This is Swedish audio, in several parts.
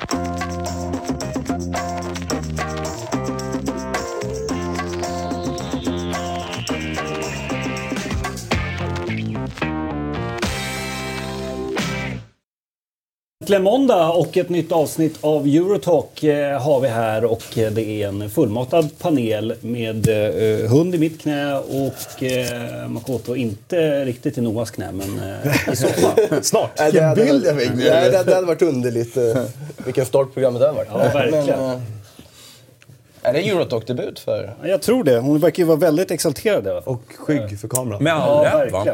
Thank you. Äntligen måndag och ett nytt avsnitt av Eurotalk eh, har vi här och eh, det är en fullmatad panel med eh, hund i mitt knä och Makoto inte riktigt i Noahs knä men i soffan. Snart. Vilken bild jag fick. Nej, det, det hade varit underligt. Vilken start programmet det hade varit. Ja, verkligen. Men, är det Eurotalk-debut för... Ja, Jag tror det. Hon verkar ju vara väldigt exalterad. Och skygg för kameran. Med all Ja, rätt va?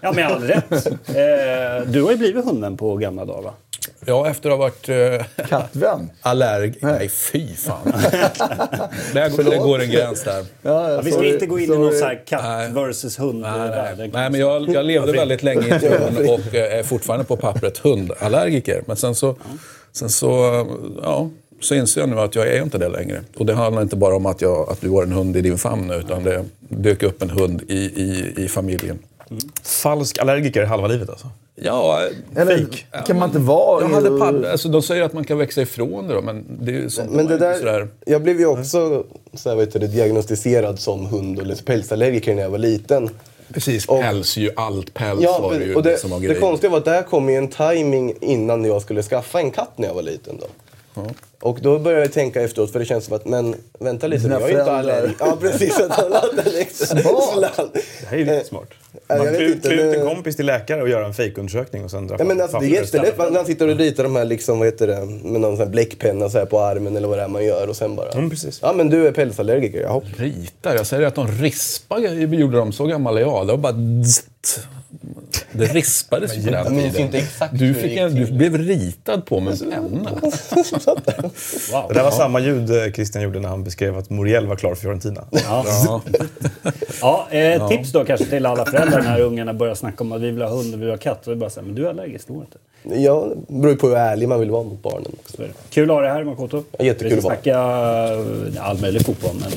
Ja, med all rätt. Eh, du har ju blivit hunden på gamla dagar va? Ja, efter att ha varit eh, Kattvän. allerg... Nej, fy fan. det, det går en gräns där. Ja, Ja, vi ska sorry, inte gå in i sorry. någon så här katt Nej. versus hund Nej, nej. världen. nej men jag, jag levde väldigt länge i en hund och eh, är fortfarande på pappret hundallergiker. Men sen så, sen så, eh, ja, så inser jag nu att jag är inte det längre. Och det handlar inte bara om att, jag, att du har en hund i din famn nu, utan det dök upp en hund i, i, i familjen. Falsk allergiker halva livet alltså. Ja, Eller Fake. kan man inte vara... jag hade pall, alltså, de säger att man kan växa ifrån det då, men det är ju sånt Men det där, sådär... jag blev ju också så här, vet du, diagnostiserad som hund eller pälsallergiker när jag var liten. Precis, Och- päls ju, allt päls Ja, var det ju och det, som var det konstiga var att det här kom i en timing innan jag skulle skaffa en katt när jag var liten. Då. Och då började jag tänka efteråt, för det känns som att, men vänta lite, Dina jag är ju inte allergisk. Ja, precis. Att han hade slant. Det här är riktigt smart. jag Man klär ut en kompis till läkare och gör en fejkundersökning och sen drar Ja, men alltså, det är jättelätt när han sitter och ritar de här liksom, vad heter det, med någon sån här bläckpenna så här på armen eller vad det är man gör och sen bara... Mm, precis. Ja men du är pälsallergiker, jaha. Ritar? Jag säger att de rispar gjorde de. Så gammal är jag. Det var bara... dzzt. Det rispades ju på den tiden. inte exakt du, fick en, du blev ritad på med en penna. Wow. Det där var samma ljud eh, Christian gjorde när han beskrev att Muriel var klar för Fiorentina. Ja. Ja, eh, Tips då kanske till alla föräldrar när ungarna börjar snacka om att vi vill ha hund och vi vill ha katt. Och bara så här, men du är allergisk, det går inte. Ja, det beror ju på hur ärlig man vill vara mot barnen också. Så är det. Kul att ha dig här Makoto. Ja, jättekul Vi att ska vara snacka eh, all möjlig fotboll men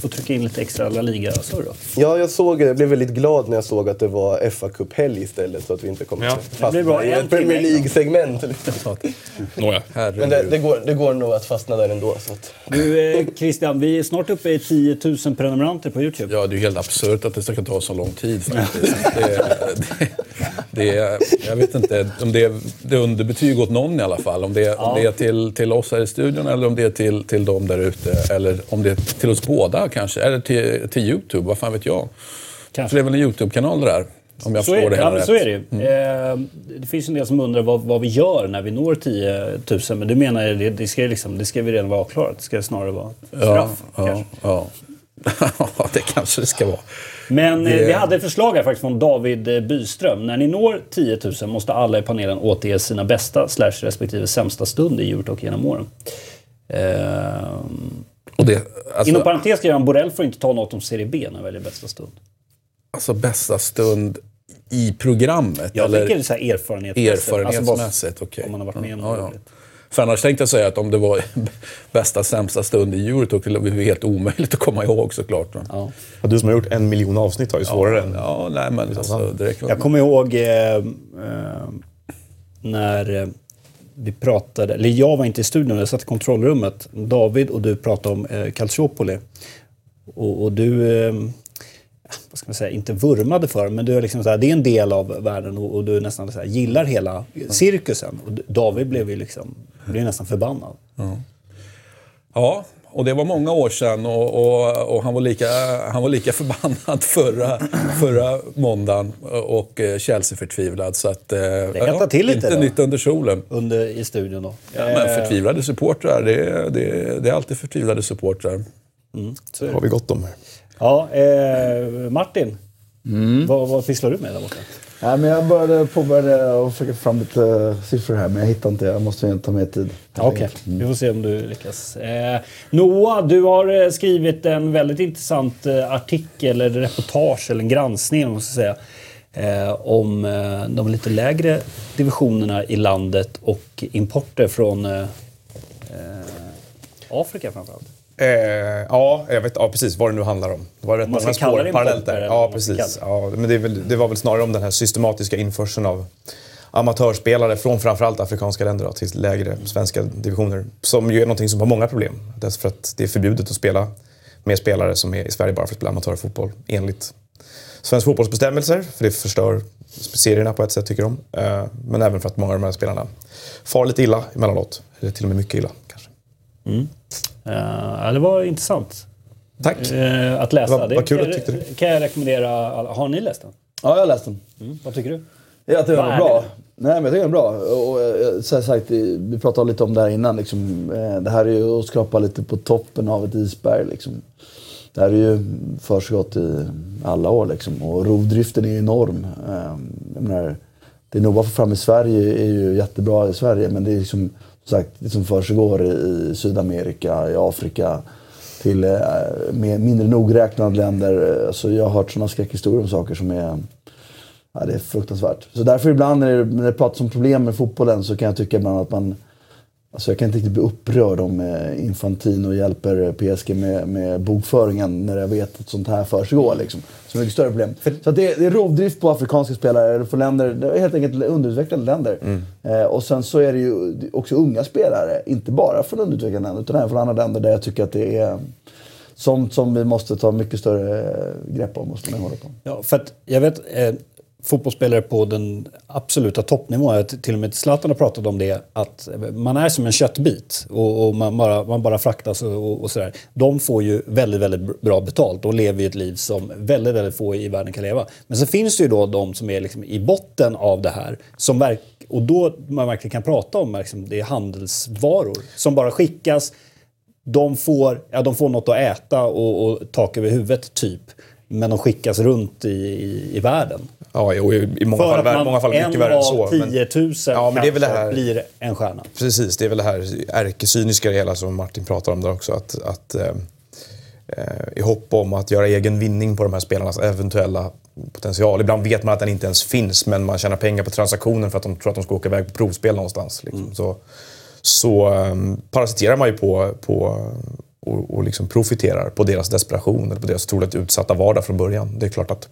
får trycka in lite extra La Liga-surr då. Ja, jag såg, jag blev väldigt glad när jag såg att det var fa Cup-helg istället så att vi inte kommer Ja. fastna blir bra. i En ett Premier. League-segment. liksom. Nåja. Men det, det, går, det går nog att fastna där ändå. Så att. Du eh, Christian, vi är snart uppe i 10 000 prenumeranter på Youtube. Ja, det är helt absurt att det ska ta så lång tid faktiskt. Det, det, det, är- jag vet inte om det är, det är underbetyg åt någon i alla fall. Om det, är- om det är till, till oss här i studion eller om det är till, till dem där ute. Eller om det är till oss båda kanske. Eller till, till Youtube, vad fan vet jag. Kanske. För det är väl en Youtube-kanal det där? Om jag Så förstår är, det ja, hela men rätt. så är det ju. Eh, det finns en del som undrar vad, vad vi gör när vi når 10 000. Men du menar det, det, ska, liksom, det ska vi redan vara avklarat. Det ska snarare vara Ja, straff. ja, kanske. ja. Ja, det kanske det ska vara. Men eh, Det- vi hade ett förslag här faktiskt från David eh, Byström. När ni når 10 000 måste alla i panelen återge sina bästa slash respektive sämsta stund i Eurotalk genom åren. Ehm, Och det, alltså, inom parentes skriver han Borrell får inte ta något om Serie B när han väljer bästa stund. alltså bästa stund i programmet? Jag eller? tänker så här erfarenhetsmässigt. Erfarenhetsmässigt, Alltså okej. Om man har varit med om Ja, det. ja. För annars tänkte jag säga att om det var bästa sämsta stund i Eurotalk, det var ju helt omöjligt att komma ihåg såklart. Ja. Du som har gjort en miljon avsnitt har ju svårare än... Ja, nej men alltså, det räcker Jag kommer ihåg eh, eh, när eh, vi pratade, eller jag var inte i studion, jag satt i kontrollrummet. David och du pratade om eh, Calciopoli. Och, och du, eh, vad ska man säga, inte vurmade för, men du är liksom så här, det är en del av världen och, och du nästan så här, gillar hela cirkusen. Och David blev ju liksom, blev nästan förbannad. Ja, och det var många år sedan och, och, och han, var lika, han var lika förbannad förra, förra måndagen och eh, Chelsea-förtvivlad. Så att, eh, det hettar till lite Inte då. nytt under solen. Under, I studion då. Ja, men förtvivlade supportrar, det, är- det, det är alltid förtvivlade supportrar. är det. har vi gott om här. Ja, eh, Martin. Vad, vad pysslar du med där borta? Nej, men jag började, påbörjade att försöka få fram lite siffror här, men jag hittar inte. Jag måste ju ta mer tid. Okej, vi får se om du lyckas. Eh, Noah, du har eh, skrivit en väldigt intressant eh, artikel, eller reportage, eller en granskning ska säga. Eh, om eh, de lite lägre divisionerna i landet och importer från eh, eh, Afrika framförallt. Eh, ja, jag vet, ja, precis vad det nu handlar om. Det var rätt många spår parallellt där. Ja, precis. Ja, men det, väl, det var väl snarare om den här systematiska införseln av amatörspelare från framförallt afrikanska länder då, till lägre svenska divisioner. Som ju är någonting som har många problem. Därför att det är förbjudet att spela med spelare som är i Sverige bara för att spela amatörfotboll enligt svensk fotbollsbestämmelser. För det förstör serierna på ett sätt tycker de. Eh, Men även för att många av de här spelarna far lite illa emellanåt. Eller till och med mycket illa kanske. Eh, ja, det var intressant Tack! eh, att läsa. Vad- det vad kul kan, att tyckte du. kan jag rekommendera alla. Har ni läst den? Ja, jag har läst den. Vad tycker du? Jag tycker den är bra. det? Nej, men jag tycker den är bra. Och, eh, så sagt, vi pratade lite om det här innan. Liksom, det här är ju att skrapa lite på toppen av ett isberg. Liksom. Det här är ju försiggått i alla år. Liksom. Och rovdriften är enorm. Jag menar, det Nova får fram i Sverige är ju jättebra i Sverige. Men det är liksom, som sagt, det som försiggår i Sydamerika, i Afrika till eh, mindre nogräknade länder. Eh, så jag har hört sådana skräckhistorier om saker som är Ja, det är fruktansvärt. Så därför ibland när det, när det pratas om problem med fotbollen så kan jag tycka ibland att man... Alltså jag kan inte riktigt bli upprörd om eh, Infantino hjälper PSG med, med bokföringen när jag vet att sånt här försiggår. Liksom. Så mycket större problem. Så det, är- det är rovdrift på afrikanska spelare, eller på länder, helt enkelt underutvecklade länder. Eh, och sen så är det ju också unga spelare, inte bara från underutvecklade länder utan även från andra länder där jag tycker att det är sånt som vi måste ta mycket större eh, grepp om. Måste man hålla på. Ja, för jag vet eh, fotbollsspelare på den absoluta toppnivån, till och med Zlatan har pratat om det, att man är som en köttbit och, och man, bara, man bara fraktas och, och sådär. De får ju väldigt, väldigt bra betalt och lever ju ett liv som väldigt, väldigt få i världen kan leva. Men så finns det ju då de som är liksom i botten av det här som verk, och då man verkligen kan prata om liksom, det är handelsvaror som bara skickas de får, ja, de får något att äta och, och tak över huvudet, typ. Men de skickas runt i, i, i världen. Ja, jo, i, många För fall, att man, många fall mycket en värre än av så. men- 10 000 Ja, men det är väl det kanske här- blir en stjärna. Precis, det är väl det här ärkecyniska det hela som Martin pratar om där också. Att, att, eh, eh, I hopp om att göra egen vinning på de här spelarnas eventuella potential. Ibland vet man att den inte ens finns men man tjänar pengar på transaktionen för att de tror att de ska åka iväg på provspel någonstans. Liksom. Så, så eh, parasiterar man ju på, på och, och liksom profiterar på deras desperation eller på deras otroligt utsatta vardag från början. Det är klart att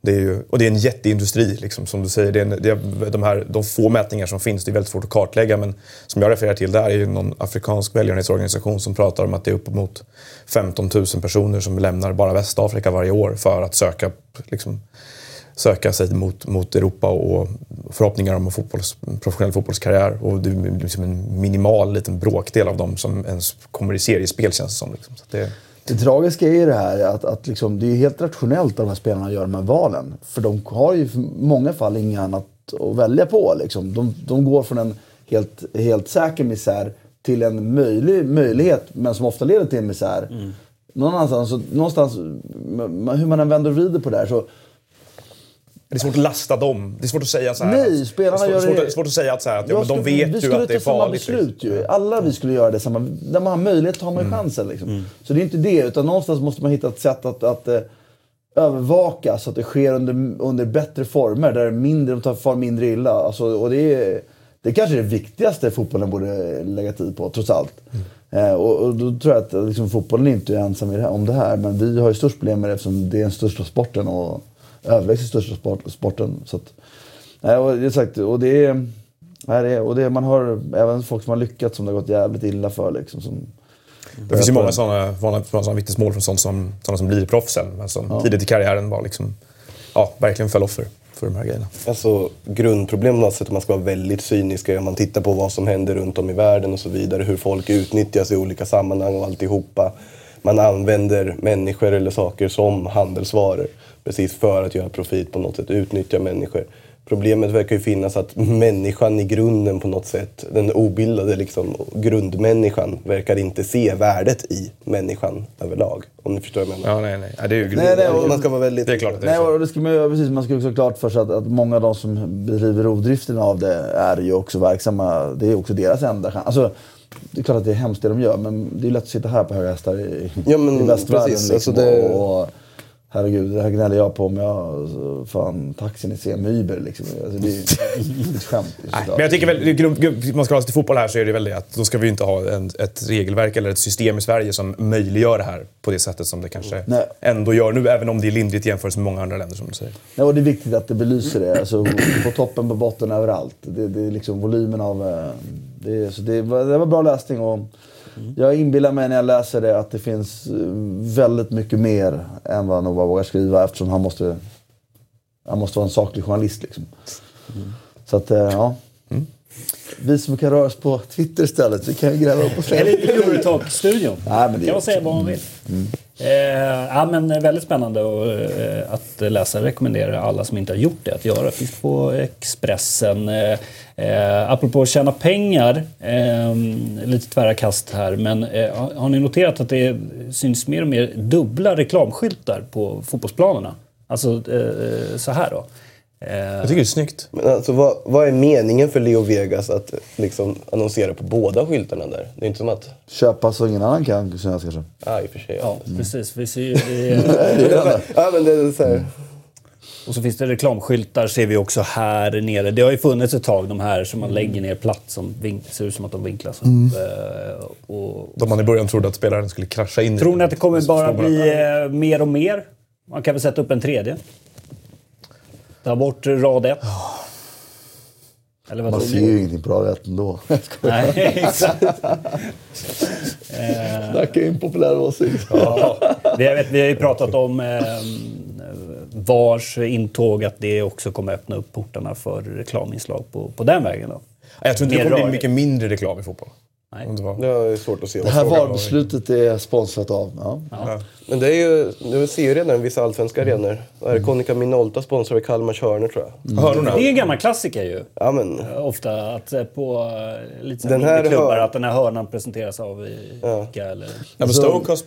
det är ju, och det är en jätteindustri, liksom, som du säger. Det är, en, det är de, här, de få mätningar som finns, det är väldigt svårt att kartlägga. Men som jag refererar till där är ju någon afrikansk välgörenhetsorganisation som pratar om att det är uppemot 15 000 personer som lämnar bara Västafrika varje år för att söka, liksom, söka sig mot, mot Europa och förhoppningar om en fotbolls, professionell fotbollskarriär. Och det är liksom en minimal liten bråkdel av dem som ens kommer i seriespel känns det som. Liksom. Så att det, det tragiska är ju det här att, att liksom, det är helt rationellt att de här spelarna gör de här valen. För de har ju i många fall inget annat att välja på. Liksom. De, de går från en helt, helt säker misär till en möjlig möjlighet, men som ofta leder till en misär. Så, någonstans, m- hur man än vänder och vrider på det här så Det är svårt att lasta dem. Det är svårt att säga så här. Nej, spelarna det är gör svårt, det- svårt, svårt att säga att, så här, att ja, men de skulle- vet vi ju skulle att det är ta samma farligt. beslut ju. Alla vi skulle göra det samma. Där man har möjlighet har man Mm. ju chansen. Liksom. Så det är inte det. Utan någonstans måste man hitta ett sätt att, att eh, övervaka så att det sker under, under bättre former. Där mindre, de tar far mindre illa. Alltså, och det är, det är kanske det viktigaste fotbollen borde lägga tid på, trots allt. Eh, och, och då tror jag att liksom, fotbollen inte är ensam i det här, om det här. Men vi har ju störst problem med det eftersom det är den största sporten. Och överlägset största sport, sporten. Så att, nej, och det är sagt, och det är... Nej, det är, och det, man har även folk som har lyckats som det har gått jävligt illa för. Liksom, som, Det finns ju många sådana, vittnesmål från sådana som, sådana som blir proffs sen. Men som tidigt i karriären var liksom, ja, verkligen föll offer för de här grejerna. Alltså grundproblemet är att man ska vara väldigt cynisk om man tittar på vad som händer runt om i världen och så vidare. Hur folk utnyttjas i olika sammanhang och alltihopa. Man använder människor eller saker som handelsvaror. Precis för att göra profit på något sätt, utnyttja människor. Problemet verkar ju finnas att människan i grunden på något sätt, den obildade liksom, grundmänniskan, verkar inte se värdet i människan överlag. Om ni förstår vad jag menar. Ja, nej, nej. Ja, det är ju Nej, nej, och- Man ska vara väldigt... Det är klart att det är Nej, så. och det ska man, precis, man ska också ha klart för sig att, att många av de som bedriver rovdriften av det är ju också verksamma. Det är också deras enda chans. Alltså, det är klart att det är hemskt det de gör, men det är lätt att sitta här på höga hästar i, Ja, men i västvärlden. precis. Liksom, Alltså, det- och, Herregud, det här gnäller jag på om jag... alltså, Fan, taxin är sen med Uber liksom. Alltså, det är är ett skämt. Nej, men jag tycker väl, grund- man ska hålla sig till fotboll här så är det väl det att då ska vi ju inte ha en, ett regelverk eller ett system i Sverige som möjliggör det här på det sättet som det kanske Nej. ändå gör nu, även om det är lindrigt i jämförelse med många andra länder som du säger. Ja, och det är viktigt att det belyser det. Alltså, på toppen, på botten, överallt. Det, det är liksom volymen av... eh, Det, så det, var, det var bra läsning och jag inbillar mig när jag läser det att det finns eh, väldigt mycket mer än vad Nova vågar skriva eftersom han måste, han måste vara en saklig journalist. Liksom. Så att, eh, ja. Vi som kan röra oss på Twitter istället, vi kan ju gräva upp oss Eller i Eurotalk-studion. Nej, men det kan man säga vad man vill. Eh, ja, men väldigt spännande och, eh, att läsa. Rekommenderar alla som inte har gjort det att göra. Finns på Expressen. Eh, eh, apropå att tjäna pengar. Eh, lite tvära kast här. Men eh, har- har ni noterat att det syns mer och mer dubbla reklamskyltar på fotbollsplanerna? Alltså eh, så här då. Eh, Jag tycker det är snyggt. Men alltså, vad, vad är meningen för Leo Vegas att liksom, annonsera på båda skyltarna där? Det är inte som att... Köpa så ingen annan kan synas kanske. Ja, i och för sig. ja, Ja. precis. Vi ser ju, det, ja, men det är så här. Och så finns det reklamskyltar ser vi också här nere. Det har ju funnits ett tag de här som man lägger ner platt som vink, ser ut som att de vinklas upp. Eh, och, De man i början trodde att spelaren skulle krascha in tror ni att det kommer bara bli eh, mer och mer? Man kan väl sätta upp en tredje? Ta bort rad ett. Eller vad Man ser ju ingenting på rad ett ändå. Nej, exakt. Snacka in populär åsikt. Ja, vi, har, vi har ju pratat om eh, VARs intåg, att det också kommer öppna upp portarna för reklaminslag på, på den vägen. Då. Jag tror inte det Mer kommer bli mycket mindre reklam i fotboll. Nej. Det var- Det är svårt att se. Det här. VAR-beslutet är sponsrat av... Ja. Men det är ju, du ser ju redan vissa allsvenska arenor. Vad är det? Konica Minolta sponsrar Kalmars Hörnor tror jag. Hörnorna? Det är en gammal klassiker ju. Ja, men, Ofta att eh, på eh, lite Den här klubbar hör- att den här hörnan presenteras av Ica eller... Ja, men Stoke har,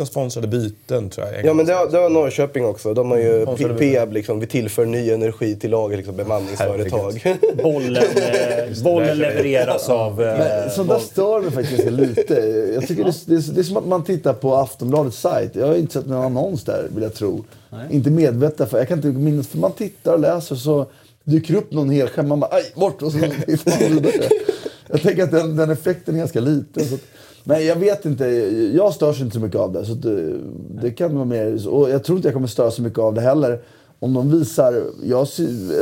Ja, sponsrade byten tror jag. ja, men det har, det har Norrköping också. De har ju du- Peab, liksom, vi tillför ny energi till laget, liksom, bemanningsföretag. Bollen, eh, bollen levereras av... Eh, Men sånt där stör mig faktiskt lite. Jag tycker det, det, är- det är som att man tittar på Aftonbladets sajt. Jag har inte sett någon annons där, vill jag tro. Inte medvetet, för jag kan inte minnas. För man tittar och läser så dyker upp någon helskärm. Man bara aj, bort! Och så. Jag tänker att den, den effekten är ganska liten. Så att, nej, jag vet inte. Jag störs inte så mycket av det. Så att, det, det kan vara mer. Och jag tror inte jag kommer störa så mycket av det heller. Om de visar jag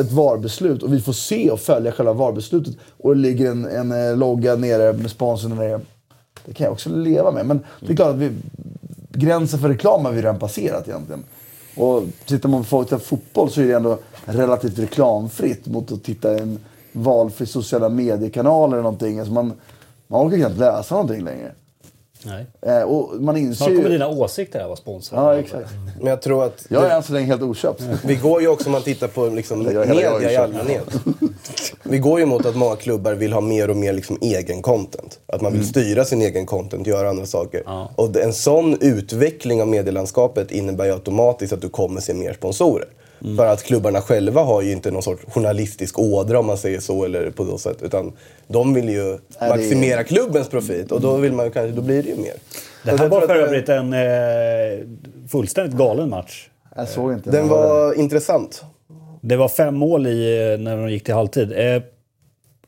ett VAR-beslut och vi får se och följa själva VAR-beslutet och det ligger en, en eh, logga nere med sponsorn nere. Det kan jag också leva med. Men det är klart att vi, gränsen för reklam har vi redan passerat egentligen. Och tittar man på folk till fotboll så är det ändå relativt reklamfritt mot att titta i en valfri sociala mediekanal eller någonting. Alltså man, man orkar knappt läsa någonting längre nej. Eh, och man inser Snart kommer ju... dina åsikter här vara sponsrade. Ja, exakt. Men jag tror att Jag är än så länge helt oköpt. vi går ju också, om man tittar på liksom, media i allmänhet. Vi går ju mot att många klubbar vill ha mer och mer liksom, egen content. Att man vill styra sin egen content, göra andra saker. Ja. Och en sån utveckling av medielandskapet innebär ju automatiskt att du kommer se mer sponsorer. För att klubbarna själva har ju inte någon sorts journalistisk ådra om man säger så, eller på så sätt. Utan de vill ju Nej, det är- maximera klubbens profit och då, vill man, ju kanske, då blir det ju mer. Det här var för övrigt en eh, fullständigt galen match. Jag såg inte. Den var intressant. Det var fem mål i, eh, när de gick till halvtid. Eh,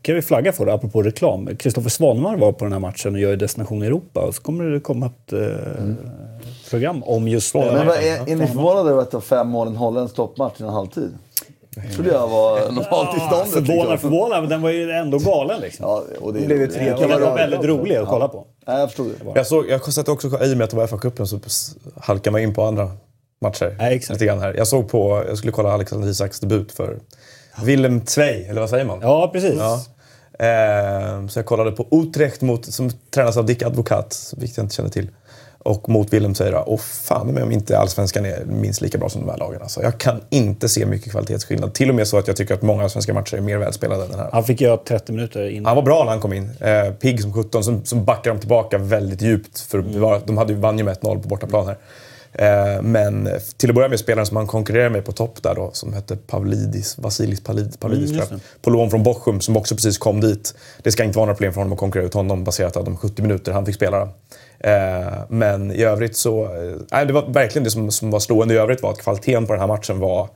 kan vi flagga för det, apropå reklam. Kristoffer Svanemar var på den här matchen och gör Destination Europa. Och så kommer det komma ett eh, program om just det. Men vad, är, är ni förvånade över att det var fem mål i en holländsk toppmatch innan halvtid? trodde jag var normaltillståndet. Förvånad, liksom. förvånad, men den var ju ändå galen liksom. Ja, och det, Det det Den kan var väldigt rolig att kolla på. Nej, jag förstod det. Jag, såg, jag satt också, i och med att det var FA-cupen så halkade man in på andra matcher. Ja, exakt. Lite grann här. Jag såg på, jag skulle kolla Alexander Isaks debut för Willem Tvei, eller vad säger man? Ja, precis. Ja. Eh, så jag kollade på Utrecht mot, som tränas av Dick Advokat, vilket jag inte känner till. Och mot Willem Tvei då. Och fan med om inte allsvenskan är minst lika bra som de här lagen. Alltså, jag kan inte se mycket kvalitetsskillnad. Till och med så att jag tycker att många svenska matcher är mer välspelade än den här. Han fick göra 30 minuter innan. Han var bra när han kom in. Eh, pigg som 17, som, som backar dem tillbaka väldigt djupt för bevara. De hade ju vann ju med 1-0 på bortaplan här. Eh, men till att börja med spelaren som han konkurrerar med på topp där då, som hette Pavlidis, Vasilis Pavlidis, Pavlidis Mm, tror jag. På lån från Bochum, som också precis kom dit. Det ska inte vara några problem för honom att konkurrera ut honom baserat på de 70 minuter han fick spela. Eh, men i övrigt så... Eh, det var verkligen det som, som var slående i övrigt var att kvaliteten på den här matchen var...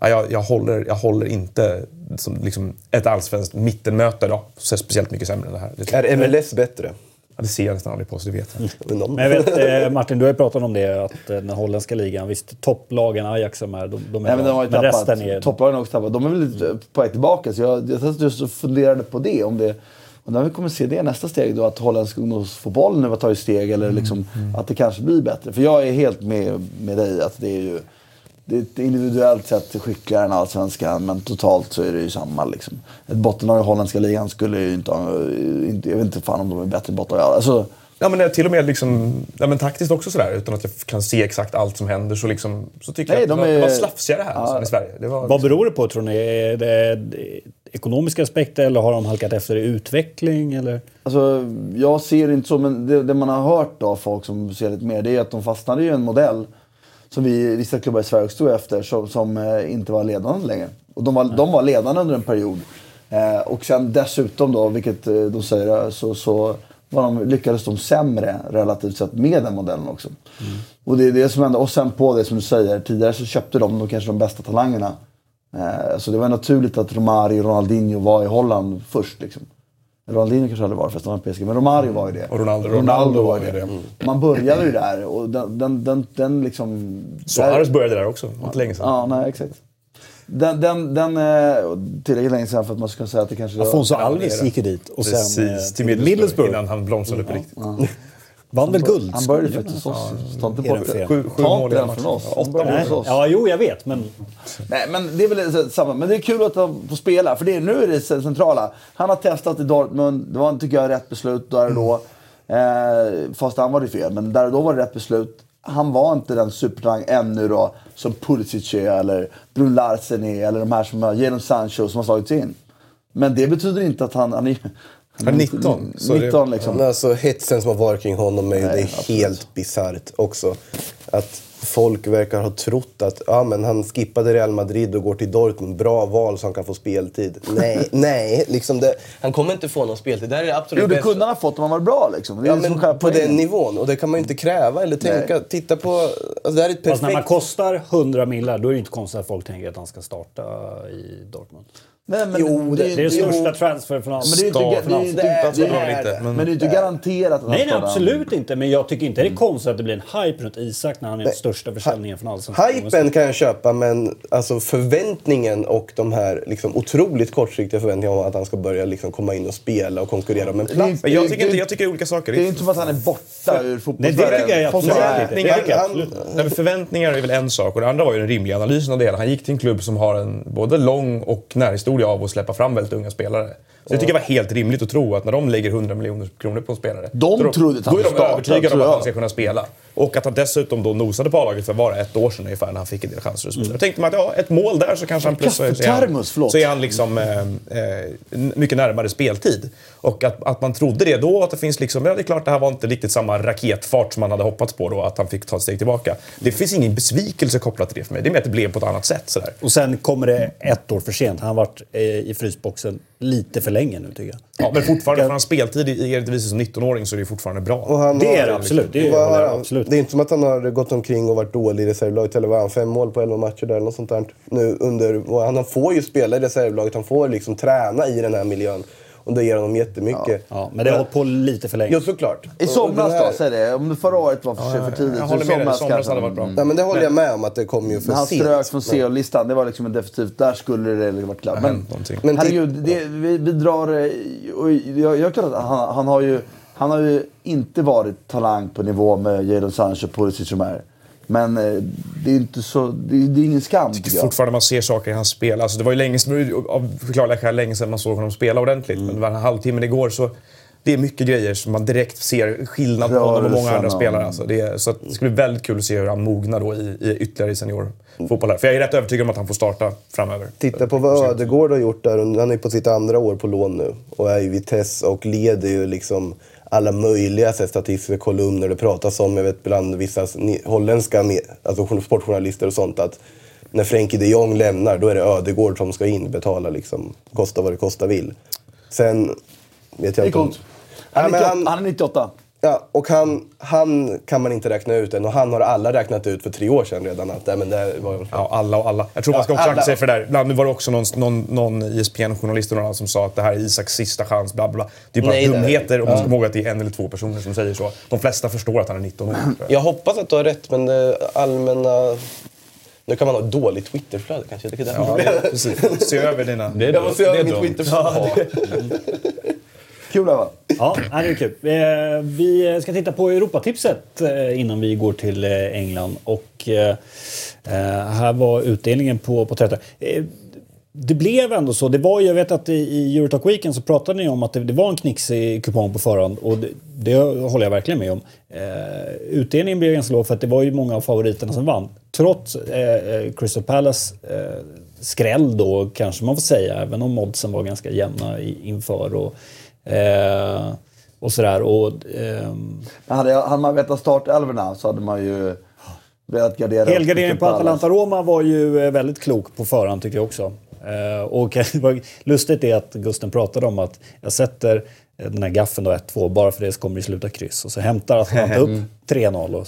Ja, jag, jag, håller, jag håller inte som liksom ett allsvenskt mittenmöte då, så speciellt mycket sämre än det här. Det, Är MLS bättre? ja, det ser jag nästan aldrig på, så det vet jag inte. Men jag vet, eh, Martin, du har ju pratat om det, att eh, den holländska ligan, visst topplagen Ajax som är, de, de är Nej, men de har ju men tappat. resten är... Topplagen har också tappat. De är väl lite på väg tillbaka. Så jag, jag just funderade på det. Om det och när vi kommer se det nästa steg då, att holländsk ungdomsfotboll nu har tagit steg eller liksom, att det kanske blir bättre. För jag är helt med, med dig att det är ju det är individuellt sett skickligare än allsvenskan men totalt så är det ju samma liksom. Ett bottenlag i holländska ligan skulle ju inte ha, inte, jag vet inte fan om de är bättre bottenlag. Alltså, Ja, men det är till och med liksom, ja, men taktiskt också sådär, utan att jag kan se exakt allt som händer så, liksom, så tycker Nej, jag att de det, var, är- det var slafsigare här Ja. än i Sverige. Det var, Vad beror det på tror ni? Är det ekonomiska aspekter eller har de halkat efter i utveckling? Eller? Alltså, jag ser det inte så, men det, det man har hört av folk som ser lite mer, det är att de fastnade i en modell som vi, vissa klubbar i Sverige stod efter, som, som eh, inte var ledande längre. Och de var, de var ledande under en period. Eh, och sen dessutom då, vilket eh, de säger, så, så var de, lyckades de sämre relativt sett med den modellen också. Och det är det som hände. Och sen på det som du säger, tidigare så köpte de, de kanske de bästa talangerna. Eh, så det var naturligt att Romario och Ronaldinho var i Holland först. Liksom. Ronaldinho kanske aldrig var förresten, PSG, men Romario var ju det. Och Ronaldo- Ronaldo var ju Ronaldo det. ju Man började ju där och den, den, den, den liksom... Suarez började där också, inte länge sedan. Ja, nej exakt. Den, den, den eh, tillräckligt länge sedan för att man ska säga att det kanske... Afonso Ja, Alves gick ju dit och sen Precis, eh, till Middlesbrough, innan han blomstrade på riktigt. vann väl guld. Han började faktiskt hos oss. Ta inte bort. Sju- sju mål den från oss. Ja, Han började hos oss. Ja, jo, jag vet, men... Nej, men det är väl så- samma. Men det är kul att han får spela, för det är, nu är det centrala. Han har testat i Dortmund, det var tycker jag rätt beslut där och då. Eh, fast han var det fel, men där och då var det rätt beslut. Han var inte den supertalang ännu då, som Pulisic är, eller Brun Larsen är, eller de här som har, Jadon Sancho som har slagits in. Men det betyder inte att han... Han är, Han är 19, så det- 19 liksom. Alltså hetsen som har varit kring honom är, Nej, det är absolut. helt bisarrt också. Att folk verkar ha trott att ja, men han skippade Real Madrid och går till Dortmund. Bra val så han kan få speltid. Nej, nej. Liksom det, han kommer inte få någon speltid. Det här är absolut Jo, det kunde han ha fått om han var bra liksom. Ja, men på den poängen. nivån. Och det kan man ju inte kräva eller tänka. Titta på... Alltså det här är ett Fast när man perfekt... kostar 100 millar, då är det inte konstigt att folk tänker att han ska starta i Dortmund. Nej, men Jo, Det är den största transfer från Men det är inte, Start, det är inte, det det är, det inte, det. men- men det är inte garanterat att Nej, nej, absolut inte. Men jag tycker inte det är konstigt att det blir en hype runt Isak när han är den största försäljningen från Allsvenskan. Hypen kan jag köpa, men alltså förväntningen och de här liksom otroligt kortsiktiga förväntningarna om att han ska börja liksom komma in och spela och konkurrera om en plats. Men jag tycker, inte, jag tycker det är olika saker. Det är inte som att han är borta ur Nej, fotbollsvärlden. det tycker jag absolut Nej. inte. Det tycker jag absolut. Nej, men förväntningar är väl en sak och det andra var ju den rimliga analysen av det hela. Han gick till en klubb som har en både lång och närhistoria av att släppa fram väldigt unga spelare. Så jag tycker det var helt rimligt att tro att när de lägger 100 miljoner kronor på en spelare, De då, trodde att han då är de starta, övertygade om att jag. han ska kunna spela. Och att han dessutom då nosade på A-laget för bara ett år sedan ungefär när han fick en del chanser och så vidare. Jag tänkte man att ja, ett mål där så kanske han plötsligt så så är han liksom eh, eh, mycket närmare speltid. Och att, att man trodde det då, att det finns liksom, ja det är klart det här var inte riktigt samma raketfart som man hade hoppats på då, att han fick ta ett steg tillbaka. Det finns ingen besvikelse kopplat till det för mig. Det är mer att det blev på ett annat sätt sådär. Och sen kommer det ett år för sent. Han har varit eh, i frysboxen lite för länge nu tycker jag. Ja, men fortfarande, för hans speltid i Eredivisie som 19-åring så är det fortfarande bra. Och han Det är det absolut. Det jag han- absolut. Det är inte som att han har gått omkring och varit dålig i reservlaget. Eller vad han, fem mål på elva matcher där eller något sånt där. Nu under, och han får ju spela i reservlaget. Han får liksom träna i den här miljön. Och det ger honom jättemycket. Ja, men det har hållit på lite för länge. Ja, såklart. I Och- somras och det här- då, säg det. Om förra året var för, för tidigt. jag så i håller med somras Somras hade varit bra. Nej, men det håller jag med om att det kom ju för När han sent. strök från CO-listan, det var liksom definitivt, där skulle det liksom varit klart. Men. Men herregud, det, vi, vi drar... eh, Och jag, jag kan, han, han, har ju, han har ju inte varit talang på nivå med Jadon Sancho och Pulisic som är. Men eh, det är inte så... Det, är- det är ingen skam tycker jag. Fortfarande man ser saker i hans spel. Alltså det var ju länge, sedan- av förklarliga skäl länge sedan man såg honom spela ordentligt. Men den här halvtimmen igår så... det är mycket grejer som man direkt ser skillnad på honom och många andra spelare. Alltså det, är, så att det ska bli väldigt kul att se hur han mognar då i, i ytterligare i seniorfotboll. här. För jag är rätt övertygad om att han får starta framöver. Titta på vad Ödegård har gjort där. Han är på sitt andra år på lån nu och är i Vitesse och leder ju liksom alla möjliga så här, statistiska kolumner. Det pratas om, jag vet bland vissa holländska alltså sportjournalister och sånt att när Frenkie de Jong lämnar då är det Ödegård som ska in betala liksom, kosta vad det kosta vill. Sen vet jag inte om... Han är, Ja, men 98, han- han är 98. Ja, och han, han kan man inte räkna ut än. Och han har alla räknat ut för tre år sedan redan. Att, nej, men det var, Ja, alla och alla. Jag tror man ska Ja, också akta sig för det där. Ibland var det också någon, någon, någon ISPN-journalist eller någon som sa att det här är Isaks sista chans, bla bla. Det är bara Nej, det dumheter och man ska komma ihåg att det är en eller två personer som säger så. De flesta förstår att han är 19 år. tror jag. Jag hoppas att du har rätt, men det allmänna... Nu kan man ha dåligt Twitterflöde kanske. Det är Ja, det. precis. Se över dina... Det är Jag måste göra är mitt. Twitterflöde. Kul det va? Ja, det är kul. Eh, vi ska titta på Europatipset eh, innan vi går till eh, England. Och här var utdelningen på, på 30. Det blev ändå så. Det var, jag vet att i- i Eurotalk Weekend så pratade ni om att det, det var en knixig kupong på förhand. Och det, det håller jag verkligen med om. Eh, utdelningen blev ganska låg för att det var ju många av favoriterna som vann. Trots eh, Crystal Palace eh, skräll då kanske man får säga. Även om oddsen var ganska jämna i, inför. Och, Eh, och sådär. Och, ehm, Hade, jag- hade man vetat startelvorna så hade man ju velat gardera. helgarderingen på. Atalanta-Roma var ju eh, väldigt klok på förhand tycker jag också. Eh, och lustigt är att Gusten pratade om att jag sätter eh, den här gaffen då 1-2 bara för det så kommer det sluta kryss. Och så hämtar Atalanta upp 3-0. Och, blir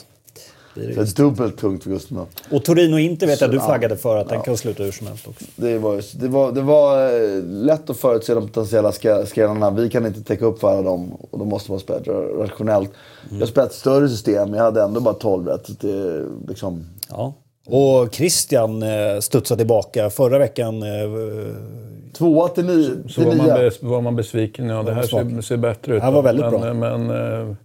det Så dubbelt tungt för Gustav. och Torino inte vet jag du Så, ja. flaggade för att den kan sluta hur som helst också. Det var, det, var, det var eh, lätt att förutse de potentiella skrällarna. Vi kan inte täcka upp för alla dem och då måste man spela rationellt. Jag spelade ett större system, jag hade ändå bara 12 rätt. Så det, liksom, Ja. Och Christian eh, studsade tillbaka förra veckan. Eh, tvåa till nio. Så Till var man, bes, var man besviken. Ja, det här ser, ser bättre ut. Det här var väldigt men, bra. Men,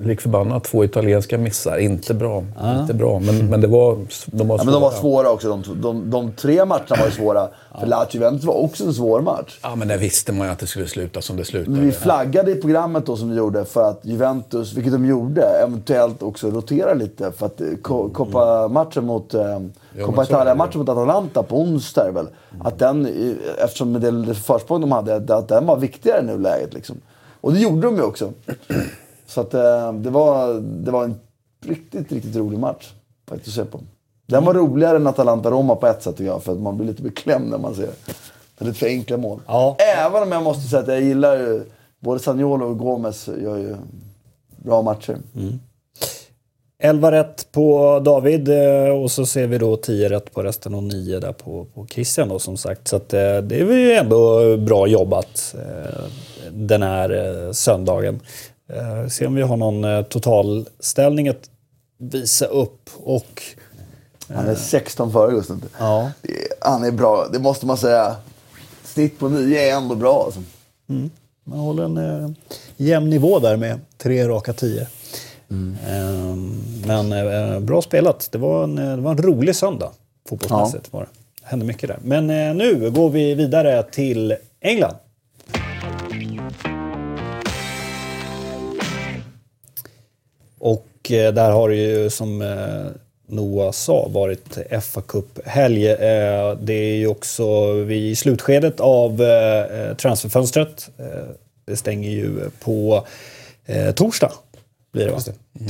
lik förbannat, två italienska missar. Inte bra. Inte bra. Men, men det var, de var Ja, men de var svåra. svåra också. De, de, de tre matcherna var ju svåra. För Lazio-Juventus var också en svår match. Ja, men det visste man ju att det skulle sluta som det slutade. Men vi flaggade i programmet då som vi gjorde för att Juventus, vilket de gjorde, eventuellt också rotera lite. För att eh, Co- Coppa-matchen mot, eh, Coppa Italia-matchen mot Atalanta på onsdag är väl. Att den, eftersom det försprång de hade, att den var viktigare i nuläget liksom. Och det gjorde de ju också. Så att eh, det var, det var en riktigt, riktigt rolig match faktiskt att se på. Den var roligare än Atalanta-Roma på ett sätt tycker jag, för att man blir lite beklämd när man ser det. lite för enkla mål. Ja. Även om jag måste säga att jag gillar ju, både Sagnolo och Gomes gör ju bra matcher. 11 rätt på David eh, och så ser vi då 10 rätt på resten och 9 där på, på Christian då som sagt. Så att, eh, det är ju ändå bra jobbat den här söndagen. Eh, Se om vi har någon eh, totalställning att visa upp och Han är 16 före Gustav. ja, Det- Han är bra, det måste man säga. Snitt på 9 är ändå bra alltså. man håller en eh, jämn nivå där med tre raka 10. Eh, men eh, bra spelat. Det var en, eh, det var en rolig söndag fotbollsmässigt. Var det. det hände mycket där. Men eh, nu går vi vidare till England. Och eh, där har det ju som eh, Noah sa varit fa Cup-helg. Eh, det är ju också vi i slutskedet av transferfönstret. Det stänger ju på torsdag. Blir det, va?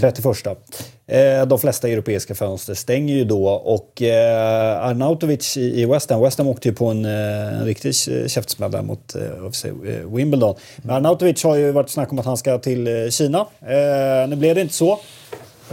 31. Eh, de flesta europeiska fönster stänger ju då och eh, Arnautovic i, i West Ham, West Ham åkte ju på en, eh, en riktig k- käftsmäll där mot eh, eh, Wimbledon. Men Arnautovic har ju varit snack om att han ska till eh, Kina. Eh, nu blev det inte så.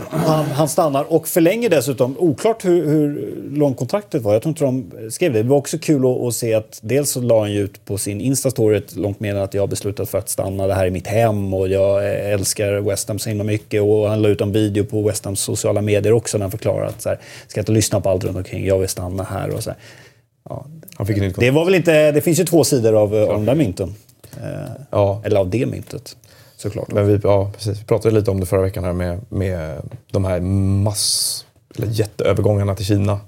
Han, han stannar och förlänger dessutom. Oklart hur, hur långt kontraktet var. Jag tror inte de skrev det. Det var också kul att, att se att dels så la han ju ut på sin Insta-story ett långt meddelande att jag har beslutat för att stanna. Det här är mitt hem och jag eh, älskar West Ham så himla mycket. Och han la ut en video på West Hams sociala medier också när han förklarar att så här, ska jag inte lyssna på allt runt omkring. Jag vill stanna här och så här. Ja, det var väl inte... Det finns ju två sidor av, av de där mynten. Eh, Ja. Eller av det myntet. Såklart. Men vi, ja, precis. vi pratade lite om det förra veckan här med, med de här mass, eller jätteövergångarna till Kina.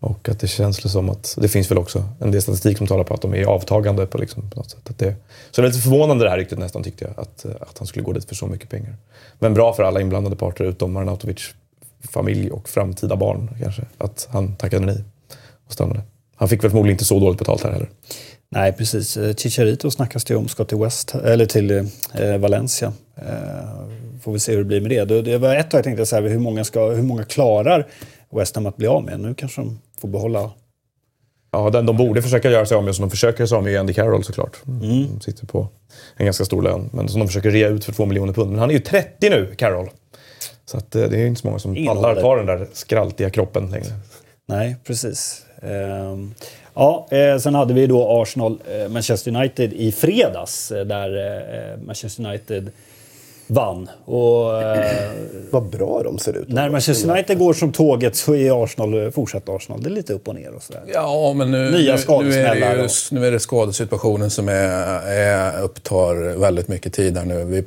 Och att det känns som att, det finns väl också en del statistik som talar på att de är avtagande på, liksom, på något sätt. Att det, så det är lite förvånande det här ryktet nästan tyckte jag, att, att han skulle gå dit för så mycket pengar. Men bra för alla inblandade parter utom Arnautovic familj och framtida barn kanske, att han tackade nej och stannade. Han fick väl förmodligen inte så dåligt betalt här heller. Nej, precis. Eh, Chicharito snackas det om ska till, West, eller till eh, Valencia. Eh, får vi se hur det blir med det. Det, det var ett tag jag tänkte så här, hur många, ska, hur många klarar West Ham att bli av med? Nu kanske de får behålla... Ja, den de borde försöka göra sig av med, som de försöker göra sig av med, är Andy Carroll såklart. Mm. De sitter på en ganska stor lön, men som de försöker rea ut för två miljoner pund. Men han är ju 30 nu, Carroll. Så att, eh, det är inte så många som pallar ta den där skraltiga kroppen längre. Nej, precis. Ehm, ja, eh, sen hade vi då Arsenal-Manchester United i fredags eh, där eh, Manchester United vann. Och eh, Vad bra de ser ut. när Manchester United går som tåget så är Arsenal eh, fortsatt Arsenal. Det är lite upp och ner och sådär. Ja, men nu, Nya nu, nu, är det ju, nu är det skadesituationen som är, är, upptar väldigt mycket tid här nu. Vi,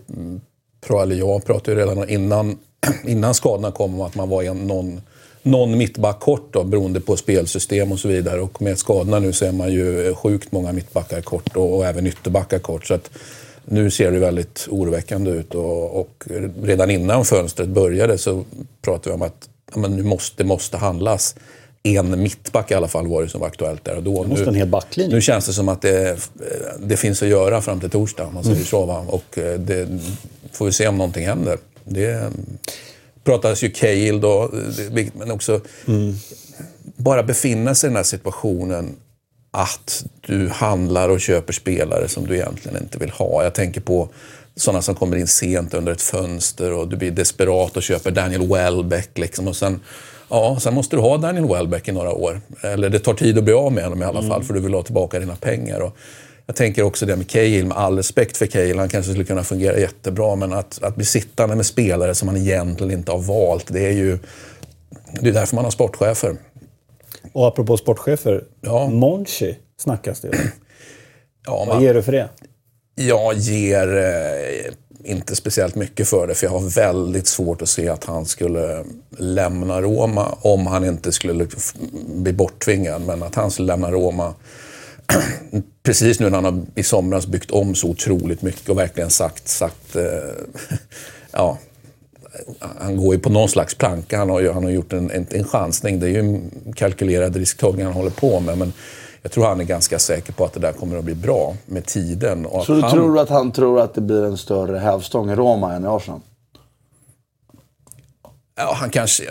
eller jag pratade ju redan innan, innan skadorna kom om att man var en, någon, någon mittback kort då, beroende på spelsystem och så vidare. Och med skadorna nu så är man ju sjukt många mittbackar kort och, och även ytterbackar kort. Så att nu ser det väldigt oroväckande ut och, och redan innan fönstret började så pratade vi om att ja, men nu måste, det måste handlas. En mittback i alla fall var det som var aktuellt där och då. måste Nu, en hel backlinje. nu känns det som att det, det finns att göra fram till torsdag, man säger så. Va? Och eh, det får vi se om någonting händer. Det pratades ju Cale då, men också bara befinna sig i den här situationen att du handlar och köper spelare som du egentligen inte vill ha. Jag tänker på sådana som kommer in sent under ett fönster och du blir desperat och köper Daniel Welbeck. Liksom, och sen, ja, sen måste du ha Daniel Welbeck i några år. Eller det tar tid att bli av med honom i alla fall för du vill ha tillbaka dina pengar. Och jag tänker också det med Cahill, med all respekt för Cahill, han kanske skulle kunna fungera jättebra men att, att bli sittande med spelare som man egentligen inte har valt, det är ju det är därför man har sportchefer. Och apropå sportchefer, Ja. Monchi snackas det om. Ja, Vad ger du för det? Jag ger eh, inte speciellt mycket för det, för jag har väldigt svårt att se att han skulle lämna Roma om han inte skulle bli borttvingad. Men att han skulle lämna Roma precis nu när han har i somras byggt om så otroligt mycket och verkligen sagt, sagt eh, ja, han går ju på någon slags planka. Han har, han har gjort en, en, en chansning. Det är ju en kalkylerad risktagning han håller på med. Men jag tror han är ganska säker på att det där kommer att bli bra med tiden. Så du han, tror att han tror att det blir en större hävstång i Roma än i Arsenal? Ja, han kanske...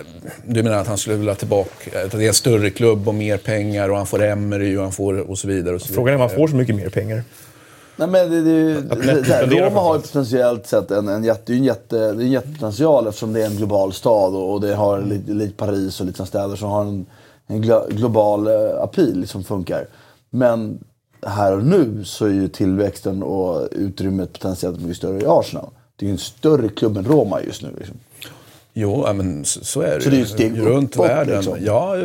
Du menar att han skulle vilja tillbaka... Att det är en större klubb och mer pengar och han får Emery och han får och så vidare. Och så Frågan är om vidare. man får så mycket mer pennger. Nej, men det, det, det, så här, Roma har ju potentiellt sett en, en, jätte, det är en, jätte, det en jättepotential eftersom det är en global stad och, och det har lite likt Paris och lite sådana städer som har en, en glo, global uh, appeal som funkar. Men här och nu så är ju tillväxten och utrymmet potentiellt mycket större i Arsenal. Det är ju en större klubb än Roma just nu. Liksom. Jo, men så, så är det Så det är ju ett steg Runt uppåt, världen. liksom. Ja,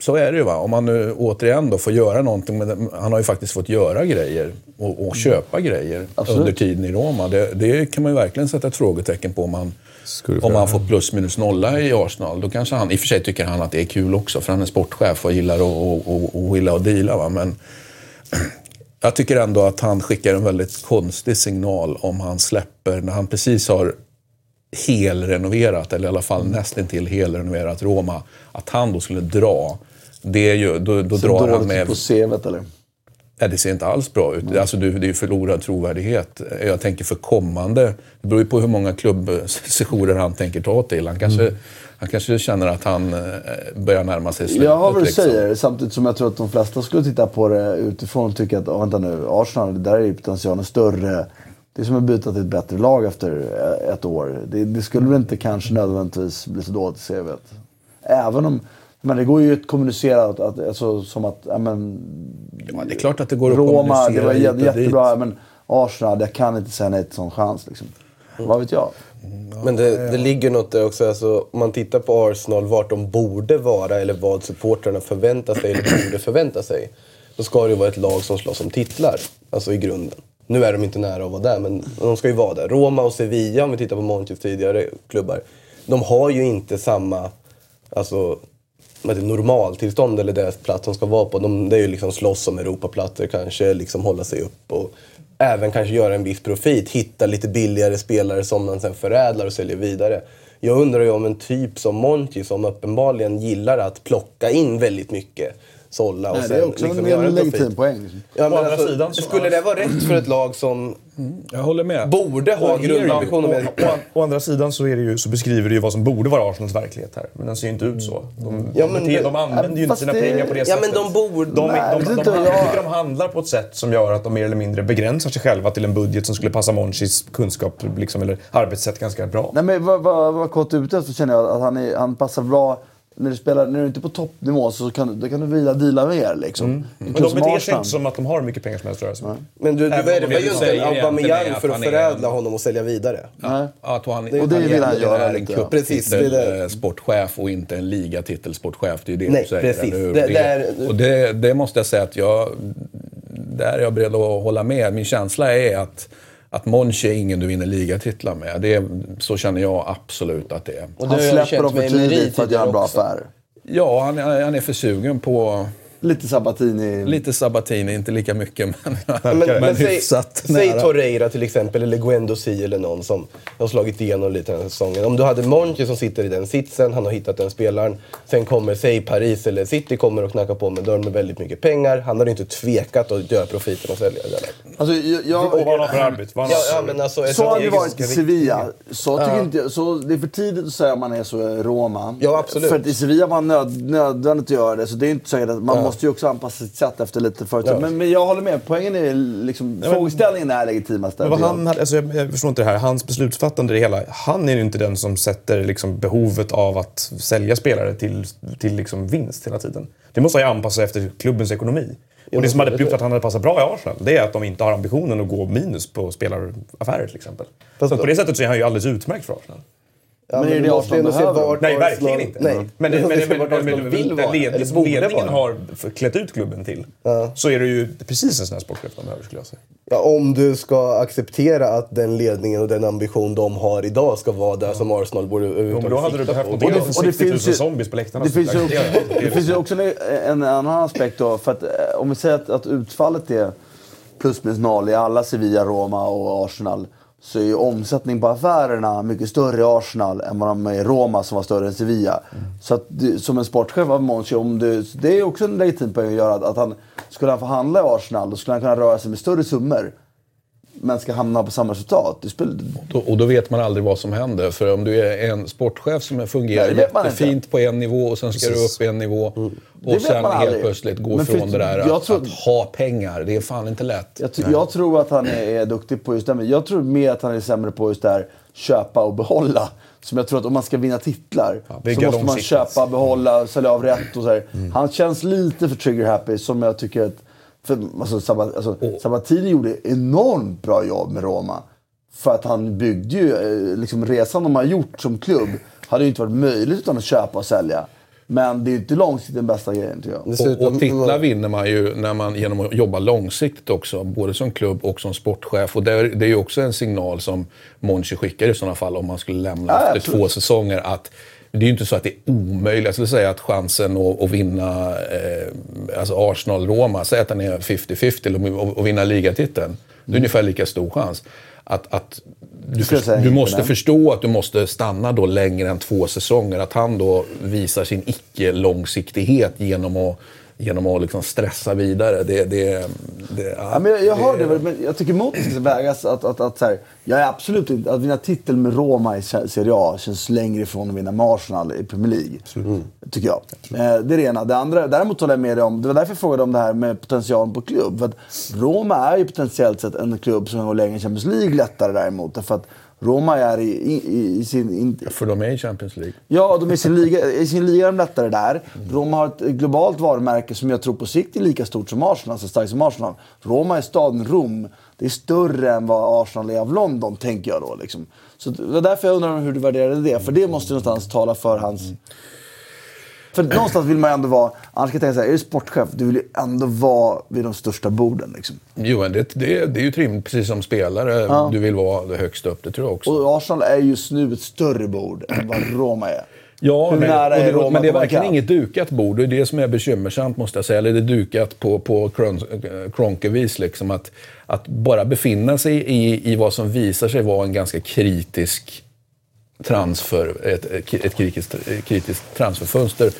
så är det ju. Va? Om man nu återigen då får göra någonting. Med det, han har ju faktiskt fått göra grejer och, och köpa grejer Absolut. under tiden i Roma. Det, det kan man ju verkligen sätta ett frågetecken på om få om göra. får plus minus nolla i Arsenal. Då kanske han, i och för sig tycker han att det är kul också, för han är sportchef och gillar att och, och, och, gillar att deala. Va? Men jag tycker ändå att han skickar en väldigt konstig signal om han släpper, när han precis har helrenoverat, eller i alla fall nästan till helrenoverat Roma, att han då skulle dra. Det är ju, då, då Så drar han med... på CVt eller? Nej, det ser inte alls bra ut. Alltså, du, det är ju förlorad trovärdighet. Jag tänker för kommande... Det beror ju på hur många klubbsessioner han tänker ta till. Han kanske, han kanske känner att han eh, börjar närma sig slutet. Jag har vad du liksom. säger, samtidigt som jag tror att de flesta skulle titta på det utifrån och tycka att, oh, vänta nu, Arsenal, där är ju potentialen större. Det är som att byta till ett bättre lag efter eh, ett år. Det, det skulle väl inte kanske nödvändigtvis bli så dåligt i CVt. Även om, men det går ju att kommunicera att, att, alltså, som att, men, Ja, det är klart att det går att Roma, det kommunicera var hit jä- och dit. jättebra, men Arsenal, jag kan inte säga nej till sån chans liksom. Vad vet jag? Men det, det ligger något där också. Alltså, om man tittar på Arsenal, vart de borde vara eller vad supportrarna förväntar sig eller borde förvänta sig. Då ska det ju vara ett lag som slåss om titlar. Alltså i grunden. Nu är de inte nära att vara där, men de ska ju vara där. Roma och Sevilla, om vi tittar på Montjes tidigare klubbar. De har ju inte samma alltså, normaltillstånd eller deras plats de ska vara på. De, det är ju liksom slåss om Europaplatser kanske, liksom hålla sig upp och även kanske göra en viss profit. Hitta lite billigare spelare som man sen förädlar och säljer vidare. Jag undrar ju om en typ som Monchi som uppenbarligen gillar att plocka in väldigt mycket sålla och Nej, sen det är också liksom en legitim poäng. Liksom. Ja, men alltså, sidan så- skulle det vara rätt för ett lag som Jag håller med. borde ha grundambitioner med... Å, å, å andra sidan så, är det ju, så beskriver det ju vad som borde vara Arsenals verklighet här. Men den ser ju inte ut så. De, Ja, men de, de använder ju inte sina det- pengar på det Ja, sättet. men de borde... De, Nej, de, de, de, de, tycker de handlar på ett sätt som gör att de mer eller mindre begränsar sig själva till en budget som skulle passa Monchis kunskap liksom, eller arbetssätt ganska bra. Nej, men vad, vad, vad Kott är ute efter känner jag att han, är, han passar bra. När du, spelar, när du inte är på toppnivå så kan, du- då kan du vila deala mer. Liksom. Mm. En Men de beter sig inte som att de har mycket pengar som helst sig med. Men du, du värvar det ju inte Aubameyang för att förädla en- honom och sälja vidare. Nej. Att han, Och det vill han göra är en lite, ja. Precis, det är det. sportchef och inte en ligatitelsportchef. Det är ju det Nej, du säger. precis. Det- Det, det är- och det, det måste jag säga att jag... Där är jag beredd att hålla med. Min känsla är att, att Monchi är ingen du vinner ligatitlar med. Det är, så känner jag absolut att det är. Och Han släpper dem för tidigt för att göra en bra affär. Ja, han, är- han är för sugen på Lite Sabatini. lite Sabatini, inte lika mycket men, Men, men, men säg, hyfsat säg nära. Torreira till exempel, eller Guendo Si eller någon som har slagit igenom lite den här säsongen. Om du hade Monchi som sitter i den sitsen, han har hittat den spelaren. Sen kommer, säg Paris eller City kommer och knackar på med dörren med väldigt mycket pengar. Han hade inte tvekat att göra profiten och sälja. Alltså, jag, jag, Och vad han har för arbete. Han Ja, ja, för- men alltså, så har det varit i Sevilla. Så, tycker inte, jag- så det är för tidigt att säga att man är så Roma. Ja, absolut. För att i Sevilla var nöd, nödvändigt att göra det. Så det är inte säkert att man måste ju också anpassa sitt sätt efter lite förutsättningar. Ja. Men, men jag håller med. Poängen är liksom, frågeställningen är legitimast. Men vad han, alltså jag, förstår inte det här. Hans beslutsfattande i det hela. Han är ju inte den som sätter liksom behovet av att sälja spelare till, till liksom vinst hela tiden. Det måste han ju anpassa efter klubbens ekonomi. Och det men som hade gjort att han hade passat bra i Arsenal, det är att de inte har ambitionen att gå minus på spelaraffärer till exempel. Fast- så på det sättet så är han ju alldeles utmärkt för Arsenal. Ja, Men är det Arsenal behöver? vart Nej, verkligen inte. Nej. Men, men, men, men, men, men, vara, led, ledningen vara. har klätt ut klubben till, så är det ju precis en sån här sportchef de behöver skulle jag säga. Ja, om du ska acceptera att den ledningen och den ambition de har idag ska vara där som Arsenal borde Jo, men då hade du behövt av och det 60 000 finns ju- zombies på läktarna. Det finns ju också, det finns ju också en, en annan aspekt då. För att, eh, om vi säger att, att utfallet är plus minus noll i alla Sevilla, Roma och Arsenal. Så är ju omsättning på affärerna mycket större i Arsenal än vad de är i Roma som var större än Sevilla. Så att som en sportchef av Monchi, om det, det är också en legitim poäng att göra. Att, att han, skulle han få handla i Arsenal då skulle han kunna röra sig med större summor. Men ska hamna på samma resultat. Och då vet man aldrig vad som händer. För om du är en sportchef som fungerar Nej, jättefint på en nivå och sen ska du Precis. upp en nivå. Det Och sen helt aldrig. plötsligt gå Men från det där att, tror- att ha pengar. Det är fan inte lätt. Jag, jag tror att han är, är duktig på just det. Men jag tror mer att han är sämre på just det här köpa och behålla. Som jag tror att om man ska vinna titlar bygga så måste man köpa, behålla, sälja av rätt och så här. Han känns lite för trigger happy som jag tycker att... För, alltså, Sabat, alltså, Sabatini gjorde enormt bra jobb med Roma. För att han byggde ju, eh, liksom resan de har gjort som klubb hade ju inte varit möjligt utan att köpa och sälja. Men det är ju inte långsiktigt den bästa grejen tycker jag. Dessutom- Och, och titlar vinner man ju när man, genom att jobba långsiktigt också, både som klubb och som sportchef. Och det är, det är ju också en signal som Monchi skickar i sådana fall om man skulle lämna Ja, efter absolut. två säsonger. Att det är ju inte så att det är omöjligt. Jag skulle säga att chansen att, att vinna eh, alltså Arsenal-Roma, säg att den är 50-50, eller att- att vinna ligatiteln. Det är ungefär lika stor chans. Att, att du, för, du måste nej. förstå att du måste stanna då längre än två säsonger. Att han då visar sin icke-långsiktighet genom att, genom att liksom stressa vidare. Det, det, det, Ja, men jag, jag hör det, men jag tycker mot ska vägas att, att, att, så här, jag är absolut inte... Att vinna titel med Roma i Serie A känns längre ifrån att vinna med Arsenal i Premier League. Tycker jag. Eh, det är det ena. Det andra, däremot håller jag med dig om, det var därför jag frågade om det här med potentialen på klubb. För att Roma är ju potentiellt sett en klubb som går längre i Champions League lättare däremot. Därför att Roma är i, i, i sin... In, För de är i Champions League. Ja, de är i sin liga, i sin liga är de lättare där. Roma har ett globalt varumärke som jag tror på sikt är lika stort som Arsenal, så starkt som Arsenal. Roma är staden Rom. Det är större än vad Arsenal är av London, tänker jag då. Liksom. Så det var därför jag undrar hur du värderade det. För det måste någonstans tala för hans... För någonstans vill man ju ändå vara... Annars kan jag tänka så här, är du sportchef, du vill ju ändå vara vid de största borden. Liksom. Jo, men det, det, det är ju rimligt, precis som spelare. Du vill vara högst upp, det tror jag också. Och Arsenal är just nu ett större bord än vad Roma är. Ja, Hur men, nära är det, Roma men det är verkligen inget dukat bord. Det är det som är bekymmersamt måste jag säga. Eller det är dukat på, på kron- kronkevis. Liksom. Att, att bara befinna sig i, i vad som visar sig vara en ganska kritisk transfer, ett, ett kritiskt, kritiskt transferfönster.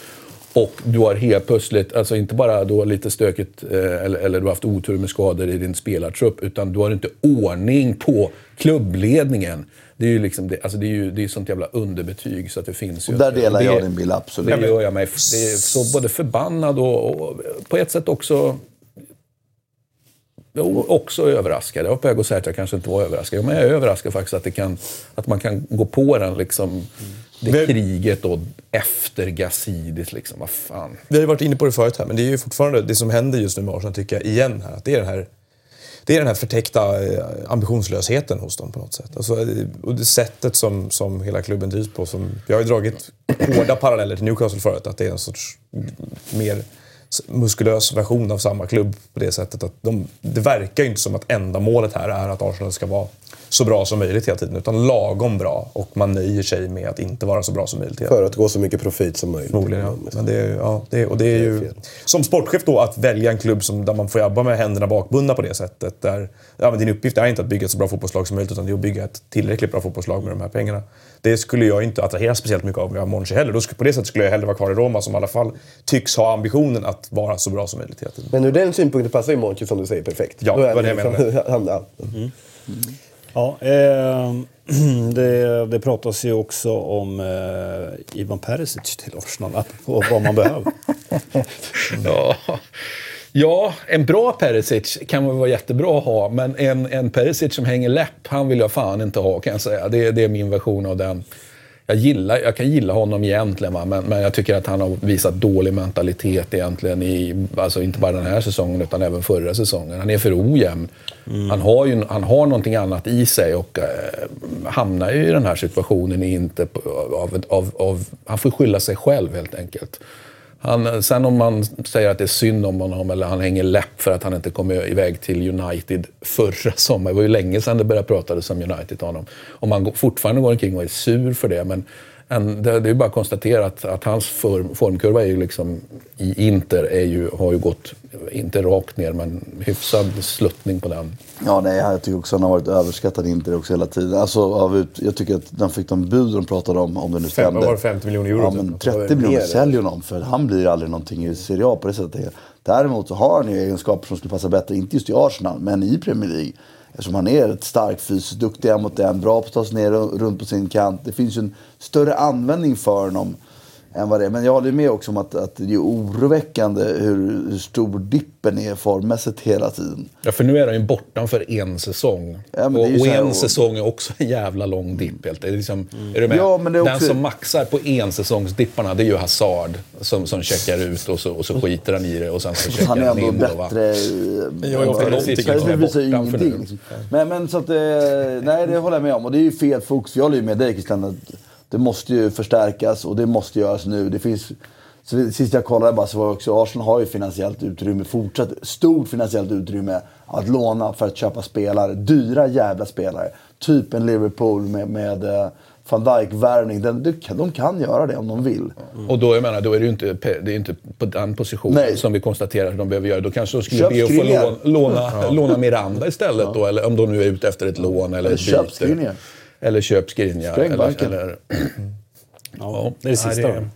Och du har helt plötsligt, alltså inte bara då lite stökigt eh, eller, eller du har haft otur med skador i din spelartrupp, utan du har inte ordning på klubbledningen. Det är ju liksom, det, alltså det är ju det är sånt jävla underbetyg så att det finns ju Och där inte. delar det, jag din bild, absolut. Det gör jag mig. Det är så både förbannad och, och på ett sätt också också överraskad. Jag var på väg att säga att jag kanske inte var överraskad. Men jag är överraskad faktiskt att, det kan, att man kan gå på den liksom, det Men- kriget och efter Gazidis. Liksom. Vad fan. Vi har ju varit inne på det förut här, men det är ju fortfarande det som händer just nu med Arsenal tycker jag, igen här. Att det är den här det är den här förtäckta eh, ambitionslösheten hos dem på något sätt. Alltså, eh, och det sättet som, som hela klubben drivs på. Som, jag har ju dragit hårda paralleller till Newcastle förut. Att det är en sorts mer muskulös version av samma klubb på det sättet. att de, Det verkar ju inte som att enda målet här är att Arsenal ska vara så bra som möjligt hela tiden. Utan lagom bra. Och man nöjer sig med att inte vara så bra som möjligt. För att gå så mycket profit som möjligt. Förmodligen, ja. Men det är, ja, det, och det är ju... Som sportchef då, att välja en klubb som, där man får jobba med händerna bakbundna på det sättet. Där, ja, men din uppgift är inte att bygga ett så bra fotbollslag som möjligt, utan det är att bygga ett tillräckligt bra fotbollslag med de här pengarna. Det skulle jag inte attrahera speciellt mycket av om jag var Monchi heller. Då skulle, på det sättet skulle jag hellre vara kvar i Roma, som i alla fall tycks ha ambitionen att vara så bra som möjligt hela tiden. Men ur den synpunkten passar ju Monchi som du säger perfekt. Ja, är det var det jag liksom- menade. han, ja. Ja, eh, det, det pratas ju också om eh, Ivan Perisic till Arsenal, och vad man behöver. Ja. ja, en bra Perisic kan väl vara jättebra att ha, men en, en Perisic som hänger läpp, han vill jag fan inte ha kan jag säga. Det, det är min version av den. Jag, gillar, jag kan gilla honom egentligen, va? Men, men jag tycker att han har visat dålig mentalitet egentligen. I, alltså inte bara den här säsongen, utan även förra säsongen. Han är för ojämn. Han, har ju, han har någonting annat i sig och eh, hamnar ju i den här situationen inte på, av, av, av... Han får skylla sig själv helt enkelt. Han, sen om man säger att det är synd om honom eller han hänger läpp för att han inte kom iväg till United förra sommaren. Det var ju länge sedan det började pratas om United till honom. Om han fortfarande går omkring och är sur för det. Men en, det, det är bara att konstatera att, att hans form, formkurva är ju liksom, i Inter är ju, har ju gått, inte rakt ner, men hyfsad sluttning på den. Ja, nej, jag tycker också att han har varit överskattad Inter också hela tiden. Alltså, av ut, jag tycker att de fick de bud de pratade om, om det nu stämde. var det, 50 miljoner euro? Ja, typ? men Det var 30 väl miljoner säljer honom för han blir aldrig någonting i Serie A på det sättet. Däremot så har han ju egenskaper som skulle passa bättre, inte just i Arsenal, men i Premier League. Eftersom han är ett stark fysiskt, duktig en mot en, bra på att ta sig ner runt på sin kant. Det finns ju en större användning för honom än vad det är. Men jag håller med också om att, att det är oroväckande hur, hur stor dippen är formmässigt hela tiden. Ja, för nu är han ju borta för en säsong. Ja, men det är och ju och en säsong är också en jävla lång dipp. helt. Det är liksom, är du med? Ja, men det är Den också- som maxar på ensäsongsdipparna, det är ju Hazard. Som, som checkar ut och så, och så skiter han i det och sen så checkar Han är han ändå in. Då, va? bättre. Men jag är ofta någonting. Är för nu. Liksom. Men, men så att, eh, nej det håller jag med om. Och det är ju fel fokus. Jag håller ju med dig Christian. Att det måste ju förstärkas och det måste göras nu. Det finns, så sist jag kollade bara så var också Arsenal har ju finansiellt utrymme, fortsatt stort finansiellt utrymme att låna för att köpa spelare. Dyra jävla spelare. Typ en Liverpool med, med eh, van Dijk-värvning. De, de, kan- de kan göra det om de vill. Och då, jag menar, då är det ju inte, det är inte på den positionen Nej. som vi konstaterar att de behöver göra. Då kanske de skulle Köp be att få låna, låna, låna Miranda istället då. Eller om de nu är ute efter ett lån eller Eller ett byte. Eller köp Skriniar. Spräng Eller, banken. eller, Ja, det är det sista Nej, de gör.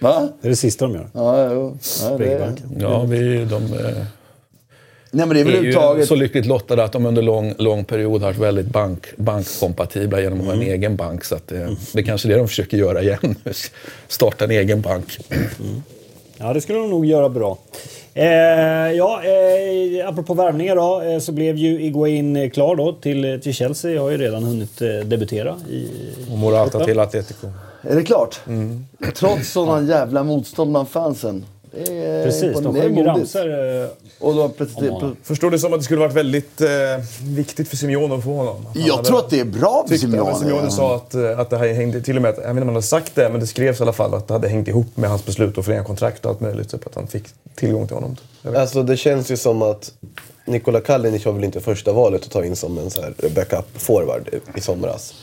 Va? Det är det sista de gör. Ja, jo. Ja, det, Sprängbanken. ja, vi, de... Eh, nej men det är väl överhuvudtaget... så lyckligt lottade att de under lång, lång period har varit väldigt bank, bankkompatibla genom att ha Mm. en egen bank. Så att det, det är kanske är det de försöker göra igen. Starta en egen bank. Ja, det skulle de nog göra bra. Eh, ja, eh, apropå värvningar då, eh, så blev ju Iguain klar då till, till Chelsea. Har ju redan hunnit eh, debutera i... Och Morata till Atletico. Är det klart? Mm. Trots sådana jävla motstånd bland fansen. Är Precis, de modigt. ramsor. eh, Och har honom. Förstår det som att det skulle varit väldigt eh, viktigt för Simeone att få honom? Han jag tror att det är bra för Simeone. Simeone, sa att, eh, att det här hängde, till och med, att- jag vet inte om han hade sagt det, men det skrevs i alla fall att det hade hängt ihop med hans beslut att förlänga kontrakt och allt möjligt. Typ, att han fick tillgång till honom. Typ. Alltså det känns ju som att Nikola Kalinic var väl inte första valet att ta in som en så här backup forward i somras.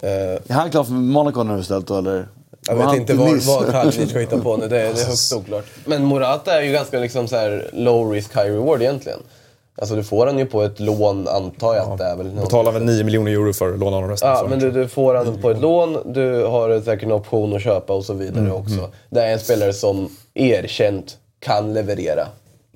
Eh, Är han klar för Monaco nu istället då, eller? Jag vet inte vad, vad Kalinic ska hitta på nu, det är, det är högst oklart. Men Morata är ju ganska liksom så här low risk, high reward egentligen. Alltså du får han ju på ett lån, antar jag att det är väl. Betalar väl 9 miljoner euro för att låna honom resten. Ja, men du, du får han på ett lån, du har säkert en option att köpa och så vidare också. Det är en spelare som erkänt kan leverera.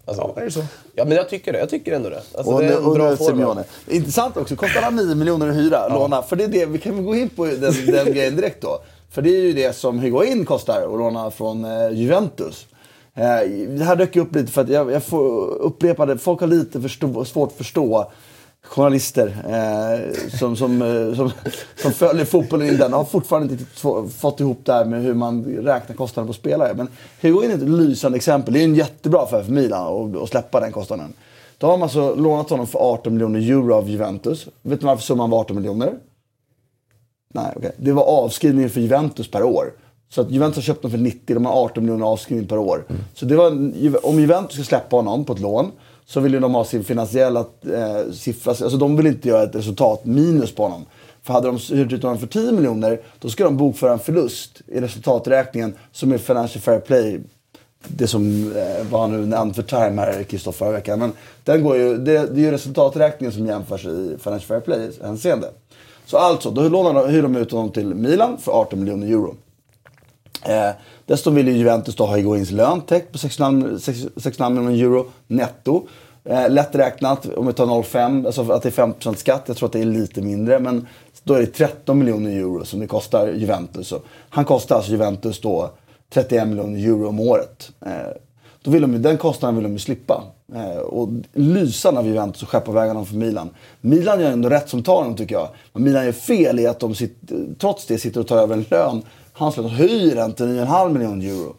Alltså, Ja, är det så? Ja, men jag tycker det. Jag tycker ändå det. Alltså, Och det är en bra. Simeone. Intressant också, kostar han 9 miljoner i hyra, låna? För det är det, vi kan gå in på den, den grejen direkt då. För det är ju det som Higuain kostar att låna från eh, Juventus. Eh, det här dök upp lite för att jag, jag får upprepa det, folk har lite förstå, svårt att förstå journalister eh, som, som, eh, som, som följer fotbollen in den har fortfarande inte riktigt fått ihop det här med hur man räknar kostnaden på spelare. Men Higuain är ett lysande exempel. Det är en jättebra affär för Milan att- att släppa den kostnaden. Då har man alltså lånat honom för 18 miljoner euro av Juventus. Vet ni varför summan var 18 miljoner? Nej, okej. Det var avskrivningen för Juventus per år. Så att Juventus har köpt dem för 90, de har 18 miljoner avskrivning per år. Så det var, om Juventus ska släppa honom på ett lån så vill ju de ha sin finansiella eh, siffra. Alltså de vill inte göra ett resultat minus på honom. För hade de hyrt ut honom för 10 miljoner, då ska de bokföra en förlust i resultaträkningen som är Financial Fair Play. Det som eh, var nu namn för time här, Kristoffer, förra veckan. Men den går ju, det, det är ju resultaträkningen som jämförs i Financial Fair Play-hänseende. Så alltså, då lånar de, hyr de ut honom till Milan för 18 miljoner euro. Eh, dessutom vill ju Juventus då ha Higuains lön täckt på 6,5 miljoner euro netto. Eh, lätt räknat, om vi tar 0,5, alltså att det är 5% skatt. Jag tror att det är lite mindre. Men då är det 13 miljoner euro som det kostar Juventus. Så han kostar alltså Juventus då 31 miljoner euro om året. Eh, då vill de, den kostnaden vill de ju slippa. Eh, och lysande av Juventus att skeppa iväg honom för Milan. Milan gör ändå rätt som tar honom tycker jag. Men Milan gör fel i att de sitter, trots det sitter och tar över en lön. Hans lön höjer den till 9,5 miljoner euro.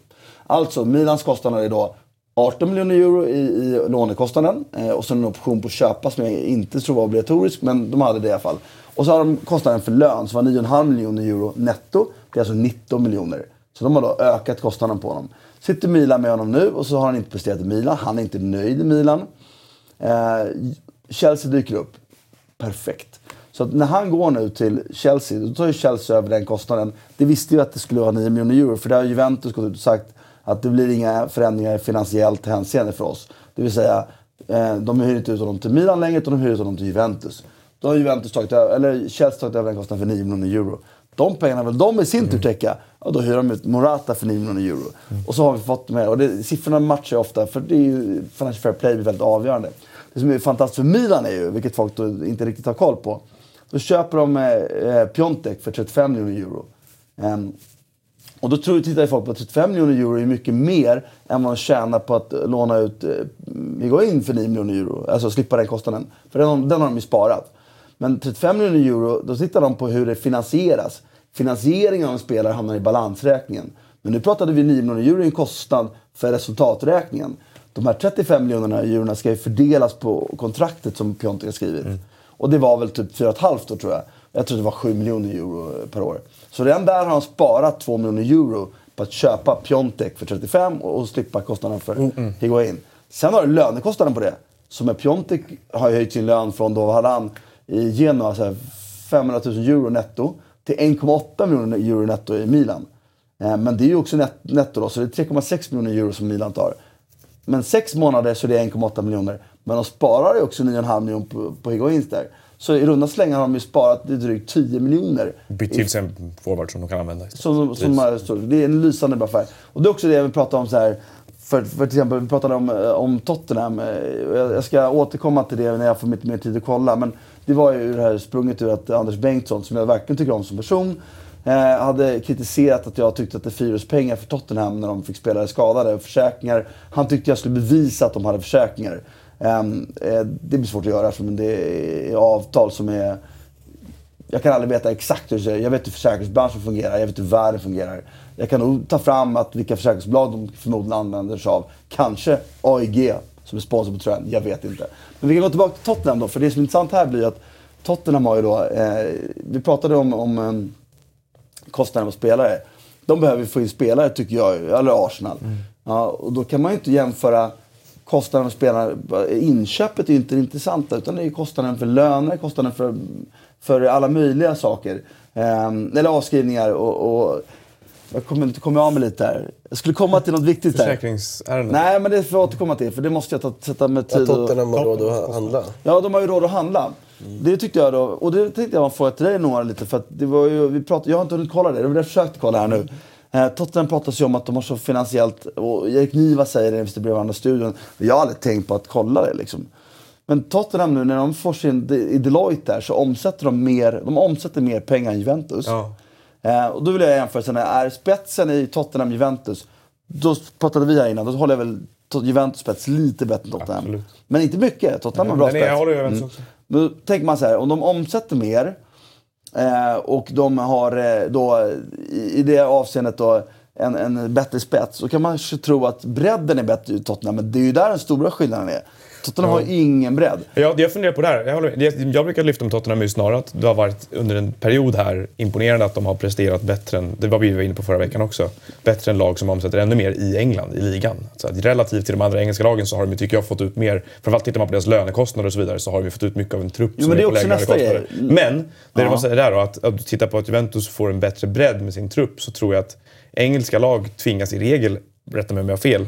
Alltså Milans kostnader är då 18 miljoner euro i, i lånekostnaden. Eh, och sen en option på att köpa som jag inte tror var obligatorisk. Men de hade det i alla fall. Och så har de kostnaden för lön som var 9,5 miljoner euro netto. Det är alltså 19 miljoner. Så de har då ökat kostnaden på honom. Sitter Milan med honom nu och så har han inte presterat i Milan. Han är inte nöjd i Milan. Eh, Chelsea dyker upp. Perfekt. Så att när han går nu till Chelsea, då tar ju Chelsea över den kostnaden. Det visste ju att det skulle vara 9 miljoner euro, för det har Juventus gått ut och sagt att det blir inga förändringar i finansiellt hänseende för oss. Det vill säga, eh, de hyr inte ut honom till Milan längre, utan de hyr ut honom till Juventus. Då har Juventus tagit över, eller Chelsea tagit över den kostnaden för 9 miljoner euro. De pengarna vill de i sin tur täcka. Ja, då hyr de ut Morata för 9 miljoner euro. Och så har vi fått med, och det, siffrorna matchar ju ofta, för det är ju, Financial Fair Play blir väldigt avgörande. Det som är fantastiskt för Milan är ju, vilket folk inte riktigt har koll på, då köper de eh, eh, Piontek för 35 miljoner euro. Ehm, och då tror, tittar folk på att 35 miljoner euro är mycket mer än vad de tjänar på att eh, låna ut eh, in för 9 miljoner euro. Alltså slippa den kostnaden. För den, har- den har de ju sparat. Men 35 miljoner euro, då tittar de på hur det finansieras. Finansieringen av en spelare hamnar i balansräkningen. Men nu pratade vi 9 miljoner euro i en kostnad för resultaträkningen. De här 35 miljonerna eurona ska ju fördelas på kontraktet som Piontek har skrivit. Och det var väl typ 4,5 då tror jag. Jag tror det var 7 miljoner euro per år. Så redan där har han sparat 2 miljoner euro på att köpa Piontek för 35 och och slippa kostnaden för Higuain. Sen har du lönekostnaden på det. Så med Piontek har höjt sin lön från, då han i Genoa så här 500 000 euro netto till 1,8 miljoner euro netto i Milan. Eh, Men det är ju också net, netto då, så det är 3,6 miljoner euro som Milan tar. Men sex månader så är det 1,8 miljoner. Men de sparar ju också 9,5 miljoner på, på Higuains där. Så i runda slängar har de ju sparat drygt 10 miljoner. Bytt till sig en forward som de kan använda. Som, som, så det är en lysande affär. Och det är också det jag vill prata om så här. För, för till exempel, vi pratade om, eh, om Tottenham. Eh, jag, jag ska återkomma till det när jag får lite mer tid att kolla. Men det var ju det här sprunget ur att Anders Bengtsson, som jag verkligen tycker om som person, eh, hade kritiserat att jag tyckte att det fyrades pengar för Tottenham när de fick spelare skadade och försäkringar. Han tyckte jag skulle bevisa att de hade försäkringar. Ehm, eh, det blir svårt att göra eftersom det är avtal som är jag kan aldrig veta exakt hur det ser ut. Jag vet hur försäkringsbranschen fungerar, jag vet hur världen fungerar. Jag kan nog ta fram att vilka försäkringsbolag de förmodligen använder sig av. Kanske AIG som är sponsor på tröjan, jag vet inte. Men vi kan gå tillbaka till Tottenham då, för det som är intressant här blir att Tottenham har ju då, eh, vi pratade om, om eh, kostnaden på spelare. De behöver få in spelare tycker jag, eller Arsenal. Ja, och då kan man ju inte jämföra kostnaden för spelarna. Inköpet är ju inte det intressanta utan det är ju kostnaden för löner, kostnaden för, för alla möjliga saker. Ehm, eller avskrivningar och, och Jag kommer, kommer av mig lite här. Jag skulle komma till något viktigt här. Försäkringsärenden. Nej, men det får jag återkomma till. För det måste jag ta, sätta med tid och... Tottenham har råd att handla. Ja, de har ju råd att handla. Det tyckte jag då, och det tänkte jag man får till dig Noah lite för att det var ju, vi pratade, jag har inte hunnit kolla det, det var det jag försökte kolla här nu. Eh, Tottenham pratas ju om att de har så finansiellt, och Erik Niva säger det i bredvid andra studion, jag har aldrig tänkt på att kolla det liksom. Men Tottenham nu när de får sin, i Deloitte där så omsätter de mer, de omsätter mer pengar än Juventus. Ja. Eh, och då vill jag jämföra, är spetsen i Tottenham-Juventus, då pratade vi här innan, då håller jag väl Juventus spets lite bättre än Tottenham. Absolut. Men inte mycket, Tottenham har bra spets. jag håller Juventus också. Då tänker man så här, om de omsätter mer eh, och de har eh, då i, i det avseendet då en, en bättre spets, så kan man kanske tro att bredden är bättre i Tottenham, men det är ju där den stora skillnaden är. Tottenham har ingen bredd. Jag, jag funderar på det här. Jag, jag, jag brukar lyfta med Tottenham just snarare att det har varit under en period här imponerande att de har presterat bättre än, det var vi var inne på förra veckan också, bättre än lag som omsätter ännu mer i England, i ligan. Så att relativt till de andra engelska lagen så har de, tycker jag, fått ut mer, framförallt tittar man på deras lönekostnader och så vidare, så har de ju fått ut mycket av en trupp Jo, som men det är på också lägre nästa lönekostnader. grej. Men, det Ja. man säger där då, att, att du tittar på att Juventus får en bättre bredd med sin trupp så tror jag att engelska lag tvingas i regel, rätta mig om jag har fel,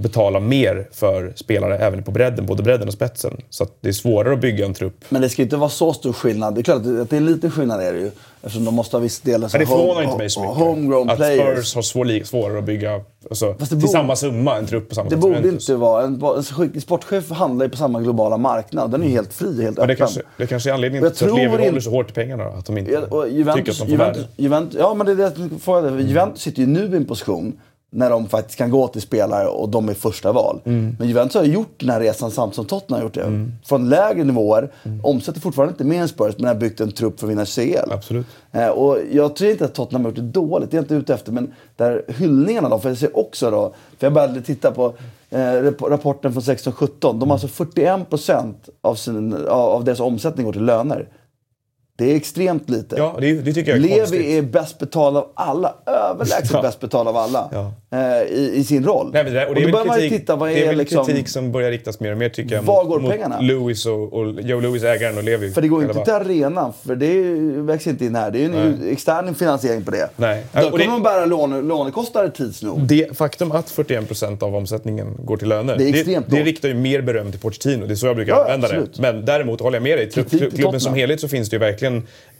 betala mer för spelare även på bredden, både bredden och spetsen. Så att det är svårare att bygga en trupp. Men det ska inte vara så stor skillnad. Det är klart att det, är en liten skillnad är det ju. Eftersom de måste ha viss del Men det förvånar inte mig så mycket. homegrown att players. Spurs har svår, svårare att bygga alltså, till borde- samma summa en trupp på samma Det borde Juventus. inte vara. En, en sportchef handlar ju på samma globala marknad. Den är ju helt fri, helt öppen. det kanske, det kanske är anledningen till att Levi håller så hårt i pengarna. Att de inte och tycker Juventus, att de får Juventus, värde. Juventus, ja, men det är det jag. Juventus sitter ju nu i en position när de faktiskt kan gå till spelare och de är första val. Mm. Men Juventus har gjort den här resan samtidigt som Tottenham har gjort det. Från lägre nivåer, omsätter fortfarande inte mer än Spurs men har byggt en trupp för att vinna CL. Absolut. Eh, och jag tror inte att Tottenham har gjort det dåligt, det är jag inte ute efter. Men där hyllningarna då, för jag ser också då, för jag började titta på eh, rap- rapporten från 16-17. De har alltså 41% av, sin, av, av deras omsättning går till löner. Det är extremt lite. Ja, det, det tycker jag är Levi konstigt. är bäst betald av alla. Överlägset Ja. bäst betald av alla. Ja. Eh, i, I sin roll. Nej, det, och och det är väl kritik, titta, vad det är är, väl liksom... kritik som börjar riktas mer och mer tycker jag Var mot, går mot pengarna? Lewis och, och Joe Lewis, ägaren och Levi. För det går ju inte till arenan, för det växer inte in här. Det är ju en extern finansiering på det. Nej. Då Och kommer det- man bära låne, lånekostnader tids nog. Det faktum att 41% av omsättningen går till löner, Det är det, extremt det lågt. riktar ju mer beröm till Pochettino. Det är så jag brukar Ja, använda absolut. det. Men däremot håller jag med dig. Klubben som helhet så finns det ju verkligen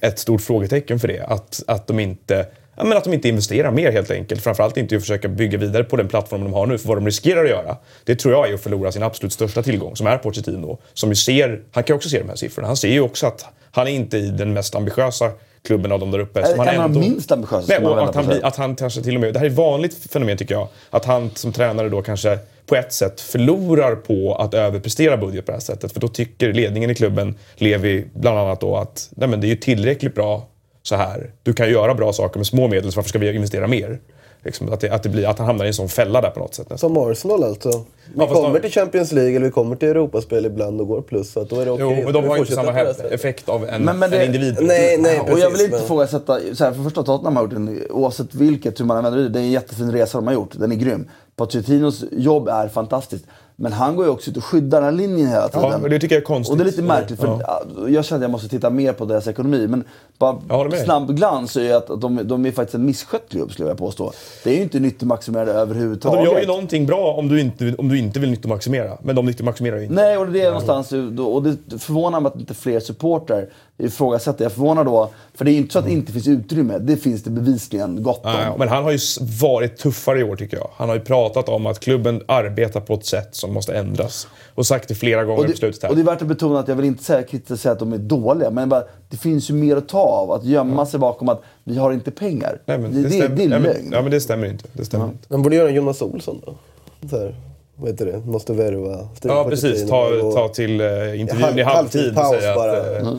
ett stort frågetecken för det. Att, att, de inte, ja, men att de inte investerar mer helt enkelt. Framförallt inte i att försöka bygga vidare på den plattform de har nu. För vad de riskerar att göra, det tror jag är att förlora sin absolut största tillgång, som är Pochettino. Som ju ser, han kan ju också se de här siffrorna. Han ser ju också att han är inte i den mest ambitiösa klubben av dem där uppe. En han de ändå- minst ambitiösa, Nej, och att han, blir, att han kanske till och med, det här är ett vanligt fenomen tycker jag, att han som tränare då kanske på ett sätt förlorar på att överprestera budget på det här sättet. För då tycker ledningen i klubben, Levi bland annat då, att nej men det är ju tillräckligt bra så här. Du kan göra bra saker med små medel, så varför ska vi investera mer? Liksom, att, det, att, det blir, att han hamnar i en sån fälla där på något sätt. nästan. Som Arsenal alltså. Vi Ja, kommer de- till Champions League eller vi kommer till Europaspel ibland och går plus. Så att då är det okej. Jo, men de har ju inte samma effekt av en, Men- men det- en individ. Nej, nej, och jag vill precis, inte men- ifrågasätta, så här, för första Tottenham har gjort en, oavsett vilket, hur man använder det, det är en jättefin resa de har gjort. Den är grym. Pochettinos jobb är fantastiskt. Men han går ju också ut och skyddar den här linjen hela tiden. Ja, och det tycker jag är konstigt. Och det är lite märkligt, för Ja. jag känner att jag måste titta mer på deras ekonomi. Men bara snabb glans är ju att de, de är faktiskt en misskött klubb, skulle jag påstå. Det är ju inte nyttomaximerade Ja, överhuvudtaget. de gör ju någonting bra om du inte, om du inte vill nyttomaximera. Men de nyttomaximerar ju inte. Nej, och det är någonstans, och det förvånar mig att inte fler supportrar ifrågasätter. Jag förvånar då, för det är ju inte så att det inte finns utrymme. Det finns det bevisligen gott om. Nej, men han har ju varit tuffare i år tycker jag. Han har ju pratat om att klubben arbetar på ett sätt som måste ändras. Och sagt det flera gånger Och på det, slutet här. och det är värt att betona att jag vill inte säga, kritiskt säga att de är dåliga, men bara, det finns ju mer att ta av. Att gömma sig bakom att vi har inte pengar. Nej, men det, det, stämmer- det är men, lögn. ja, men det stämmer inte. Det stämmer inte. De borde göra en Jonas Olsson då. Vad heter det? Måste värva. Ja, precis. Ta, och- ta till uh, intervjun Halv- i halvtid och halvtidspaus säga bara. att uh,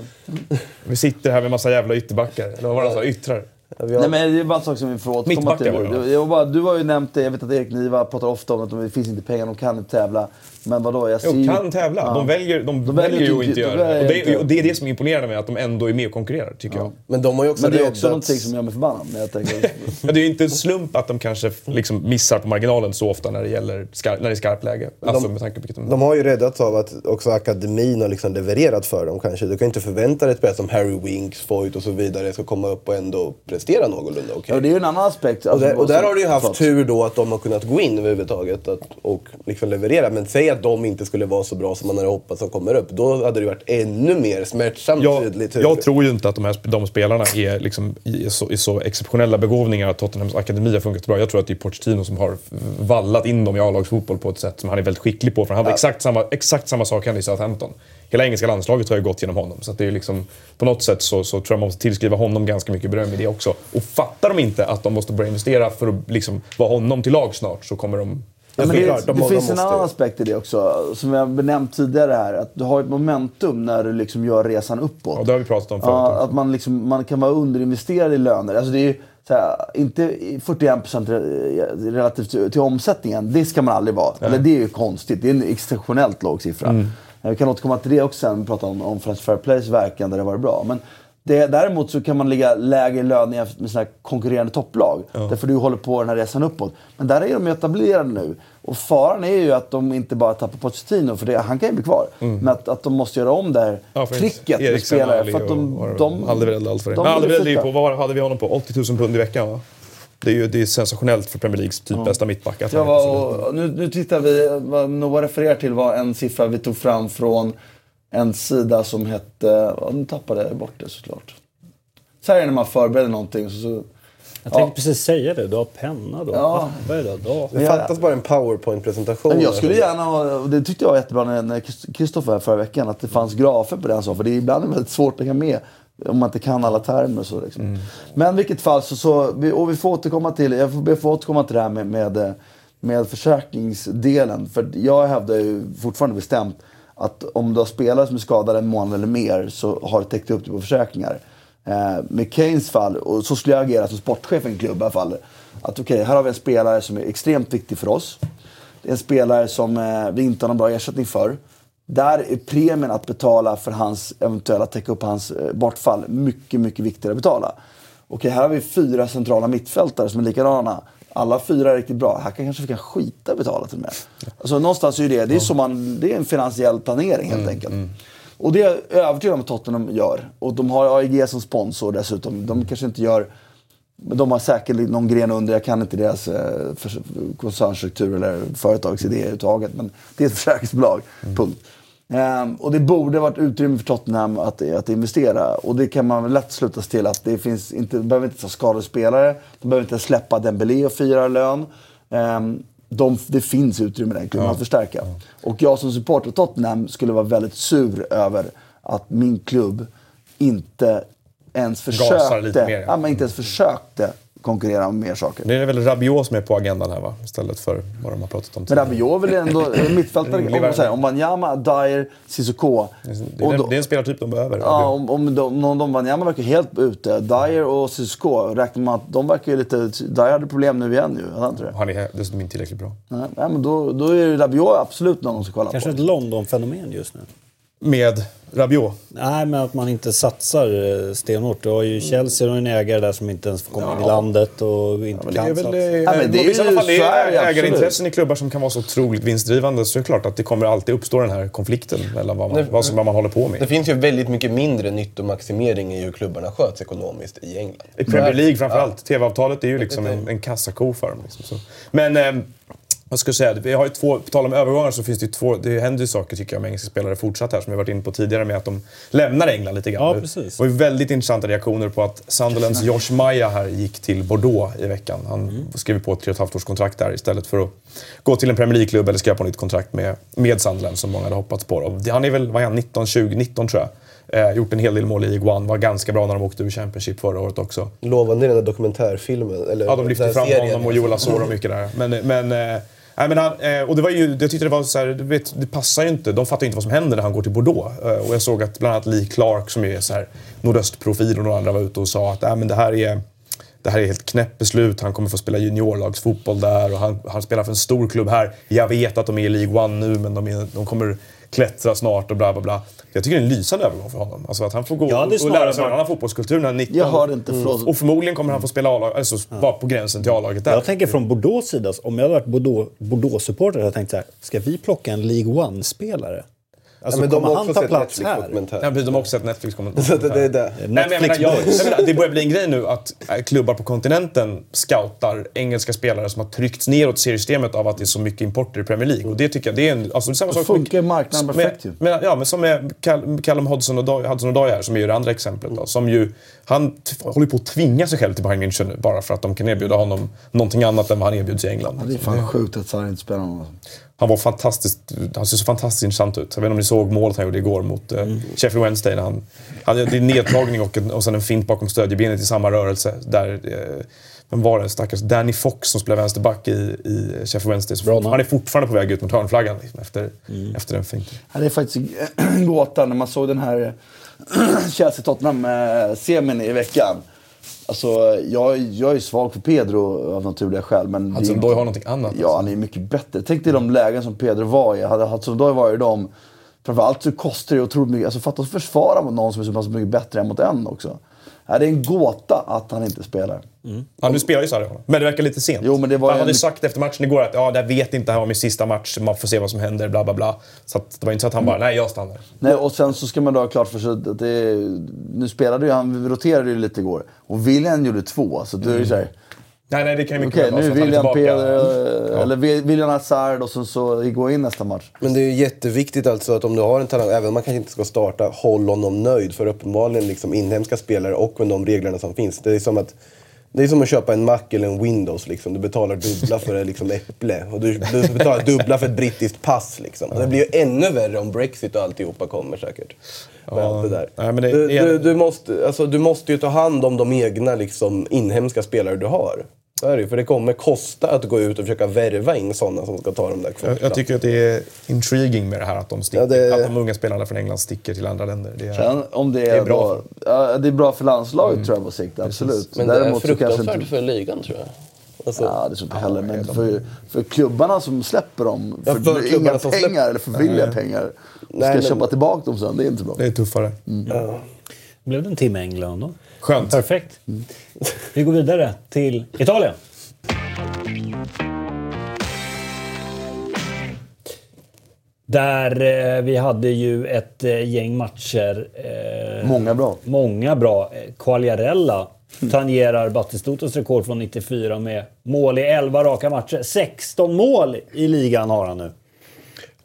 vi sitter här med massa jävla ytterbackar. Eller vad var det han sa? Yttrar. Ja, har- Nej, men det är bara en sak som vi får återkomma till. Du, jag bara, du har ju nämnt det, jag vet att Erik Niva pratar ofta om att det finns inte pengar, de kan inte tävla. Men vadå, jag ser Jo, ju... kan tävla. Ja. De väljer, de De väljer väljer ju att inte- de göra det. Och det, och det är det som imponerar mig, att de ändå är med och konkurrerar, tycker jag. Men de har ju också Men det är också någonting som gör mig förbannad. Jag tänker, Men det är ju inte en slump att de kanske liksom missar på marginalen så ofta när det, gäller skar- när det är skarpt läge. Alltså med tanke på de... De har ju räddats av att också akademin har liksom levererat för dem kanske. Du kan inte förvänta dig ett spelare som Harry Winks, Foyt och så vidare ska komma upp och ändå prestera någorlunda okej. ja, det är ju en annan aspekt. Och Alltså, där, och där har du ju haft förlåt. tur då att de har kunnat gå in överhuvudtaget att, och liksom leverera. Men säg att de inte skulle vara så bra som man hade hoppats att de kommer upp. Då hade det varit ännu mer smärtsamt Jag, tydligt. hur- jag tror ju inte att de, här, de spelarna är, liksom, i, så, i så exceptionella begåvningar att Tottenhams akademi har funkat bra. Jag tror att det är Pochettino som har vallat in dem i A-lagsfotboll på ett sätt som han är väldigt skicklig på. För han hade exakt, samma, exakt samma sak hände i Southampton. Hela engelska landslaget har ju gått genom honom. Så att det är liksom, på något sätt så, så tror jag man måste tillskriva honom ganska mycket beröm i det också. Och fattar de inte att de måste börja investera för att liksom vara honom till lag snart så kommer de... Ja, men det de- det de finns en måste- annan aspekt i det också, som jag benämnt tidigare här. Att du har ett momentum när du liksom gör resan uppåt. Ja, det har vi pratat om förut. Ja, att man, liksom, man kan vara underinvesterad i löner. Alltså det är ju så här, inte 41% re- relativt till, till omsättningen. Det ska man aldrig vara. Eller det är ju konstigt. Det är en exceptionellt låg siffra. Mm. Vi kan återkomma till det också sen. Vi pratar om, om Fair Plays verkan där det var bra. Men det, däremot så kan man ligga lägre i lön jämfört med sina konkurrerande topplag. Därför du håller på den här resan uppåt. Men där är de ju etablerade nu. Och faran är ju att de inte bara tappar Pochettino, för det, han kan ju bli kvar. Men att, att de måste göra om det här Mm. Ja, tricket med spelare. För att de, de, Alderweireld och allt för det. de Men Alderweireld är ju på, vad hade vi honom på? 80 000 pund i veckan va? Det är ju det är sensationellt för Premier Leagues typ bästa mittback. liten. och, nu, nu tittar vi, vad Noah refererar till var en siffra vi tog fram från en sida som hette, ja, nu tappade jag bort det såklart. Så här är det när man förbereder någonting. Så, så, Jag tänkte precis säga det. Du har penna då. Ja. Va? Vad är det då? Det fattas bara en powerpoint-presentation. Men jag skulle gärna ha, och det tyckte jag var jättebra när- Kristoffer här förra veckan, att det fanns grafer på det han sa. För det är ibland väldigt svårt att hänga med om man inte kan alla termer. och Så, liksom. Men i vilket fall, så, så, och vi får återkomma till, jag får be att få återkomma till det här med, med, med försäkringsdelen. För jag hävdar ju fortfarande bestämt att om du har spelare som är skadade en månad eller mer så har du täckt upp det på försäkringar. Eh, med Keynes fall, och så skulle jag agera som sportchef i en klubb i alla fall. Att okej, här har vi en spelare som är extremt viktig för oss. Det är en spelare som eh, vi inte har någon bra ersättning för. Där är premien att betala för hans eventuella täcka upp hans eh, bortfall mycket, mycket viktigare att betala. Okej, här har vi fyra centrala mittfältare som är likadana. Alla fyra är riktigt bra. Här kan kanske vi kan skita betala till och med. Alltså, någonstans är det, det är, så man, det är en finansiell planering helt enkelt. Och det är jag övertygad om att Tottenham gör. Och de har AIG som sponsor dessutom. De kanske inte gör de har säkert någon gren under, jag kan inte deras eh, koncernstruktur eller företagsidé överhuvudtaget. Men det är ett försäkringsbolag, punkt. Ehm, och det borde varit utrymme för Tottenham att, att investera. Och det kan man lätt sluta sig till att det finns inte, de behöver inte ta skadade spelare. De behöver inte släppa Dembélé och fira lön. Ehm, de, det finns utrymme i den klubben att förstärka. Och jag som supporter av Tottenham skulle vara väldigt sur över att min klubb inte ens försökte, mer, ja. ja, men inte ens försökte konkurrera om mer saker. Det är väl Rabiot som är på agendan här va? Istället för vad de har pratat om Men tidigare. Rabiot är väl ändå mittfältare. Om Wanyama, Dyer, Cissoko. Det Och är, då- det är en spelartyp de behöver. Ja, om, om de, om de Wanyama verkar helt ute. Dyer och Cissoko räknar man att de verkar ju lite... Dyer hade problem nu igen ju. Han inte det? Han är dessutom inte tillräckligt bra. Nej, men då, då är Rabiot absolut någon som ska kolla Kanske på. ett London-fenomen just nu. Med Rabiot. Nej, men att man inte satsar eh, stenhårt. Du har ju Chelsea och en ägare där som inte ens får komma in i landet och inte Men det kan är väl satsa. det, Ja, men det är i ju- fall det är det ägarintressen i klubbar som kan vara så otroligt vinstdrivande så är det klart att det kommer alltid uppstå den här konflikten mellan vad man, Det- vad, som, vad man håller på Det med. finns ju väldigt mycket mindre nyttomaximering i hur klubbarna sköts ekonomiskt i England. I Premier League framförallt. TV-avtalet är ju liksom en, en kassako för dem. Liksom, så. Men eh, vad ska jag säga? Vi har ju två, på tal om övergångar så finns det ju två, det händer ju saker tycker jag med engelska spelare fortsatt här som vi varit inne på tidigare med att de lämnar England lite grann. Ja, precis. Det var ju väldigt intressanta reaktioner på att Sunderlands Josh Maja här gick till Bordeaux i veckan. Han skrev på ett tre och ett halvt års kontrakt där istället för att gå till en Premier League-klubb eller skriva på ett nytt kontrakt med, med Sunderland som många hade hoppats på. Och det- Han är väl, vad är han, 19, 20, 19 tror jag. Eh, gjort en hel del mål i League One, var ganska bra när de åkte ur Championship förra året också. Lovande i den där dokumentärfilmen. Eller Ja, de lyfte fram serien. honom och Joel Asoro mycket där. Men, men, eh, nej, men han, eh, och det var ju, jag tyckte det var så här, du vet, det passar ju inte. De fattar ju inte vad som händer när han går till Bordeaux. Eh, och jag såg att bland annat Lee Clark som är så här nordöstprofil och några andra var ute och sa att äh, men det här är det här är helt knäppt beslut. Han kommer få spela juniorlagsfotboll där och han, han spelar för en stor klubb här. Jag vet att de är i League One nu, men de, är, de kommer klättra snart och bla bla bla. Jag tycker det är en lysande övergång för honom. Alltså att han får gå Ja, och lära sig en annan fotbollskultur när han är 19. Jag hör inte, förlåt. Och förmodligen kommer han få spela A-lag, alltså vara på gränsen till A-laget där. Jag tänker från Bordeaux sida, om jag hade varit Bordeaux- Bordeaux-supporter hade jag tänkt så här, ska vi plocka en League One-spelare? Alltså, Ja, men de kommer har han också ta sett plats här? Netflix-dokumentär. Ja, de har också sett netflix kommentar Så det, det är det. Nej, men jag menar, Netflix jag, boys. jag menar, det börjar bli en grej nu att äh, klubbar på kontinenten scoutar engelska spelare som har tryckts neråt i seriesystemet av att det är så mycket importer i Premier League. Och det tycker jag, det är en, alltså det är samma sak funkar marknaden perfekt ju. med, Ja, men som med Cal- Callum Hudson-Odoi Hudson Odoi här, som är ju det andra exemplet. Då, som ju, han håller på att tvinga sig själv till Bayern München nu, bara för att de kan erbjuda honom någonting annat än vad han erbjuds i England. Det är fan sjukt att Sarri inte spelar någon. Han var fantastiskt, han ser så fantastiskt intressant ut. Jag vet inte om ni såg målet han gjorde igår mot eh, Sheffield Wednesday. När han, han hade en nedtagning och, en, och sen en fint bakom stödjebenet i samma rörelse. Där, eh, vem var det? Stackars Danny Fox som spelar vänsterback i, i Sheffield Wednesday. Bra han är fortfarande på väg ut mot hörnflaggan liksom, efter, efter den finten. Ja, det är faktiskt en gåta när man såg den här Chelsea-Tottenham-semin i veckan. Alltså, jag, jag är svag för Pedro av naturliga skäl. Men Hudson Odoi har någonting annat. Ja, alltså. han är mycket bättre. Tänk dig de lägen som Pedro var i. Hade Hudson-Odoi varit i dem, framförallt så kostar det otroligt mycket. Alltså fatta att försvara mot någon som är så pass mycket bättre än mot en också. Ja, det är en gåta att han inte spelar. Ja, nu spelar ju Sarri. Men det verkar lite sent. Jo, men det var han en- hade ju sagt efter matchen igår att ja, det vet inte, här var min sista match, man får se vad som händer, bla bla bla. Så det var inte så att han bara, nej jag stannar. Nej, och sen så ska man då ha klart för sig att det, nu spelade ju han, roterade ju lite igår. Och William gjorde två, så då är det så här. Nej, nej, det kan ju mycket Okej, väl vara nu så att han är William tillbaka. Peder, eller William Hazard och så, så går in nästa match. Men det är ju jätteviktigt alltså att om du har en talang, även om man kanske inte ska starta, håll honom nöjd. För uppenbarligen liksom inhemska spelare och med de reglerna som finns. Det är som att det är som att köpa en Mac eller en Windows. Liksom. Du betalar dubbla för ett liksom, äpple. Och du, du betalar dubbla för ett brittiskt pass. Liksom. Och det blir ju ännu värre om Brexit och alltihopa kommer säkert. Med Ja. allt det där. Nej, men det- du, det är- du, du, måste, alltså, du måste ju ta hand om de egna liksom, inhemska spelare du har. Så är det ju, För det kommer kosta att gå ut och försöka värva in sådana som ska ta de där Jag, kvoterna. jag tycker att det är intriguing med det här att de, sticker, Ja, det- att de unga spelarna från England sticker till andra länder. Det är, Sen om det är, Det är bra Då, ja, det är bra för landslaget tror jag på sikt, absolut. Men det är Däremot så kanske fruktansvärt inte- för ligan tror jag. Alltså, Ja, det tror jag inte heller. Men för, för klubbarna som släpper dem, Ja, för, för inga pengar släpper- eller för billiga pengar. Ska Nej, men- köpa tillbaka dem sen, det är inte bra. det är tuffare. Blev det en timme England då? Skönt. Perfekt. Vi går vidare till Italien. Där eh, vi hade ju ett eh, gäng matcher. Eh, Många bra. Många bra. Eh, Quagliarella tangerar Battistutas rekord från 94 med mål i 11 raka matcher. 16 mål i ligan har han nu.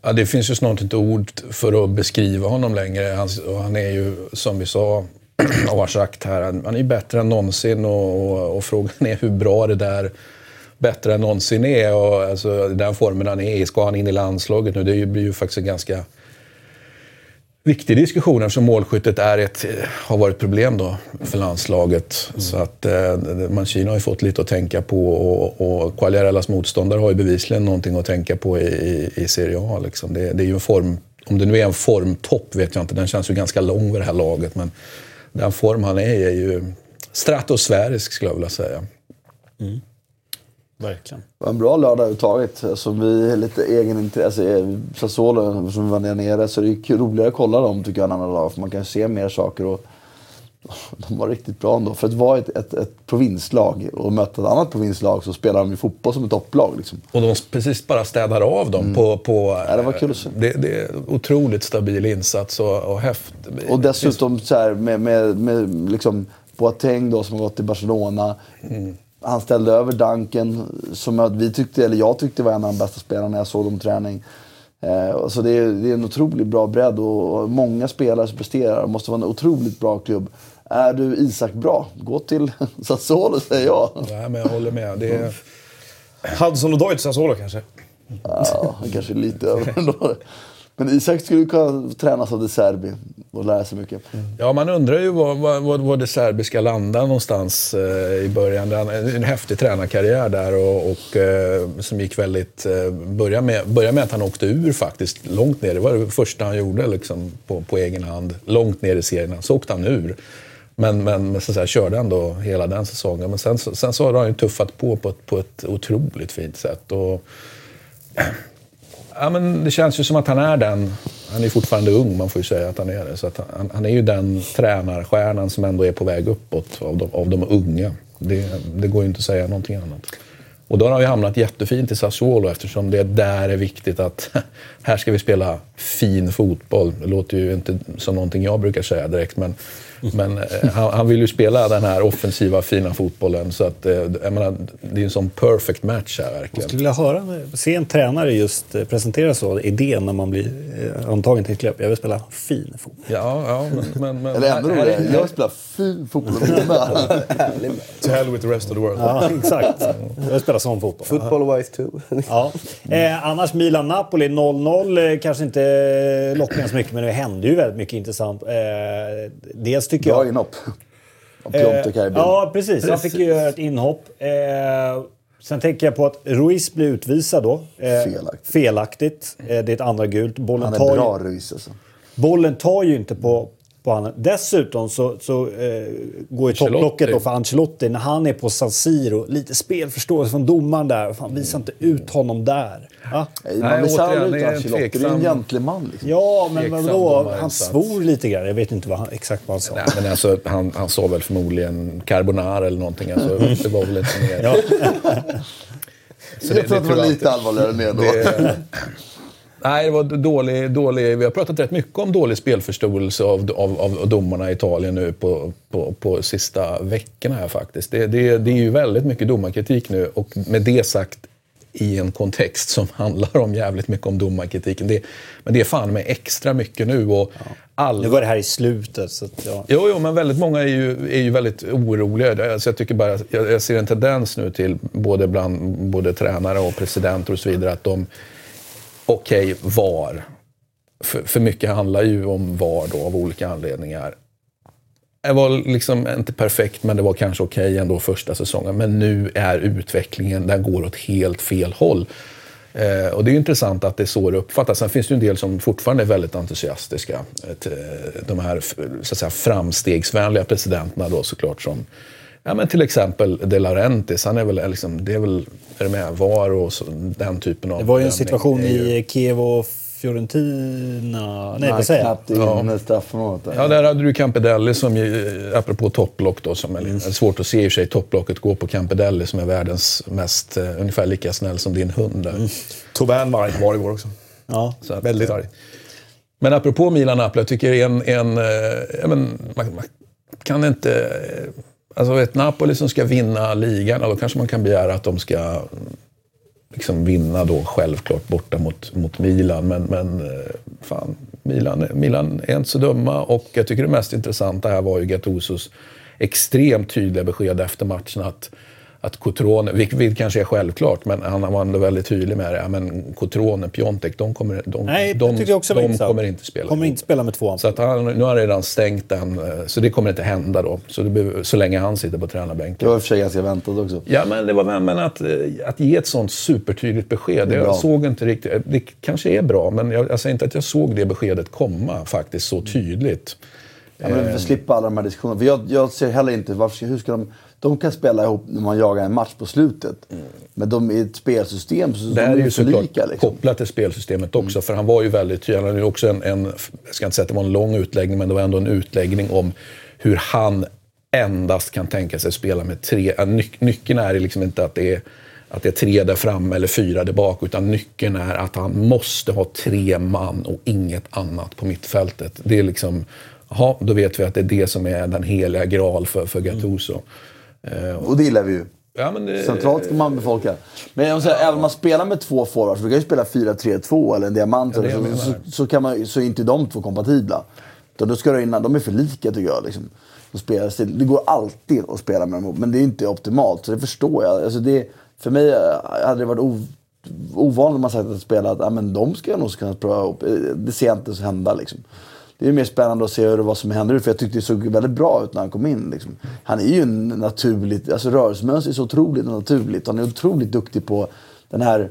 Ja, det finns ju snart inte ord för att beskriva honom längre. Han, han är ju, som vi sa sagt här, han är bättre än någonsin och, och, och frågan är hur bra det där bättre än någonsin är. Och, alltså, den formen han är i, ska han in i landslaget nu? Det blir ju faktiskt en ganska viktig diskussion eftersom målskyttet är ett, har varit ett problem då för landslaget. Så att eh, Mancini har ju fått lite att tänka på och, och Quagliarellas motståndare har ju bevisligen någonting att tänka på i, i, i Serie A. Liksom. Det, det är ju en form, om det nu är en formtopp vet jag inte, den känns ju ganska lång vid det här laget. Men den form han är i är ju stratosfärisk skulle jag vilja säga. Verkligen. Det var en bra lördag överhuvudtaget. Alltså, vi är lite egenintresse. Alltså, Sassuolo, som vi var där nere, så det är roligare att kolla dem tycker jag än andra lag. För man kan se mer saker. Och, de var riktigt bra ändå. För att vara ett, ett, ett provinslag och möta ett annat provinslag så spelar de ju fotboll som ett topplag. Liksom. Och de precis bara städar av dem på... på Ja, det var kul att se. det, det är otroligt stabil insats och, och häft. Och dessutom så här, med, med, med liksom Boateng då, som har gått till Barcelona. Han ställde över Duncan, som vi tyckte, eller jag tyckte var en av de bästa spelarna när jag såg dem träning. Eh, så det är, det är en otroligt bra bredd och, och många spelare som presterar. Det måste vara en otroligt bra klubb. Är du Isak bra, gå till Sassuolo säger jag. Nej, men jag håller med. Det är, Hudson och Deutsch Sassuolo kanske? Ja, kanske är lite över ändå. Men Isak skulle kunna tränas av De Serbi och lära sig mycket. Ja, man undrar ju var, var, var, var det serbiska landar någonstans eh, i början. Han, en häftig tränarkarriär där och, och eh, som gick väldigt... Eh, började, med, började med att han åkte ur faktiskt, långt ner. Det var det första han gjorde liksom, på, på egen hand. Långt ner i serierna. Så åkte han ur. Men, men så att säga, körde ändå hela den säsongen. Men sen, så- sen så har han ju tuffat på på ett, på ett otroligt fint sätt. Och, ja, men det känns ju som att han är den, han är fortfarande ung, man får ju säga att han är det. Så att han, han är ju den tränarstjärnan som ändå är på väg uppåt av de, av de unga. Det, det går ju inte att säga någonting annat. Och då har han ju hamnat jättefint i Sassuolo eftersom det där är viktigt att här ska vi spela fin fotboll. Det låter ju inte som någonting jag brukar säga direkt men, men eh, han, han vill ju spela den här offensiva fina fotbollen. Så att, eh, jag menar, det är en sån perfect match här Jag verkligen. skulle vilja höra, se en tränare just eh, presentera så, idén när man blir antagen till ett klubb. Jag vill spela fin fotboll. Ja, ja, men... men, men Eller ännu roligare, jag spelar fin fotboll. To hell with the rest of the world. Ja, exakt. Jag vill spela sån fotboll. Football wise too. Ja. Eh, annars Milan-Napoli 0-0 eh, kanske inte lockar så mycket, men det hände ju väldigt mycket intressant. Eh, dels tycker Bra jag... inhopp. Och Piontek här i Eh, ja, precis. Han fick ju göra ett inhopp. Eh, sen tänker jag på att Ruiz blir utvisad då. Eh, Felaktigt. felaktigt. Eh, det är ett andra gult. Bollen Han är tar, bra ju, Ruiz alltså. bollen tar ju inte på, på han. Dessutom så, så eh, går ju topplocket då för Ancelotti när han är på San Siro. Lite spelförståelse från domaren där. Fan, visa inte ut honom där. Ja, Nej, Nej, Man visar återigen, ut det är en Ancelotti. Det är en gentleman liksom. ja men vadå? Han svor lite grann. Jag vet inte vad han, exakt vad han sa. Nej, men alltså, han, han sa väl förmodligen carbonara eller någonting. Alltså, det var väl inte mer. Ja. Så jag tror att det var lite allvarligare ner då. Nej, det var dålig, dålig... Vi har pratat rätt mycket om dålig spelförståelse av, av, av domarna i Italien nu på, på, på sista veckorna här faktiskt. Det, det, det är ju väldigt mycket domarkritik nu och med det sagt i en kontext som handlar om jävligt mycket om domarkritiken. Det, men det är fan med extra mycket nu och alla... Nu var det här i slutet. Så att, ja. Jo, jo, men väldigt många är ju, är ju väldigt oroliga. Alltså jag, tycker bara, jag, jag ser en tendens nu till både bland både tränare och presidenter och så vidare att de... Okej, VAR. För, för mycket handlar ju om VAR då av olika anledningar. Det var liksom inte perfekt, men det var kanske okej ändå första säsongen. Men nu är utvecklingen, den går åt helt fel håll. Eh, och det är ju intressant att det är så det uppfattas. Sen finns det ju en del som fortfarande är väldigt entusiastiska. Ett, eh, de här så att säga, framstegsvänliga presidenterna då såklart som Ja, men till exempel De Laurentiis, han är väl, liksom, det är väl, är det med, VAR och så, den typen av... Det var ju en situation ju- i Kiev och Fiorentina. Nej, vad säger jag? knappt in med straffområdet. Ja, där hade du Campedelli som ju, apropå topplock då, som är, Mm. svårt att se i och för sig, topplocket går på Campedelli som är världens mest, eh, ungefär lika snäll som din hund där. Tobin var arg var igår också. Ja. Så att, Väldigt eh, arg. Men apropå Milan-Napoli, jag tycker en... en eh, ja, men, man, man kan inte... eh, Alltså ett Napoli som ska vinna ligan, då kanske man kan begära att de ska liksom vinna då självklart borta mot, mot Milan. Men, men eh, fan, Milan, Milan är inte så dumma och jag tycker det mest intressanta här var ju Gattusos extremt tydliga besked efter matchen att att Cotrone, vilket, vilket kanske är självklart, men han var ändå väldigt tydlig med det. Ja, men Cotrone, Piontek, de kommer, de, Nej, de, det tycker jag också var de intressant. kommer inte spela. Kommer inte spela med två Så att han, nu har han redan stängt den, eh, så det kommer inte hända då. Så, det, så länge han sitter på Det tränarbänken. var i och för sig ganska väntat också. Ja, men det var men att, eh, att ge ett sånt supertydligt besked. Det. Jag såg inte riktigt. Det kanske är bra, men jag, jag säger inte att jag såg det beskedet komma faktiskt så tydligt. Ja, men för att slippa alla de här diskussionerna. För jag, jag ser heller inte, varför, hur ska de... De kan spela ihop när man jagar en match på slutet. Men de i ett spelsystem så Det de här är ju såklart lika. Liksom. kopplat till spelsystemet också. För han var ju väldigt tydlig. Han hade ju också en, en, jag ska inte säga att det var en lång utläggning, men det var ändå en utläggning om hur han endast kan tänka sig spela med tre. ja, Ny, nyckeln är liksom inte att det är att det är tre där framme eller fyra där bak. Utan nyckeln är att han måste ha tre man och inget annat på mittfältet. Det är liksom, jaha, då vet vi att det är det som är den heliga graal för, för Gattuso. Eh, Och det gillar vi ju. ja, det, Centralt ska man befolka. Men jag säga, även om man spelar med två forwards, du kan ju spela 4-3-2 eller en diamant, Ja, eller jag så, så, så, kan man, så är inte de två kompatibla. Utan då ska du in, de är för lika tycker jag. Liksom. De spelar stil. Det går alltid att spela med dem men det är inte optimalt. Så det förstår jag. Alltså det, för mig eh, hade det varit o, ovanligt om man sagt att spela att ja, men de ska nog kunna pröva ihop. Eh, Det ser jag inte så hända. Liksom. Det är mer spännande att se vad som händer. nu, För jag tyckte det såg väldigt bra ut när han kom in. Liksom. Han är ju en naturligt, alltså rörelsemönster är så otroligt naturligt. Han är otroligt duktig på den här,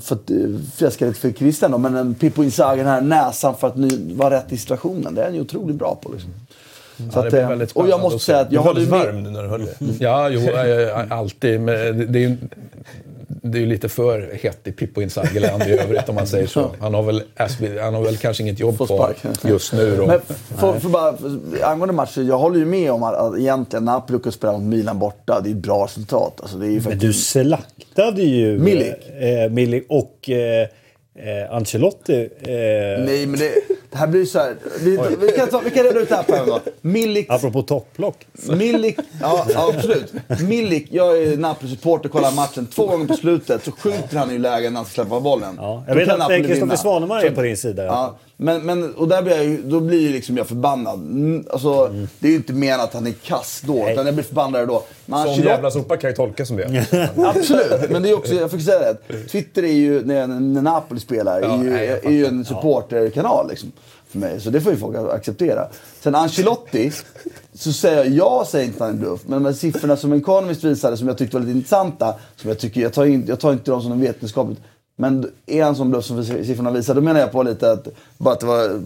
för att eh, fjäska lite för Christian då, men en Pippo Inzaghi, den här näsan för att nu vara rätt i situationen. Det är han ju otroligt bra på. Liksom. Så det att, eh, väldigt och jag måste säga att jag var håller med. varm nu när du hörde det. Ja, jo, eh, alltid. Men det är ju det är ju lite för hett i Pippo Inzaghi-land i övrigt om man säger så. Han har väl, han har väl kanske inget jobb kvar just nu då. Men för, för bara, för, angående matchen, jag håller ju med om att, att egentligen Napoli lyckas spela mot Milan borta. Det är ett bra resultat. Alltså, det är ju Men faktiskt... du slaktade ju Milik. Eh, Milik och eh, eh, Ancelotti. Eh, Nej, men det, det här blir så här... Vi, vi, kan, ta, vi kan reda ut det här på en gång. Milik apropå topplock. Milik, ja, ja absolut. Milik, jag är Napoli-supporter, kollar matchen. Två gånger på slutet så skjuter han i lägen när han ska släppa bollen. Ja, Då jag vet att Kristoffer. Svanemar är på din sida. Ja, men, men, och där blir jag, ju- då blir ju liksom jag förbannad. Mm, Alltså, Det är ju inte menat att han är kass då, utan jag blir förbannad då. Men Sån Ancelotti- jävla sopa kan ju tolkas som det. Absolut, men det är också, jag fick säga det. Twitter är ju, när, när Napoli spelar, är ju, nej, är ju en supporterkanal liksom. För mig, så det får ju folk acceptera. Sen Ancelotti, så säger jag, jag säger inte att han är bluff, men de här siffrorna som Economist visade, som jag tyckte var lite intressanta, som jag tycker, jag tar, in, jag tar inte dem som något vetenskapligt, men är han som bluff som siffrorna visar, då menar jag på lite att, bara att det var,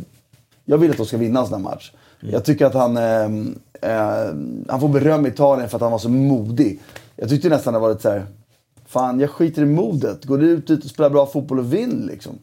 jag vill att de ska vinna en sån här match. Jag tycker att han, eh, eh, han får beröm i Italien för att han var så modig. Jag tyckte nästan det var lite så här, fan jag skiter i modet. Går ut dit och spelar bra fotboll och vinn liksom.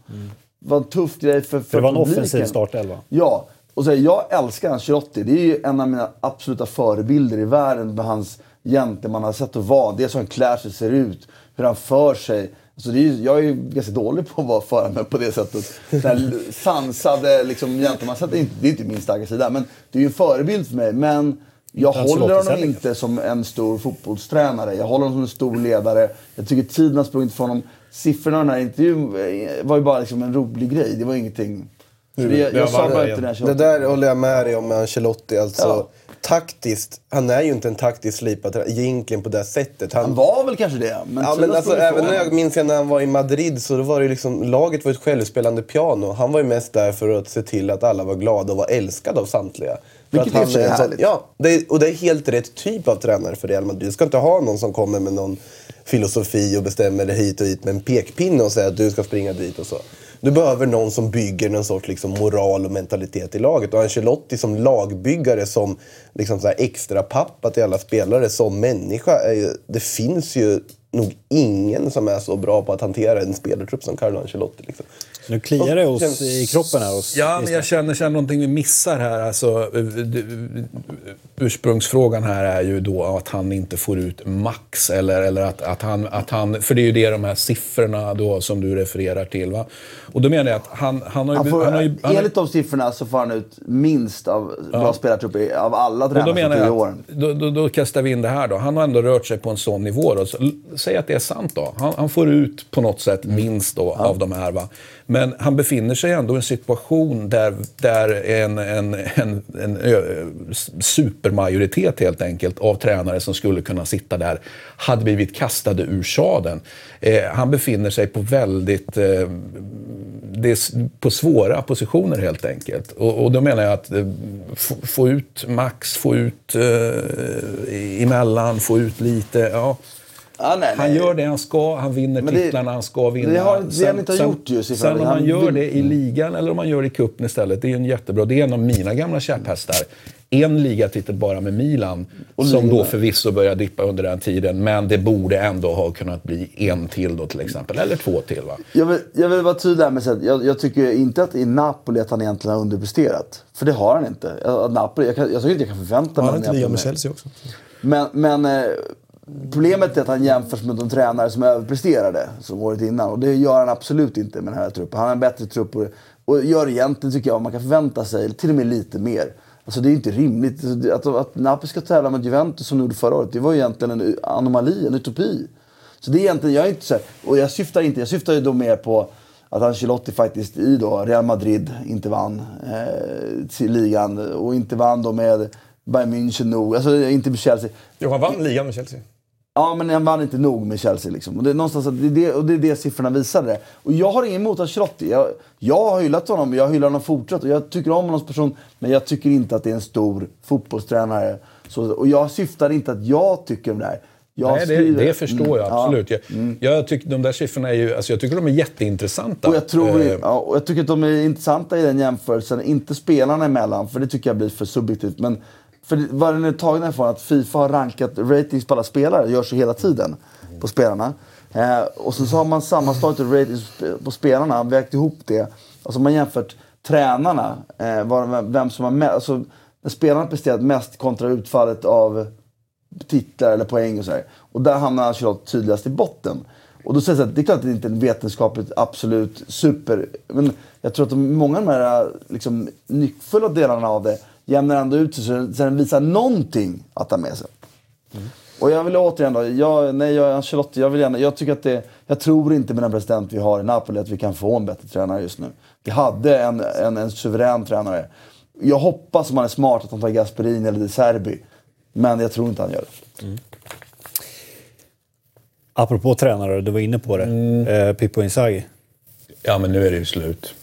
Det var en tuff grej för, för det var en publiken. offensiv startelva. Ja, och så här, jag älskar Ancelotti. Det är ju en av mina absoluta förebilder i världen med hans gentlemannasätt att vara. Det är så han klär sig, ser ut, hur han för sig. Alltså det är ju, jag är ju ganska dålig på att vara föra mig på det sättet. Den här sansade liksom, gentlemannasättet, det är är inte min starka sida. Men det är ju en förebild för mig. Men jag Inte håller honom inte som en stor fotbollstränare. Jag håller honom som en stor ledare. Jag tycker tiden har sprungit från honom. Siffrorna i den här intervjun eh, var ju bara liksom en rolig grej. Det var ingenting... Så det, jag, jag sa bara inte när jag Det där håller jag med dig om med Ancelotti. Alltså, Ja. Taktiskt, han är ju inte en taktiskt slipad egentligen på det sättet. Han var väl kanske det. Men Ja, men alltså, även när jag minns jag när han var i Madrid så då var det liksom, laget var ett självspelande piano. Han var ju mest där för att se till att alla var glada och var älskade av samtliga. För Vilket att en är härligt. Ja, det är, och det är helt rätt typ av tränare för Real Madrid. Du ska inte ha någon som kommer med någon filosofi och bestämmer det hit och hit med en pekpinne och säger att du ska springa dit och så. Du behöver någon som bygger någon sorts liksom moral och mentalitet i laget. Och Ancelotti som lagbyggare, som liksom så här extra pappa till alla spelare, som människa. Ju, det finns ju nog ingen som är så bra på att hantera en spelartrupp som Carlo Ancelotti. Liksom. Nu kliar det hos, i kroppen här hos Ja, men jag känner, känner någonting vi missar här. Alltså, eh, d- ursprungsfrågan här är ju då att han inte får ut max. Eller, eller att, att, han, att han... För det är ju det de här siffrorna då som du refererar till. Va? Och då menar jag att han, han har ju... Han får, han har ju han, enligt de siffrorna så får han ut minst av bra spelartrupper av alla tränare menar jag åren. då, då, då kastar vi in det här då. Han har ändå rört sig på en sån nivå. Då. Så, säg att det är sant då. Han, han får ut på något sätt minst då av de här. Va? Men han befinner sig ändå i en situation där, där en, en, en, en supermajoritet helt enkelt av tränare som skulle kunna sitta där hade blivit kastade ur sadeln. Eh, han befinner sig på väldigt eh, det på svåra positioner helt enkelt. Och, och då menar jag att eh, få, få ut max, få ut eh, emellan, få ut lite. Ja. Ja, nej, Han nej. gör det han ska, han vinner Men det- titlarna han ska vinna. det har- det han inte gjort ju, siffrorna. Sen om Han man gör det i ligan eller om man gör det i cupen istället, det är en jättebra. Det är en av mina gamla käpphästar. En ligatitel bara med Milan, som då förvisso började dippa under den tiden, men det borde ändå ha kunnat bli en till då till exempel, eller två till. Va? Jag vill, jag vill vara tydlig här med att jag, jag tycker inte att i Napoli att han egentligen har underpresterat. För det har han inte. Att Napoli, jag, kan, jag tycker inte jag kan förvänta Han mig har av inte ligan med. Chelsea också. Men, men eh, problemet är att han jämförs med de tränare som överpresterade som året innan. Och det gör han absolut inte med den här truppen. Han har en bättre trupp och, och gör egentligen, tycker jag, man kan förvänta sig till och med lite mer. Alltså det är inte rimligt. Alltså, att, att Napoli ska tävla med Juventus som de gjorde förra året, det var egentligen en anomali, en utopi. Så det är egentligen, jag är inte så här, och jag syftar inte, jag syftar ju då mer på att Ancelotti faktiskt i då Real Madrid inte vann eh, till ligan och inte vann då med Bayern München nog, alltså inte med Chelsea. Jo, han vann ligan med Chelsea. Ja, men han vann inte nog med Chelsea. Liksom. Och, det är någonstans att det, är det, och det är det siffrorna visade. Och jag har inget emot Ancelotti. Jag, jag har hyllat honom jag hyllar honom fortsatt. Och jag tycker om honom som person. Men jag tycker inte att det är en stor fotbollstränare. Så, och jag syftar inte att jag tycker om det här. Jag Nej, det, det förstår jag Mm, ja. absolut. Jag, jag tycker de där siffrorna är ju, alltså jag tycker de är jätteintressanta. Och jag, tror, Eh, ja, och jag tycker att de är intressanta i den jämförelsen. Inte spelarna emellan, för det tycker jag blir för subjektivt. Men för vad den är tagen ifrån att Fifa har rankat ratings på alla spelare. Görs ju hela tiden på spelarna. Eh, och så, så har man sammanslagit ratings på spelarna, vägt ihop det. Och så har man jämfört tränarna, eh, var, vem som har mest, alltså, när spelarna presterat mest kontra utfallet av titlar eller poäng och så här. Och där hamnar Ancelotti tydligast i botten. Och då sägs det att det är klart att det inte är en vetenskapligt absolut super... Men jag tror att de, många av de här liksom, nyckfulla delarna av det jämnar ändå ut sig så så den visar någonting att ta med sig. Och jag vill återigen då, jag, nej jag är Ancelotti, jag vill gärna, jag tycker att det, jag tror inte med den president vi har i Napoli att vi kan få en bättre tränare just nu. Vi hade en, en, en suverän tränare. Jag hoppas om han är smart att han tar Gasperini eller De Serbi. Men jag tror inte han gör det. Apropå tränare, du var inne på det. Mm. Eh, Pippo Inzaghi. Ja, men nu är det ju slut.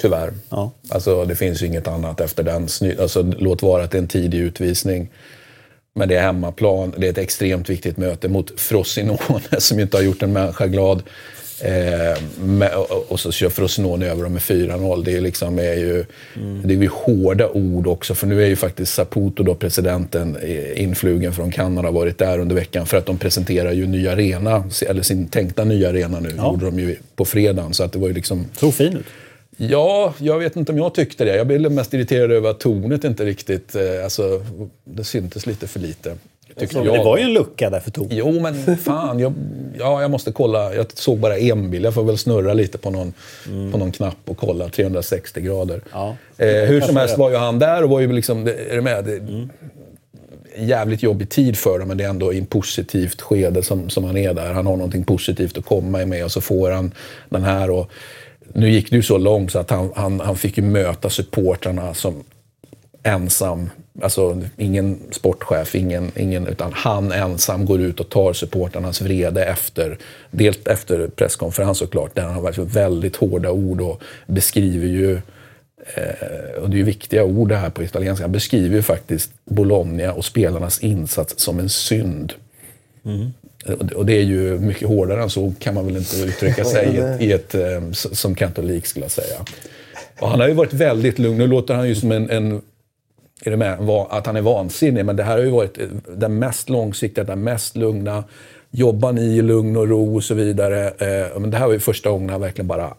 Tyvärr. Ja. Alltså, det finns ju inget annat efter den. Alltså, låt vara att det är en tidig utvisning. Men det är hemmaplan. Det är ett extremt viktigt möte mot Frosinone som inte har gjort en människa glad. Eh, med, och, så kör Frosinone över dem med 4-0. Det är, liksom, är ju, det är ju hårda ord också. För nu är ju faktiskt Saputo, då, presidenten, influgen från Kanada, varit där under veckan. För att de presenterar ju ny arena, eller sin tänkta nya arena nu. gjorde de ju på fredagen. Så att det var ju liksom... Såg fin ut. Ja, jag vet inte om jag tyckte det. Jag blev mest irriterad över att tornet inte riktigt... Eh, alltså, det syntes lite för lite. Tyckte. Det var ju en lucka där för Tor. Jo, men fan. Jag, ja, jag måste kolla. Jag såg bara en bild. Jag får väl snurra lite på någon, på någon knapp och kolla 360 grader. Ja. Eh, hur som helst var ju han där och var ju liksom... Är du med? Det, en jävligt jobbig tid för dem, men det är ändå i en positivt skede som, som han är där. Han har någonting positivt att komma med och så får han den här. Och, nu gick det ju så långt så att han, han, han fick ju möta supportrarna som ensam. Alltså ingen sportchef, ingen, ingen, utan han ensam går ut och tar supportrarnas vrede efter, dels efter presskonferens såklart, där han har väldigt hårda ord och beskriver ju eh, och det är ju viktiga ord det här på italienska. Han beskriver ju faktiskt Bologna och spelarnas insats som en synd. Mm. Och det är ju mycket hårdare än så kan man väl inte uttrycka sig i ett, i ett eh, som katolik skulle jag säga. Och han har ju varit väldigt lugn. Nu låter han ju som en, en är du med? Att han är vansinnig. Men det här har ju varit eh, den mest långsiktiga, den mest lugna. Jobbar ni i lugn och ro och så vidare. Eh, Men det här var ju första gången han verkligen bara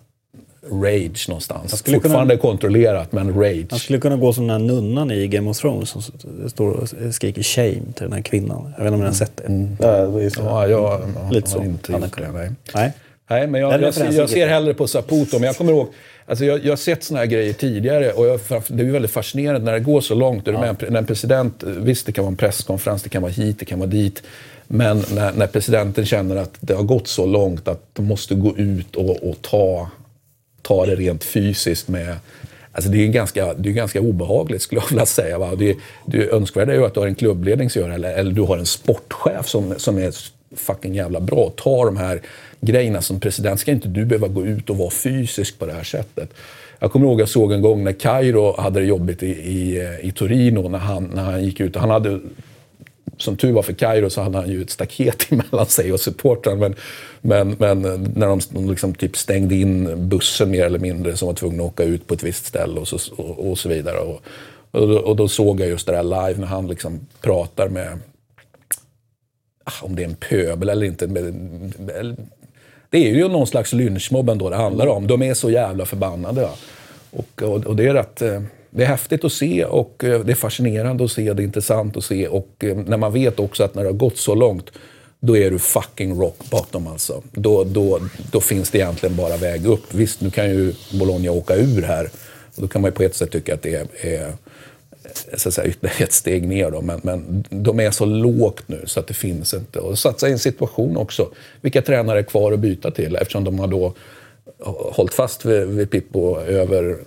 rage någonstans. skulle kunna- Fortfarande kontrollerat, men rage. Han skulle kunna gå som den här nunnan i Game of Thrones som står och skriker shame till den här kvinnan. Jag vet inte om ni har sett det? Ja, det var ju så. Ja, jag Lite har så. inte gjort det. Nej. Nej. Nej, men jag, jag, ser, referensen jag ser hellre på Saputo. Men jag kommer ihåg, alltså jag, jag har sett såna här grejer tidigare och jag, det är väldigt fascinerande när det går så långt. Du med? När en president, visst det kan vara en presskonferens, det kan vara hit, det kan vara dit. Men när, när presidenten känner att det har gått så långt att de måste gå ut och, och ta, ta det rent fysiskt med Alltså det är ganska, det är ganska obehagligt skulle jag vilja säga. Va? Det, det önskvärda är ju att du har en klubbledning som gör det, eller, eller du har en sportchef som, som är fucking jävla bra och tar de här grejerna. Som president ska inte du behöva gå ut och vara fysisk på det här sättet. Jag kommer ihåg jag såg en gång när Kairo hade det jobbigt i, i, i Torino när han, när han gick ut. Han hade som tur var för Kairo så hade han ju ett staket emellan sig och supportrarna. Men, men, men när de, de liksom typ stängde in bussen mer eller mindre som var tvungna att åka ut på ett visst ställe och så, och, och så vidare. Och, och, då, och då såg jag just det där live när han liksom pratar med, ah, om det är en pöbel eller inte. med, med, Det är ju någon slags lynchmobb ändå det handlar om. De är så jävla förbannade. Va? Och, och, och det är rätt... Eh, det är häftigt att se och eh, det är fascinerande att se, det är intressant att se. Och eh, när man vet också att när det har gått så långt, då är du fucking rock bottom alltså. Då, då, då finns det egentligen bara väg upp. Visst, nu kan ju Bologna åka ur här. Och då kan man ju på ett sätt tycka att det är, är så att säga, ytterligare ett steg ner. Då. Men, men de är så lågt nu så att det finns inte. Och satsa i en situation också. Vilka tränare är kvar att byta till? Eftersom de har då hållit fast vid, vid Pippo över,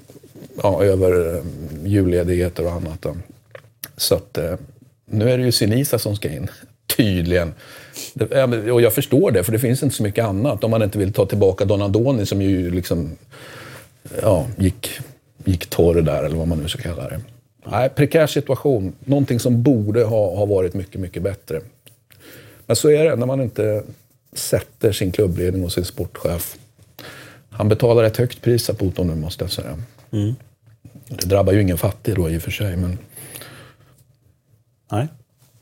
ja, över eh, julledigheter och annat. Så att eh, nu är det ju Sinisa som ska in. Tydligen. Och jag förstår det, för det finns inte så mycket annat. Om man inte vill ta tillbaka Donadoni som ju liksom ja, gick, gick torr där, eller vad man nu ska kalla det. Nej, prekär situation. Någonting som borde ha, ha varit mycket, mycket bättre. Men så är det när man inte sätter sin klubbledning och sin sportchef. Han betalar ett högt pris, Saputo, nu måste jag säga. Det drabbar ju ingen fattig då i och för sig, men Nej.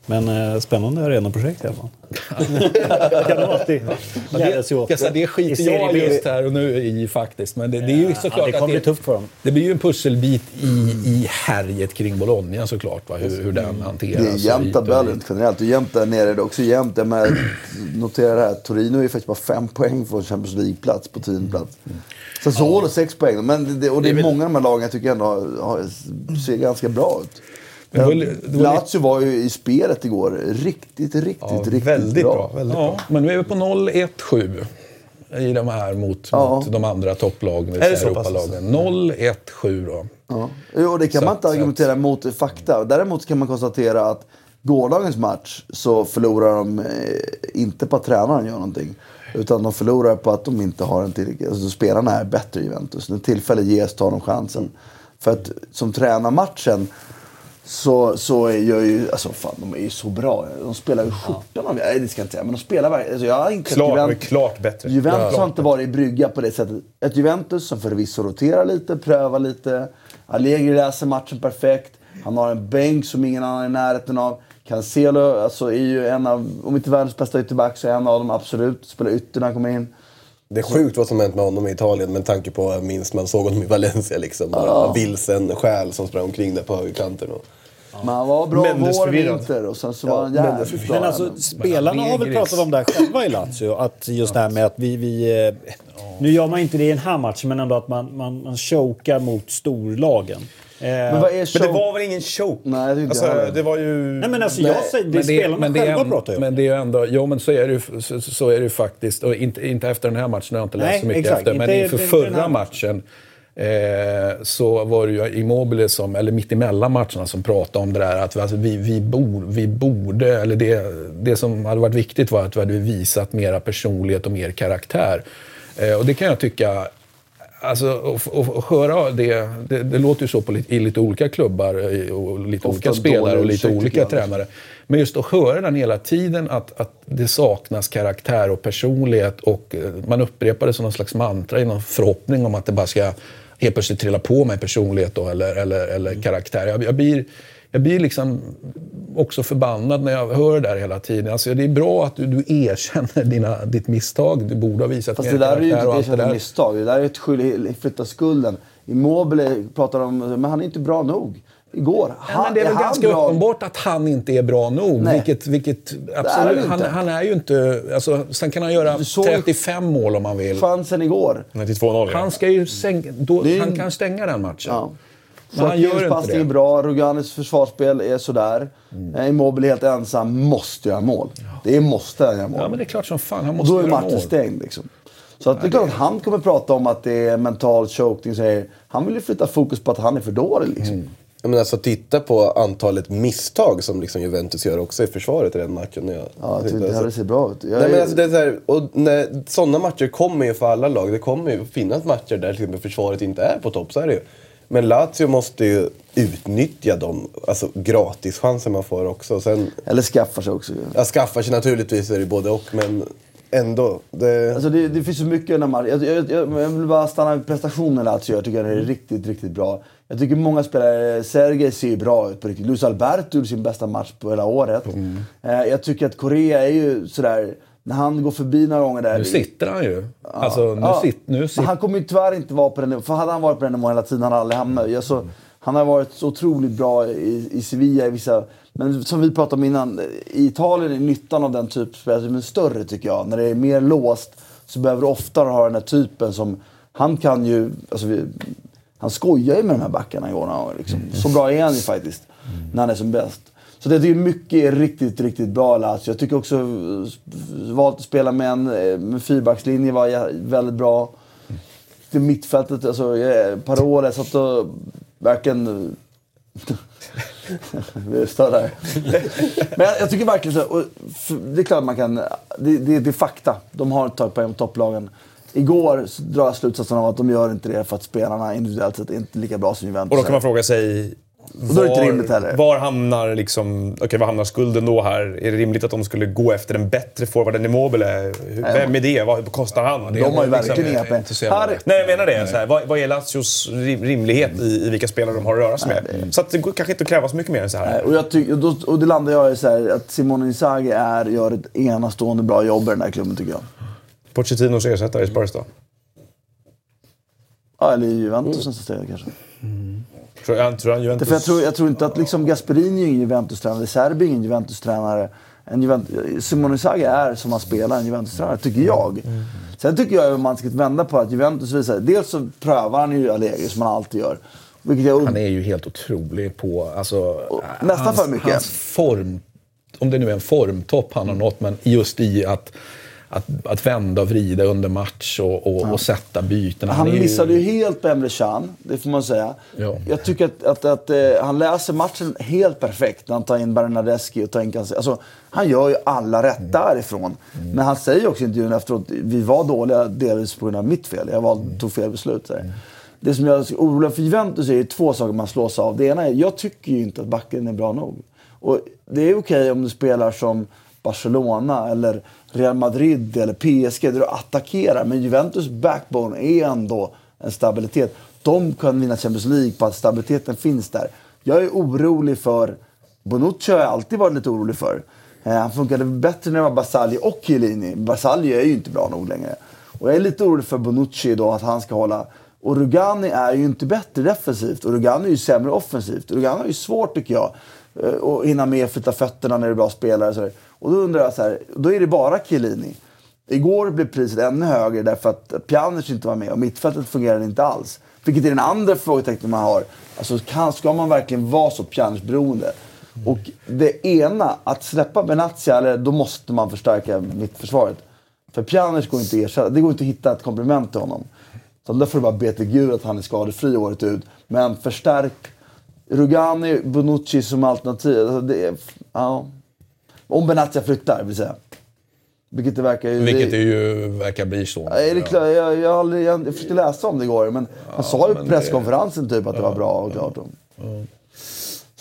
Men eh, spännande arenaprojekt i alla fall. kan alltid glädjas åt. Alltså, det skiter jag just här och nu i faktiskt. Men det, det är ju såklart ja, det kommer att bli tufft för dem. Det blir ju en pusselbit i, i härjet kring Bologna såklart. Va? Hur, hur den hanteras. Det är jämnt hit och tabell dit. rent generellt. Och jämnt där nere. Det är också jämnt. Jag med, notera det här. Torino är faktiskt bara fem poäng från Champions League-plats på tionde plats. Sassuolo sex poäng. Men det, och det är många av de här lagen jag tycker ändå har, har, ser ganska bra ut. Det var det var Lazio var ju i spelet igår riktigt, riktigt, Ja, riktigt väldigt bra. bra. Väldigt Ja, bra. men nu är vi på 0-1-7 i de här mot, Ja. mot de andra topplagen, det Är det vill? Europalagen. 0-1-7 då. Ja. Jo, det kan Så man att- inte argumentera mot fakta. Däremot kan man konstatera att gårdagens match så förlorar de eh, inte på att tränaren gör någonting. Utan de förlorar på att de inte har en tillräcklig... Alltså spelarna är bättre i Juventus. När tillfälle ges tar de chansen. För att som tränar matchen så, så är gör ju... Alltså fan, de är ju så bra. De spelar ju skjortan av... Nej, det ska jag inte säga. Men de spelar verkligen... Alltså, jag har inte sett Klart, Juventus- men klart bättre. Juventus Ja. har inte varit i brygga på det sättet. Ett Juventus som förvisso roterar lite, prövar lite. Allegri läser matchen perfekt. Han har en bänk som ingen annan är i närheten av. Cancelo alltså, är ju en av, om inte världens bästa ytterback så är en av dem absolut. Spelar ytter när han kommer in. Det är sjukt vad som hänt med honom i Italien med tanke på minst man såg honom i Valencia. Liksom. Bara en vilsen själ som sprang omkring där på högerkanten. Och... Men han var bra Mendes vår vinter och sen så var han jävligt bra. Men alltså, spelarna har väl pratat om det här själva i Lazio. Att just det här med att vi... vi eh, nu gör man inte det i den här matchen, men ändå att man, man, man chokar mot storlagen. Eh, Men vad är Men show? det var väl ingen choke? Nej, inte alltså, det var ju... Nej men alltså jag säger, det är spelarna är själva en- pratar ju om. Men det är ju ändå, jo men så är det ju, så, så är det ju faktiskt. Och inte, inte efter den här matchen, jag har inte läst Nej, så mycket exakt. efter. Men inför förra här matchen eh, så var det ju Immobile som, eller mitt emellan matcherna som pratade om det där att vi, alltså, vi, vi, bor, vi borde, eller det, det som hade varit viktigt var att vi hade visat mera personlighet och mer karaktär. Eh, och det kan jag tycka Alltså, och, och, och höra det, det, det låter ju så på lite, i lite olika klubbar eh, och lite Ofta olika spelare och lite olika tränare. Men just att höra den hela tiden, att, att det saknas karaktär och personlighet och man upprepar det som någon slags mantra i någon förhoppning om att det bara ska helt plötsligt trilla på mig personlighet då, eller, eller, eller Mm. karaktär. Jag, jag blir... Jag blir liksom också förbannad när jag hör det där hela tiden. Alltså, det är bra att du, du erkänner dina, ditt misstag. Du borde ha visat Fast mer det där är ju inte ett erkännande misstag. Det där är ett skyll, flytta skulden. Immobile pratar om, men han är inte bra nog. Igår. Ja, men det är väl han ganska bra? uppenbart att han inte är bra nog. Nej. Vilket, vilket, är absolut, han han, han är ju inte... Alltså, sen kan han göra Du såg ju 35 mål om han vill. Chansen igår. Nej, till 2-0 ja. Han ska ju sänka, då, Det är- Han kan stänga den matchen. Ja. Men han gör inte det. är bra, Ruganis försvarsspel är sådär. Mm. Immobile helt ensam, måste göra mål. Det är måste han göra mål. Ja, men det är klart som fan. Han och måste då är matchen mål. stängd. Liksom. Så att det är klart att han kommer prata om att det är mental choking. Säger, han vill ju flytta fokus på att han är för dålig. Liksom. Mm. Jag menar, alltså, titta på antalet misstag som liksom Juventus gör också i försvaret i den matchen. Jag, Ja, jag tycker inte alltså, det ser bra ut. Nej, men alltså, det är så här, och när, sådana matcher kommer ju för alla lag. Det kommer ju finnas matcher där exempel försvaret inte är på topp, så är det ju. Men Lazio måste ju utnyttja de alltså, gratischanser man får också. Sen, Eller skaffar sig också. jag skaffar sig naturligtvis är det både och, men ändå. Det, Alltså det, det finns så mycket i den här matchen. Jag, jag, jag, jag vill bara stanna vid prestationen Lazio. Jag tycker det är riktigt, riktigt bra. Jag tycker många spelare, Sergej ser ju bra ut på riktigt. Luis Alberto gjorde sin bästa match på hela året. Eh, jag tycker att Korea är ju sådär, när han går förbi några gånger där. Nu sitter han ju. Alltså, nu Ja, sit, nu sit, han kommer ju tyvärr inte vara på den nivån. För hade han varit på den nivån hela tiden hade han aldrig hamnat. Alltså, han har varit så otroligt bra i, i Sevilla i vissa... Men som vi pratade om innan, i Italien är nyttan av den typen av spelare större tycker jag. När det är mer låst så behöver du oftare ha den här typen som... Han kan ju... Alltså, vi, han skojar ju med de här backarna var Liksom. Så bra är han ju faktiskt. När han är som bäst. Så det är mycket är riktigt, riktigt bra Lazio. Jag tycker också eh, valt att spela med en eh, med fyrbackslinje var väldigt bra. Det mittfältet, alltså Parole, satt och verkligen... Vi är större. Men jag, jag tycker verkligen så. Det är klart man kan... Det, det, det är fakta. De har tagit poäng på topplagen. Igår drar jag slutsatsen av att de gör inte det för att spelarna individuellt sett är inte lika bra som Juventus. Och då kan man fråga sig, Och då är det inte rimligt heller. Var hamnar, liksom, okay, var hamnar skulden då här? Är det rimligt att de skulle gå efter en bättre forward än Immobile? Vem är det? Vad kostar han? De har ju liksom- verkligen inga pengar. Nej, jag menar det. Så här, vad, vad är Lazios rim- rimlighet i, i vilka spelare de har att röra sig med? Så att det går kanske inte att kräva så mycket mer än så här. Nej, och, jag tyck, och, då, och det landar jag i så här, att Simone Inzaghi är, gör ett enastående bra jobb i den här klubben tycker jag. Pochettinos ersättare i Spurs då? Ja, eller Juventus nästa steg kanske. Tror han, tror han Juventus... För jag, tror, jag tror inte att liksom Gasperini är ingen Juventus-tränare, Serbi är ingen Juventus-tränare. En Juventus, Simone Inzaghi är som han spelar en Juventus-tränare, tycker jag. Sen tycker jag att man ska vända på att Juventus visar... Dels så prövar han ju Allegri som han alltid gör. Vilket jag, Han är ju helt otrolig på... Alltså, nästan hans, för mycket. Hans form, om det nu är en formtopp han har nått, men just i att, att, att vända och vrida under match och, och, och sätta byten. Han är ju- missade ju helt på Emre Can, det får man säga. Ja. Jag tycker att, att, att eh, han läser matchen helt perfekt när han tar in Bernadeschi och tar in Cancelo. Alltså, han gör ju alla rätt Mm. därifrån. Men han säger också i intervjun efteråt, vi var dåliga delvis på grund av mitt fel. Jag valde, tog fel beslut. Så här. Det som jag är orolig för Juventus är ju två saker man slås av. Det ena är, jag tycker ju inte att backen är bra nog. Och det är okej om du spelar som Barcelona eller Real Madrid eller PSG där du attackerar. Men Juventus backbone är ändå en stabilitet. De kan vinna Champions League på att stabiliteten finns där. Jag är orolig för... Bonucci har jag alltid varit lite orolig för. Eh, han funkade bättre när det var Basali och Chiellini. Basali är ju inte bra nog längre. Och jag är lite orolig för Bonucci då, att han ska hålla... Och Rugani är ju inte bättre defensivt och Rugani är ju sämre offensivt. Rugani har ju svårt tycker jag eh, att hinna med flytta fötterna när det är bra spelare. Och då undrar jag så här, då är det bara Chiellini. Igår blev priset ännu högre därför att Pjanic inte var med och mittfältet fungerade inte alls. Vilket är den andra frågetecknen man har. Alltså, kan, ska man verkligen vara så Pjanic-beroende? Och det ena, att släppa Benatia, eller, då måste man förstärka mittförsvaret. För Pjanic går inte att ersätta. Det går inte att hitta ett komplement till honom. Så där får du bara be till Gud att han är skadefri året ut. Men förstärk Rugani, Bonucci som alternativ. Alltså det är, ja. Om Benazia flyttar, vill säga. Vilket det verkar ju... Vilket det, ju verkar bli så. Ja, är det klart, jag, jag, jag, jag försökte läsa om det igår, men han sa ju på presskonferensen typ att det var bra och klart.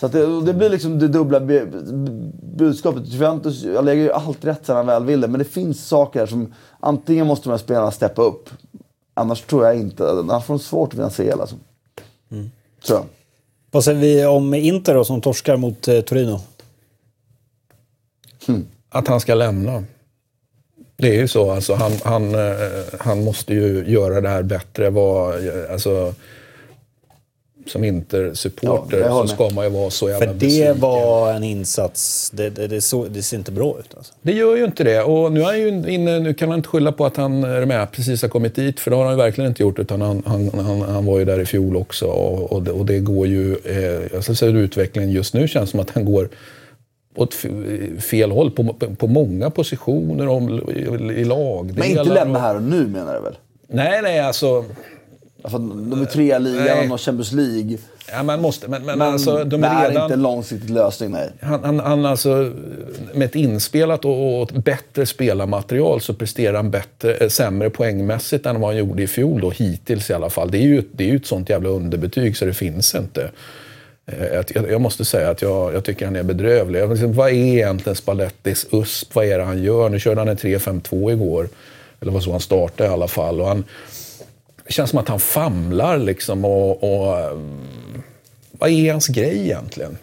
Så att det, det blir liksom det dubbla bu- bu- budskapet. Juventus, jag lägger ju allt rätt sen han väl vill det, men det finns saker som antingen måste de här spelarna steppa upp. Annars tror jag inte, annars får de svårt att vinna CL alltså. Tror jag. Vad säger vi om Inter då, som torskar mot eh, Torino? Att han ska lämna. Det är ju så. Alltså, han, han, eh, han måste ju göra det här bättre. Vad, alltså, som Ja, Inter-supporter håller så ska man ju vara så jävla För det besviken. var en insats. Det, det, det, så, det ser inte bra ut. Alltså. Det gör ju inte det. Och nu, är han ju inne, nu kan man inte skylla på att han är med precis har kommit dit, för det har han ju verkligen inte gjort. Utan han, han, han, han var ju där i fjol också. Och, och, det, och det går ju... Eh, jag ska säga utvecklingen just nu känns som att han går åt fel håll på, på många positioner om, i, i lag. Men inte lämna här och nu menar du väl? Nej, nej, alltså... Att de är trea i ligan och Champions League. Ja, man måste, men, men, Men alltså, de det är är redan... inte en långsiktig lösning, nej. Han, han, han alltså, med ett inspelat och, och bättre spelarmaterial så presterar han bättre, eh, sämre poängmässigt än vad han gjorde i fjol, då, hittills i alla fall. Det är ju, det är ju ett sånt jävla underbetyg så det finns inte. Eh, Jag, måste säga att jag, jag tycker han är bedrövlig. Liksom, vad är egentligen Spallettis USP? Vad är det han gör? Nu körde han en 3-5-2 igår. Eller vad så han startade i alla fall. Och han, det känns som att han famlar liksom och, och eh, vad är hans grej egentligen?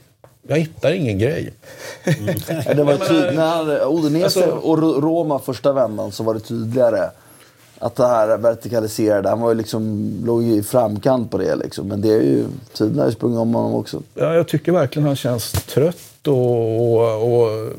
Jag hittar ingen grej. Ja, Det var tydligt, när han, Udinese Alltså- och Ro- Roma första vändan så var det tydligare att det här vertikaliserade, han var ju liksom, låg i framkant på det liksom. Men det är ju, tiden har ju sprungit om honom också. Ja, jag tycker verkligen han känns trött och... och, och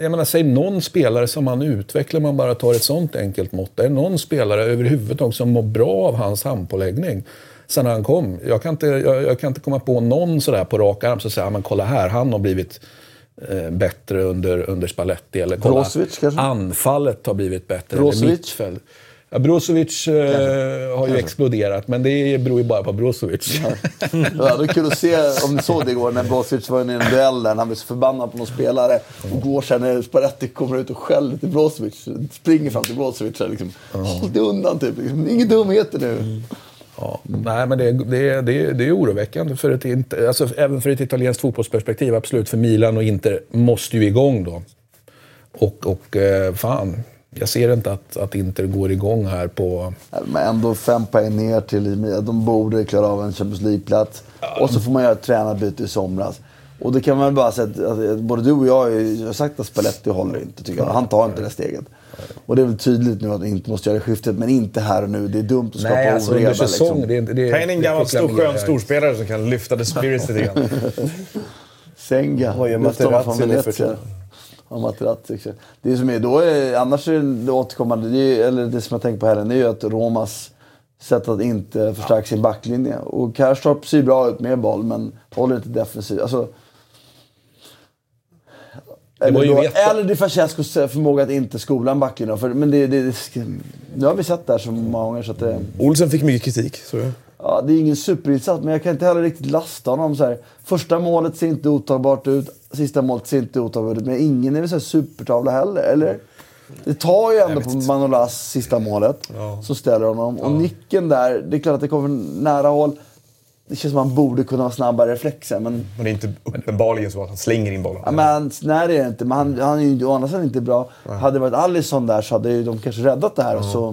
jag menar, säg någon spelare som han utvecklar, om man bara tar ett sånt enkelt mått. Är det någon spelare överhuvudtaget som mår bra av hans handpåläggning sen han kom? Jag kan inte, jag, jag kan inte komma på någon sådär på rak arm som säger, men kolla här, han har blivit eh, bättre under, under Spalletti. Eller kolla, Brozovic kanske? anfallet har blivit bättre. Brozovic? Ja, Brozovic eh, har ju exploderat, men det beror ju bara på Brozovic. Ja, det är kul att se, om ni såg det igår, när Brozovic var inne i en duell där, han blev så förbannad på någon spelare. Och går sen när Sparetti kommer ut och skäller till Brozovic, springer fram till Brozovic och liksom, håll dig undan typ. Liksom, Inga dumheter nu. Ja, nej, men det, det, det, det är oroväckande, för ett, alltså, även för ett italienskt fotbollsperspektiv. Absolut, för Milan och Inter måste ju igång då. Och, och eh, fan, jag ser inte att, att Inter går igång här på... Men ändå fem poäng ner till Milan. De borde klara av en Champions League-plats. Och så får man göra ett tränarbyte i somras. Och det kan man väl bara säga att att både du och jag har sagt att Spalletti håller inte, tycker jag. Han tar inte det steget. Och det är väl tydligt nu att han inte måste göra det skiftet, men inte här och nu. Det är dumt att skapa Nej, alltså under oreda. säsong. Liksom. Det, är inte- det, Ta in en gammal stor, skön storspelare som kan lyfta the spirits lite grann. Senga. Vad gör Materazzi från nu för tiden? Ja, Materazzi. Det som är, då är, annars är det återkommande, det är, eller det som jag tänker på här, det är ju att Romas sätt att inte förstärka sin backlinje. Och Karstorp ser bra ut med boll, men håller inte defensivt. Alltså, eller, då, eller Di Francescos förmåga att inte skola en backlinje. För, men det, det, det, nu har vi sett det här så många gånger så att det... Olsen fick mycket kritik. Så jag. Ja, det är ingen superinsats, men jag kan inte heller riktigt lasta honom. Så här. Första målet ser inte otagbart ut, sista målet ser inte otagbart ut. Men ingen är väl så supertavla heller, eller? Det tar ju ändå på Manolas sista målet, som ställer honom. Och nicken där, det är klart att det kommer från nära håll. Det känns som att man borde kunna ha snabbare reflexer, men... Men det är inte uppenbarligen så att han slänger in bollen. Ja, men nej, det är det inte. Men han, han är ju å andra sidan inte bra. Hade det varit Alisson där så hade ju de kanske räddat det här. Och så,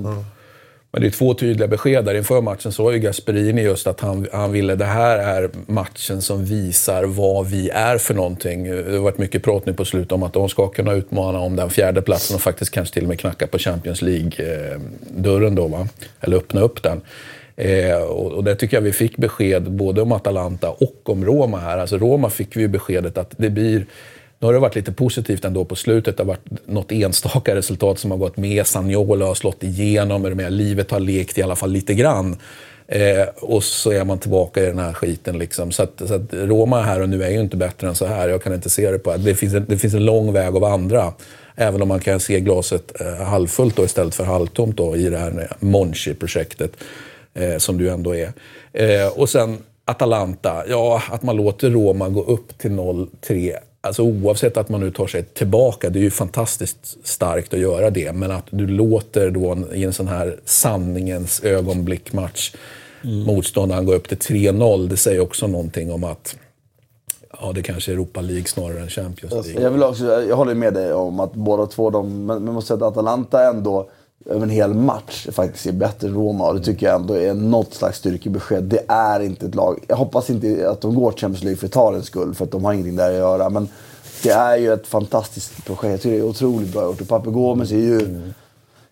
Men det är två tydliga besked där. Inför matchen var ju Gasperini just att han, han ville, det här är matchen som visar vad vi är för någonting. Det har varit mycket prat nu på slutet om att de ska kunna utmana om den fjärde platsen och faktiskt kanske till och med knacka på Champions League-dörren då, va? Eller öppna upp den. Eh, och, och där tycker jag vi fick besked både om Atalanta och om Roma här. Alltså Roma fick vi beskedet att det blir nu har det varit lite positivt ändå på slutet. Det har varit något enstaka resultat som har gått med. Sagnola har slått igenom. Är med? Livet har lekt i alla fall lite grann. Eh, och så är man tillbaka i den här skiten. Liksom. Så, att, så att Roma här och nu är ju inte bättre än så här. Jag kan inte se det på det finns en, det finns en lång väg att vandra. Även om man kan se glaset eh, halvfullt då, istället för halvtomt då, i det här Monchi-projektet. Eh, som du ändå är. Eh, och sen Atalanta. Ja, att man låter Roma gå upp till 0-3 Alltså oavsett att man nu tar sig tillbaka, det är ju fantastiskt starkt att göra det. Men att du låter då en- i en sån här sanningens ögonblickmatch motståndaren gå upp till 3-0, det säger också någonting om att ja, det kanske är Europa League snarare än Champions League. Jag, vill också, jag håller med dig om att båda två, de, men man måste säga att Atalanta ändå över en hel match faktiskt är bättre än Roma. Och det tycker jag ändå är något slags styrkebesked. Det är inte ett lag. Jag hoppas inte att de går till Champions League för Italiens skull, för att de har ingenting där att göra. Men det är ju ett fantastiskt projekt. Jag tycker det är otroligt bra gjort. Och Pape Gomes är ju...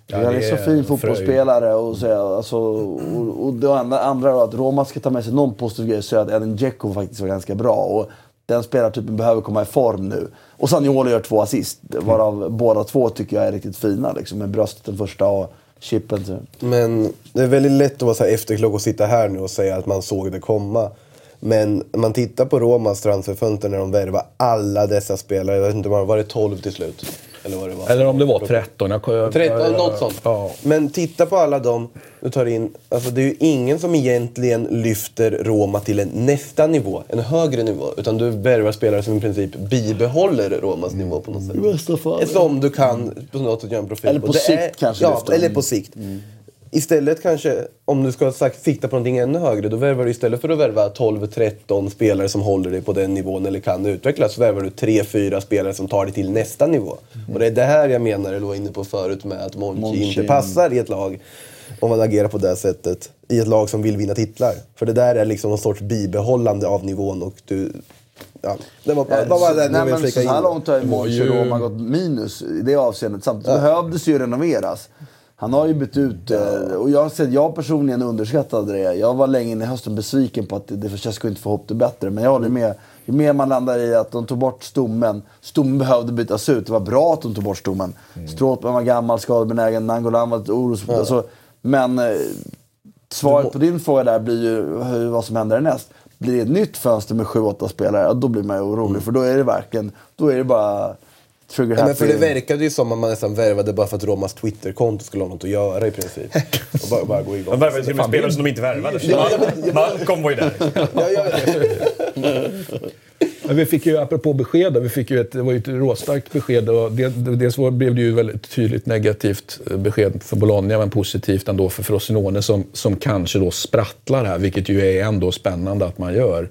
Ja, han är så fin fotbollsspelare. Och, så, alltså, och, och det andra, andra då, att Roma ska ta med sig någon positiv grej så är att Edin Dzeko faktiskt var ganska bra. Och den spelartypen behöver komma i form nu. Och Zaniolo gör två assist, varav båda två tycker jag är riktigt fina. Liksom, med bröstet den första och chippen. Så. Men det är väldigt lätt att vara så här efterklok och sitta här nu och säga att man såg det komma. Men om man tittar på Romas transferfönster när de värvar alla dessa spelare. Jag vet inte, var det 12 till slut? Eller vad det var. Eller om det var 13. Jag, jag, 13, något sånt. Ja. Men titta på alla dem du tar in. Alltså det är ju ingen som egentligen lyfter Roma till en nästa nivå, en högre nivå. Utan du värvar spelare som i princip bibehåller Romas nivå på något sätt. I bästa fall. Som du kan på något sätt göra en profil Eller på Det sikt kanske Ja, lyfter. eller på sikt. Istället kanske, om du ska sagt, sikta på någonting ännu högre, då värvar du istället för att värva 12-13 spelare som håller dig på den nivån eller kan utvecklas, så värvar du 3-4 spelare som tar dig till nästa nivå. Och det är det här jag menar, jag var inne på förut med att Monchi, inte passar i ett lag. Om man agerar på det sättet. I ett lag som vill vinna titlar. För det där är liksom någon sorts bibehållande av nivån och du... Ja, det var bara, bara den jag Nej, men så här långt har ju Monchi och Roma gått minus i det avseendet. Samtidigt behövdes ju renoveras. Han har ju bytt ut, eh, och jag, sett, jag personligen underskattade det. Jag var länge in i hösten besviken på att det för Cesco inte får ihop det bättre. Men jag håller med. Ju mer man landar i att de tog bort stommen. Stommen behövde bytas ut. Det var bra att de tog bort stommen. Mm. Stråtman var gammal, skadebenägen, Nangolan var lite oros... Alltså, men eh, svaret på din fråga där blir ju hur, vad som händer härnäst. Blir det ett nytt fönster med 7-8 spelare, ja, då blir man ju orolig. För då är det verkligen, då är det bara trigger Ja, happy. men för det verkade ju som att man nästan värvade bara för att Romas Twitterkonto skulle ha något att göra i princip. Och bara, bara gå igång. De värvade till och med spelare som de inte värvade. Ja, ja, Malcolm var ju där. Ja, jag. Men vi fick ju, apropå besked, vi fick ju ett, det var ju ett råstarkt besked. Och det, dels var, blev det ju väldigt tydligt negativt eh, besked för Bologna, men positivt ändå för Frosinone som, som kanske då sprattlar här, vilket ju är ändå spännande att man gör.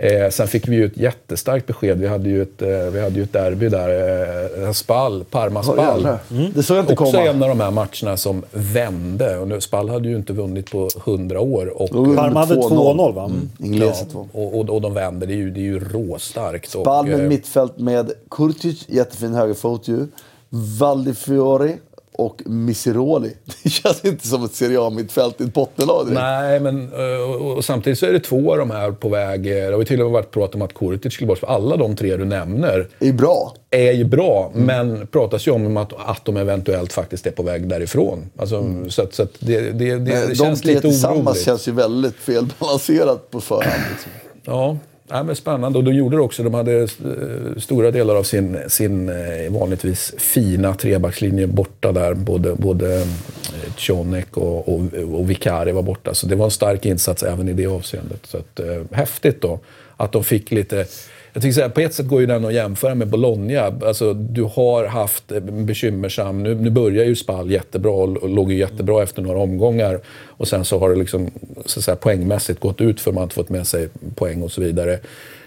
Eh, sen fick vi ju ett jättestarkt besked. Vi hade ju ett, eh, vi hade ju ett derby där. Eh, Spall, Parma-Spall. Mm. Det såg jag inte Också komma. en av de här matcherna som vände. Och nu, Spall hade ju inte vunnit på hundra år. Och, vinner Parma hade 2-0. 2-0 va? Mm. Inglese ja, 2. och, och, och de vänder. Det är ju, det är ju råstarkt. Spall och, med eh, mittfält med Kurtic, jättefin högerfot ju. Valdifiori och Misiroli. Det känns inte som ett Serie A-mittfält i ett bottenlag direkt. Nej, men eh, och, och samtidigt så är det två av de här på väg. eh, Det har ju till och med varit prat om att Kurtic skulle bort. För alla de tre du nämner är bra. är ju bra, men pratas ju om att, att de eventuellt faktiskt är på väg därifrån. Alltså, Så, att, så att det, det, det, det Mm. de känns tre lite tillsammans oroligt. känns ju väldigt felbalanserat på förhand. Liksom. Ja, ja men spännande. Och de gjorde det också. De hade eh, stora delar av sin, sin eh, vanligtvis fina trebackslinje borta där. Både, både eh, Cionek och, och, och Vicari var borta. Så det var en stark insats även i det avseendet. Så att, eh, häftigt då att de fick lite... Jag tycker så här, på ett sätt går ju den att jämföra med Bologna. Alltså, du har haft eh, bekymmersam... Nu, nu börjar ju Spall jättebra och och låg ju jättebra efter några omgångar. Och sen så har det liksom, så att säga, poängmässigt gått ut för man har inte fått med sig poäng och så vidare.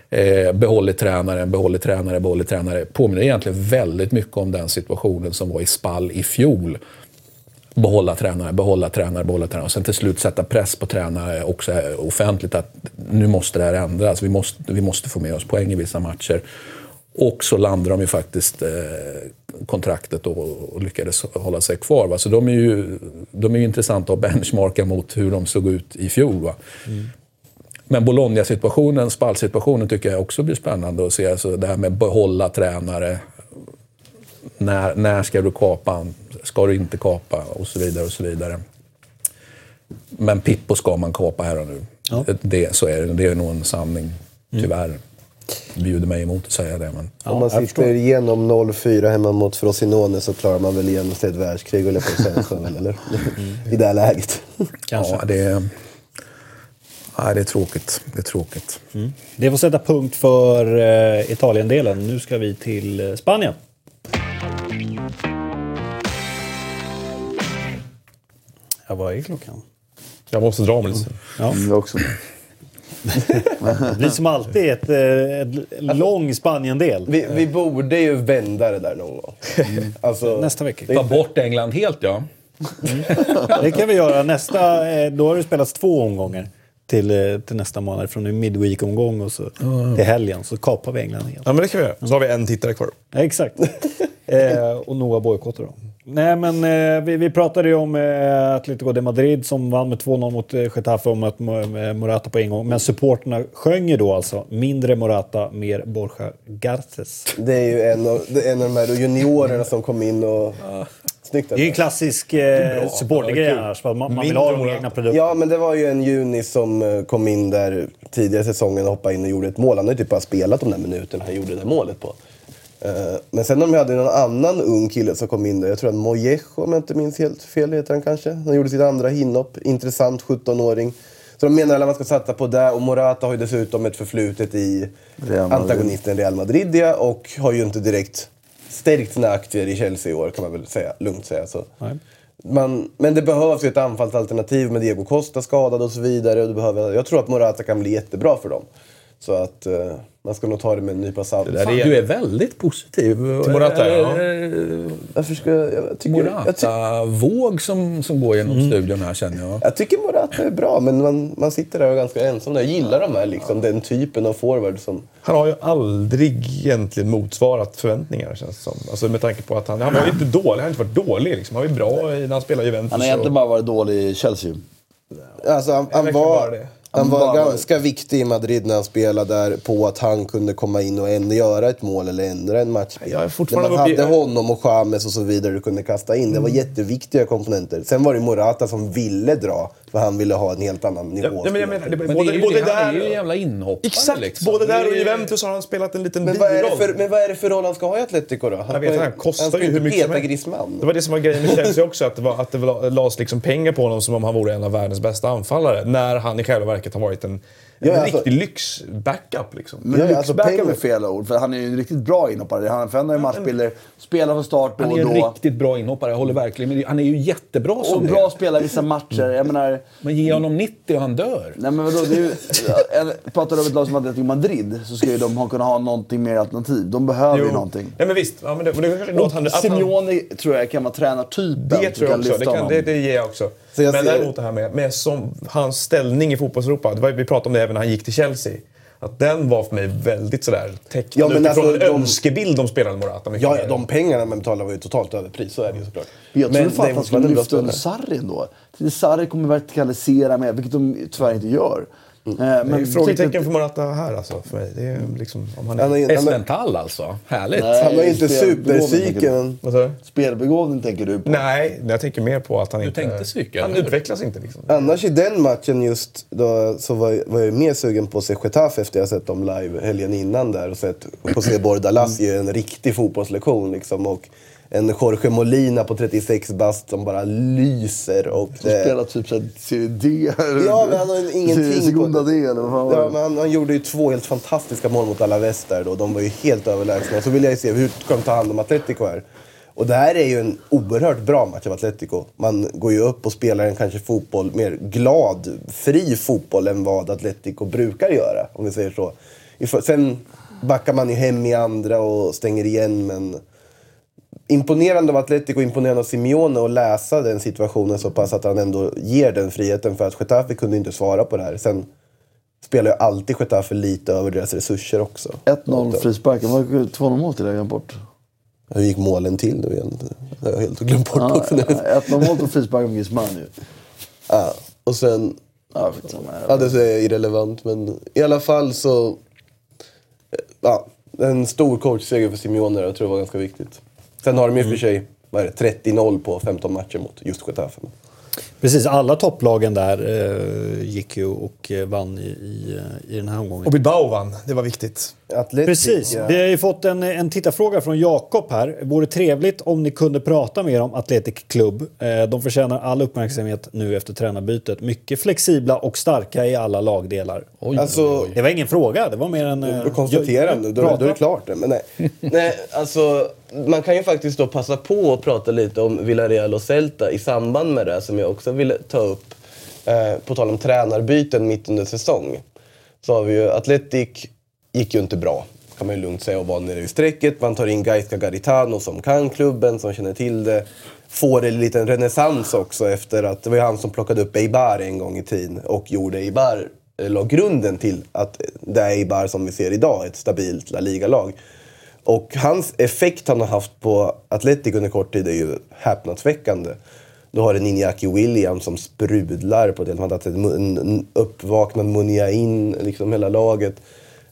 Eh, behållit tränaren, behållit tränare, behållit tränare. Påminner egentligen väldigt mycket om den situationen som var i Spall i fjol behålla tränare, behålla tränare, behålla tränare. Och sen till slut sätta press på tränare också offentligt att nu måste det här ändras. Vi måste, vi måste få med oss poäng i vissa matcher. Och så landade de ju faktiskt eh, kontraktet och, och lyckades hålla sig kvar. Va? Så de är, ju, de är ju intressanta att benchmarka mot hur de såg ut i fjol. Va? Men Bologna-situationen, Spall-situationen tycker jag också blir spännande att se. Alltså det här med behålla tränare. När, när ska du kapa? Ska du inte kapa? Och så vidare och så vidare. Men Pippo ska man kapa här och nu. Det, så är det. Det är nog en sanning, tyvärr. Bjuder mig emot att säga det, men... Om man sitter igenom 0-4 hemma mot Frosinone så klarar man väl igenom sig ett världskrig, eller på att eller? I det här läget. Kanske. Ja, det är... Nej, det är tråkigt. Det är tråkigt. Det får sätta punkt för eh, Italien-delen. Nu ska vi till eh, Spanien. Ja, vad är klockan? Jag måste dra mig lite. Ja. Mm, också. Det blir som alltid ett, eh, ett lång Spanien-del. Vi, vi borde ju vända det där någon gång. Alltså, Nästa vecka. Ta inte- bort England helt, ja. Det kan vi göra. Nästa, eh, då har det spelats två omgångar till, eh, till nästa månad. Från en midweek-omgång och så till helgen. Så kapar vi England helt. Ja, men det kan vi göra. Så har vi en tittare kvar. Ja, exakt. eh, och Noah bojkottar dem. Nej, men eh, vi, vi pratade ju om eh, Atletico de Madrid som vann med 2-0 mot eh, Getafe och mött Mo- eh, Morata på en gång. Men supporterna sjöng ju då alltså mindre Morata, mer Borja Garces. Det är ju en av, det är en av de här juniorerna som kom in och... Snyggt. Det är ju en klassisk eh, supportergrej annars. Man, man vill ha de Morata. egna produkterna. Ja, men det var ju en juni som eh, kom in där tidigare säsongen och hoppade in och gjorde ett mål. Han har ju typ bara spelat de där minuterna han gjorde det där målet på. Eh, Men sen de hade någon annan ung kille som kom in där. Jag tror att Mojejo, om jag inte minns helt fel, heter han kanske. Han gjorde sitt andra inhopp. Intressant 17-åring. Så de menar att man ska satsa på det. Och Morata har ju dessutom ett förflutet i Real antagonisten Real Madrid ja, och har ju inte direkt stärkt sina aktier i Chelsea i år kan man väl säga, lugnt säga. Så. Nej. Man, men det behövs ju ett anfallsalternativ med Diego Costa skadad och så vidare. Och det behöver, jag tror att Morata kan bli jättebra för dem. Så att eh, man ska nog ta det med en nypa salt. där Fan, är- du är väldigt positiv. Till Morata, ja. Eh, Varför ska jag, jag, tycker, jag, ty, Morata-våg som, som går genom studion här känner jag. jag tycker Morata är bra, men man, man sitter där och är ganska ensam. Jag gillar de här, liksom, den typen av forward som... Han har ju aldrig egentligen motsvarat förväntningar känns det som. Alltså med tanke på att han, han var ju inte dålig, han har inte varit dålig liksom. Han var ju bra i- när han spelade i Juventus. Han har egentligen och- bara varit dålig i Chelsea. Alltså, han, han var, det. Han var ganska viktig i Madrid när han spelade där på att han kunde komma in och ändå göra ett mål eller ändra en match. Jag är När fortfarande man i- hade honom och James och så vidare du kunde kasta in. Det var jätteviktiga komponenter. Sen var det Morata som ville dra, för han ville ha en helt annan nivå. Ja, men jag menar, det, Men både, det är ju, både det, han är ju en där... jävla inhoppare. Exakt! liksom. Både där och är- Juventus har han spelat en liten Men vad, är det biroll. för, men vad är det för roll han ska ha i Atletico då? Jag vet, han kostar ska ju hur inte mycket som peta. Griezmann. Det var det som var grejen med Chelsea också, att det, var, att det lades liksom pengar på honom som om han vore en av världens bästa anfallare. När han i själva verket har varit en Ja, en alltså- riktig lyx-backup liksom. Men Ja, alltså lyxbackup pengar- är fel ord, för han är ju en riktigt bra inhoppare. Han för han har ju matchbilder, spelar från start då Han och är en då. riktigt bra inhoppare, jag håller verkligen med. Han är ju jättebra som Och bra spelare vissa matcher. Jag menar... Men ge honom 90 och han dör. Nej men vadå, det är ju, pratar du om ett lag som Atletico Madrid så ska ju de ha, kunna ha någonting mer alternativ. De behöver ju någonting. Ja, men visst. Ja, men det, och det Och han, att han, Simeone tror jag kan vara tränartypen det tror jag också. Det, kan, det, det ger jag också. Men ser- däremot det här med, med som, hans ställning i fotbollseuropa. Det var, vi pratade om det även när han gick till Chelsea. Att den var för mig väldigt sådär tecknad Ja, men utifrån alltså, en de- önskebild om spelaren Morata. mycket Ja, ja, de pengarna man betalar var ju totalt överpris, så är det ju såklart. Jag trodde fan det att han skulle lyfta under. Sarri ändå. Sarri kommer vertikalisera mer, vilket de tyvärr inte gör. Eh, Det är Men frågetecken för Morata här alltså, för mig. Det är liksom, om han är... Han har, Esmental alltså. Härligt. Nej. han har inte superpsyken. Du? Spelbegåvning tänker du på. Nej, jag tänker mer på att han inte... tänkte psyke, Han utvecklas inte liksom. Annars i den matchen just då, så var, var jag mer sugen på att se Getafe efter jag sett dem live helgen innan där och sett på att se Bordalas ge en riktig fotbollslektion liksom. Och en Jorge Molina på 36 bast som bara lyser. Och det, Spelar typ Serie D. Ja, men han har ingenting på- Segunda D eller vad Ja, men han, han gjorde ju två helt fantastiska mål mot Alaves där då. De var ju helt överlägsna. Så vill jag ju se hur ska de ta hand om Atletico här. Och det här är ju en oerhört bra match av Atletico. Man går ju upp och spelar en kanske fotboll, mer glad, fri fotboll än vad Atletico brukar göra. Om vi säger så. Sen backar man ju hem i andra och stänger igen men imponerande av Atletico, imponerande av Simeone att läsa den situationen så pass att han ändå ger den friheten för att Getafe kunde inte svara på det här. Sen spelar ju alltid Getafe lite över deras resurser också. 1-0 frisparken. Vad 2-0 mål till det? Jag bort. Hur gick målen till nu igen? Det har jag helt glömt bort Ja, också. 1-0 mål och frispark med Griezmann ju. Ja, och sen... Ja. Ja, det är irrelevant men i alla fall så... Ja, en stor coachseger för Simeone jag tror det var ganska viktigt. Sen har de ju för sig är det, 30-0 på 15 matcher mot just Getafe. Precis, alla topplagen där eh, gick ju och eh, vann i, i, i den här omgången. Och Bilbao vann, det var viktigt. Atletic, Precis. ja. Vi har ju fått en, en tittarfråga från Jakob här. Vore trevligt om ni kunde prata mer om Athletic Club. Eh, de förtjänar all uppmärksamhet nu efter tränarbytet. Mycket flexibla och starka i alla lagdelar. Oj, Alltså, Det var ingen fråga, det var mer en... eh, konstaterande, då, då är det klart. Men nej. Nej, alltså man kan ju faktiskt då passa på att prata lite om Villarreal och Celta i samband med det som jag också ville ta upp. Eh, på tal om tränarbyten mitt under säsong. Så har vi ju Atletic, gick ju inte bra. Kan man ju lugnt säga och var nere i strecket. Man tar in Gaisca Garitano som kan klubben, som känner till det. Får en liten renässans också efter att det var ju han som plockade upp Eibar en gång i tiden och gjorde Eibar, eh, la grunden till att det är Eibar som vi ser idag, ett stabilt La Liga-lag. Och hans effekt han har haft på Atletic under kort tid är ju häpnadsväckande. Du har en Iñaki Williams som sprudlar på ett helt fantastiskt sätt. En uppvaknad uppvaknad Muniain, liksom hela laget.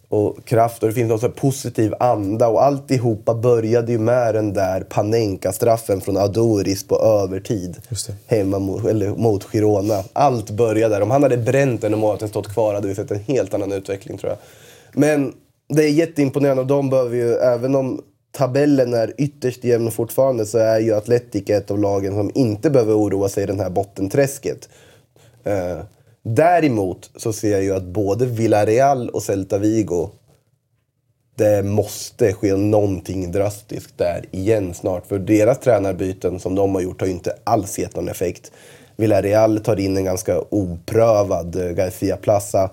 Och kraft och det finns någon sån här positiv anda och alltihopa började ju med den där Panenka-straffen från Adoris på övertid. Hemma mot, eller mot Girona. Allt började där. Om han hade bränt den och målet stått kvar hade vi sett en helt annan utveckling tror jag. Men det är jätteimponerande och de behöver ju, även om tabellen är ytterst jämn fortfarande så är ju Atletic ett av lagen som inte behöver oroa sig i det här bottenträsket. Eh, däremot så ser jag ju att både Villarreal och Celta Vigo det måste ske någonting drastiskt där igen snart. För deras tränarbyten som de har gjort har ju inte alls gett någon effekt. Villarreal tar in en ganska oprövad eh, Garcia Plaza.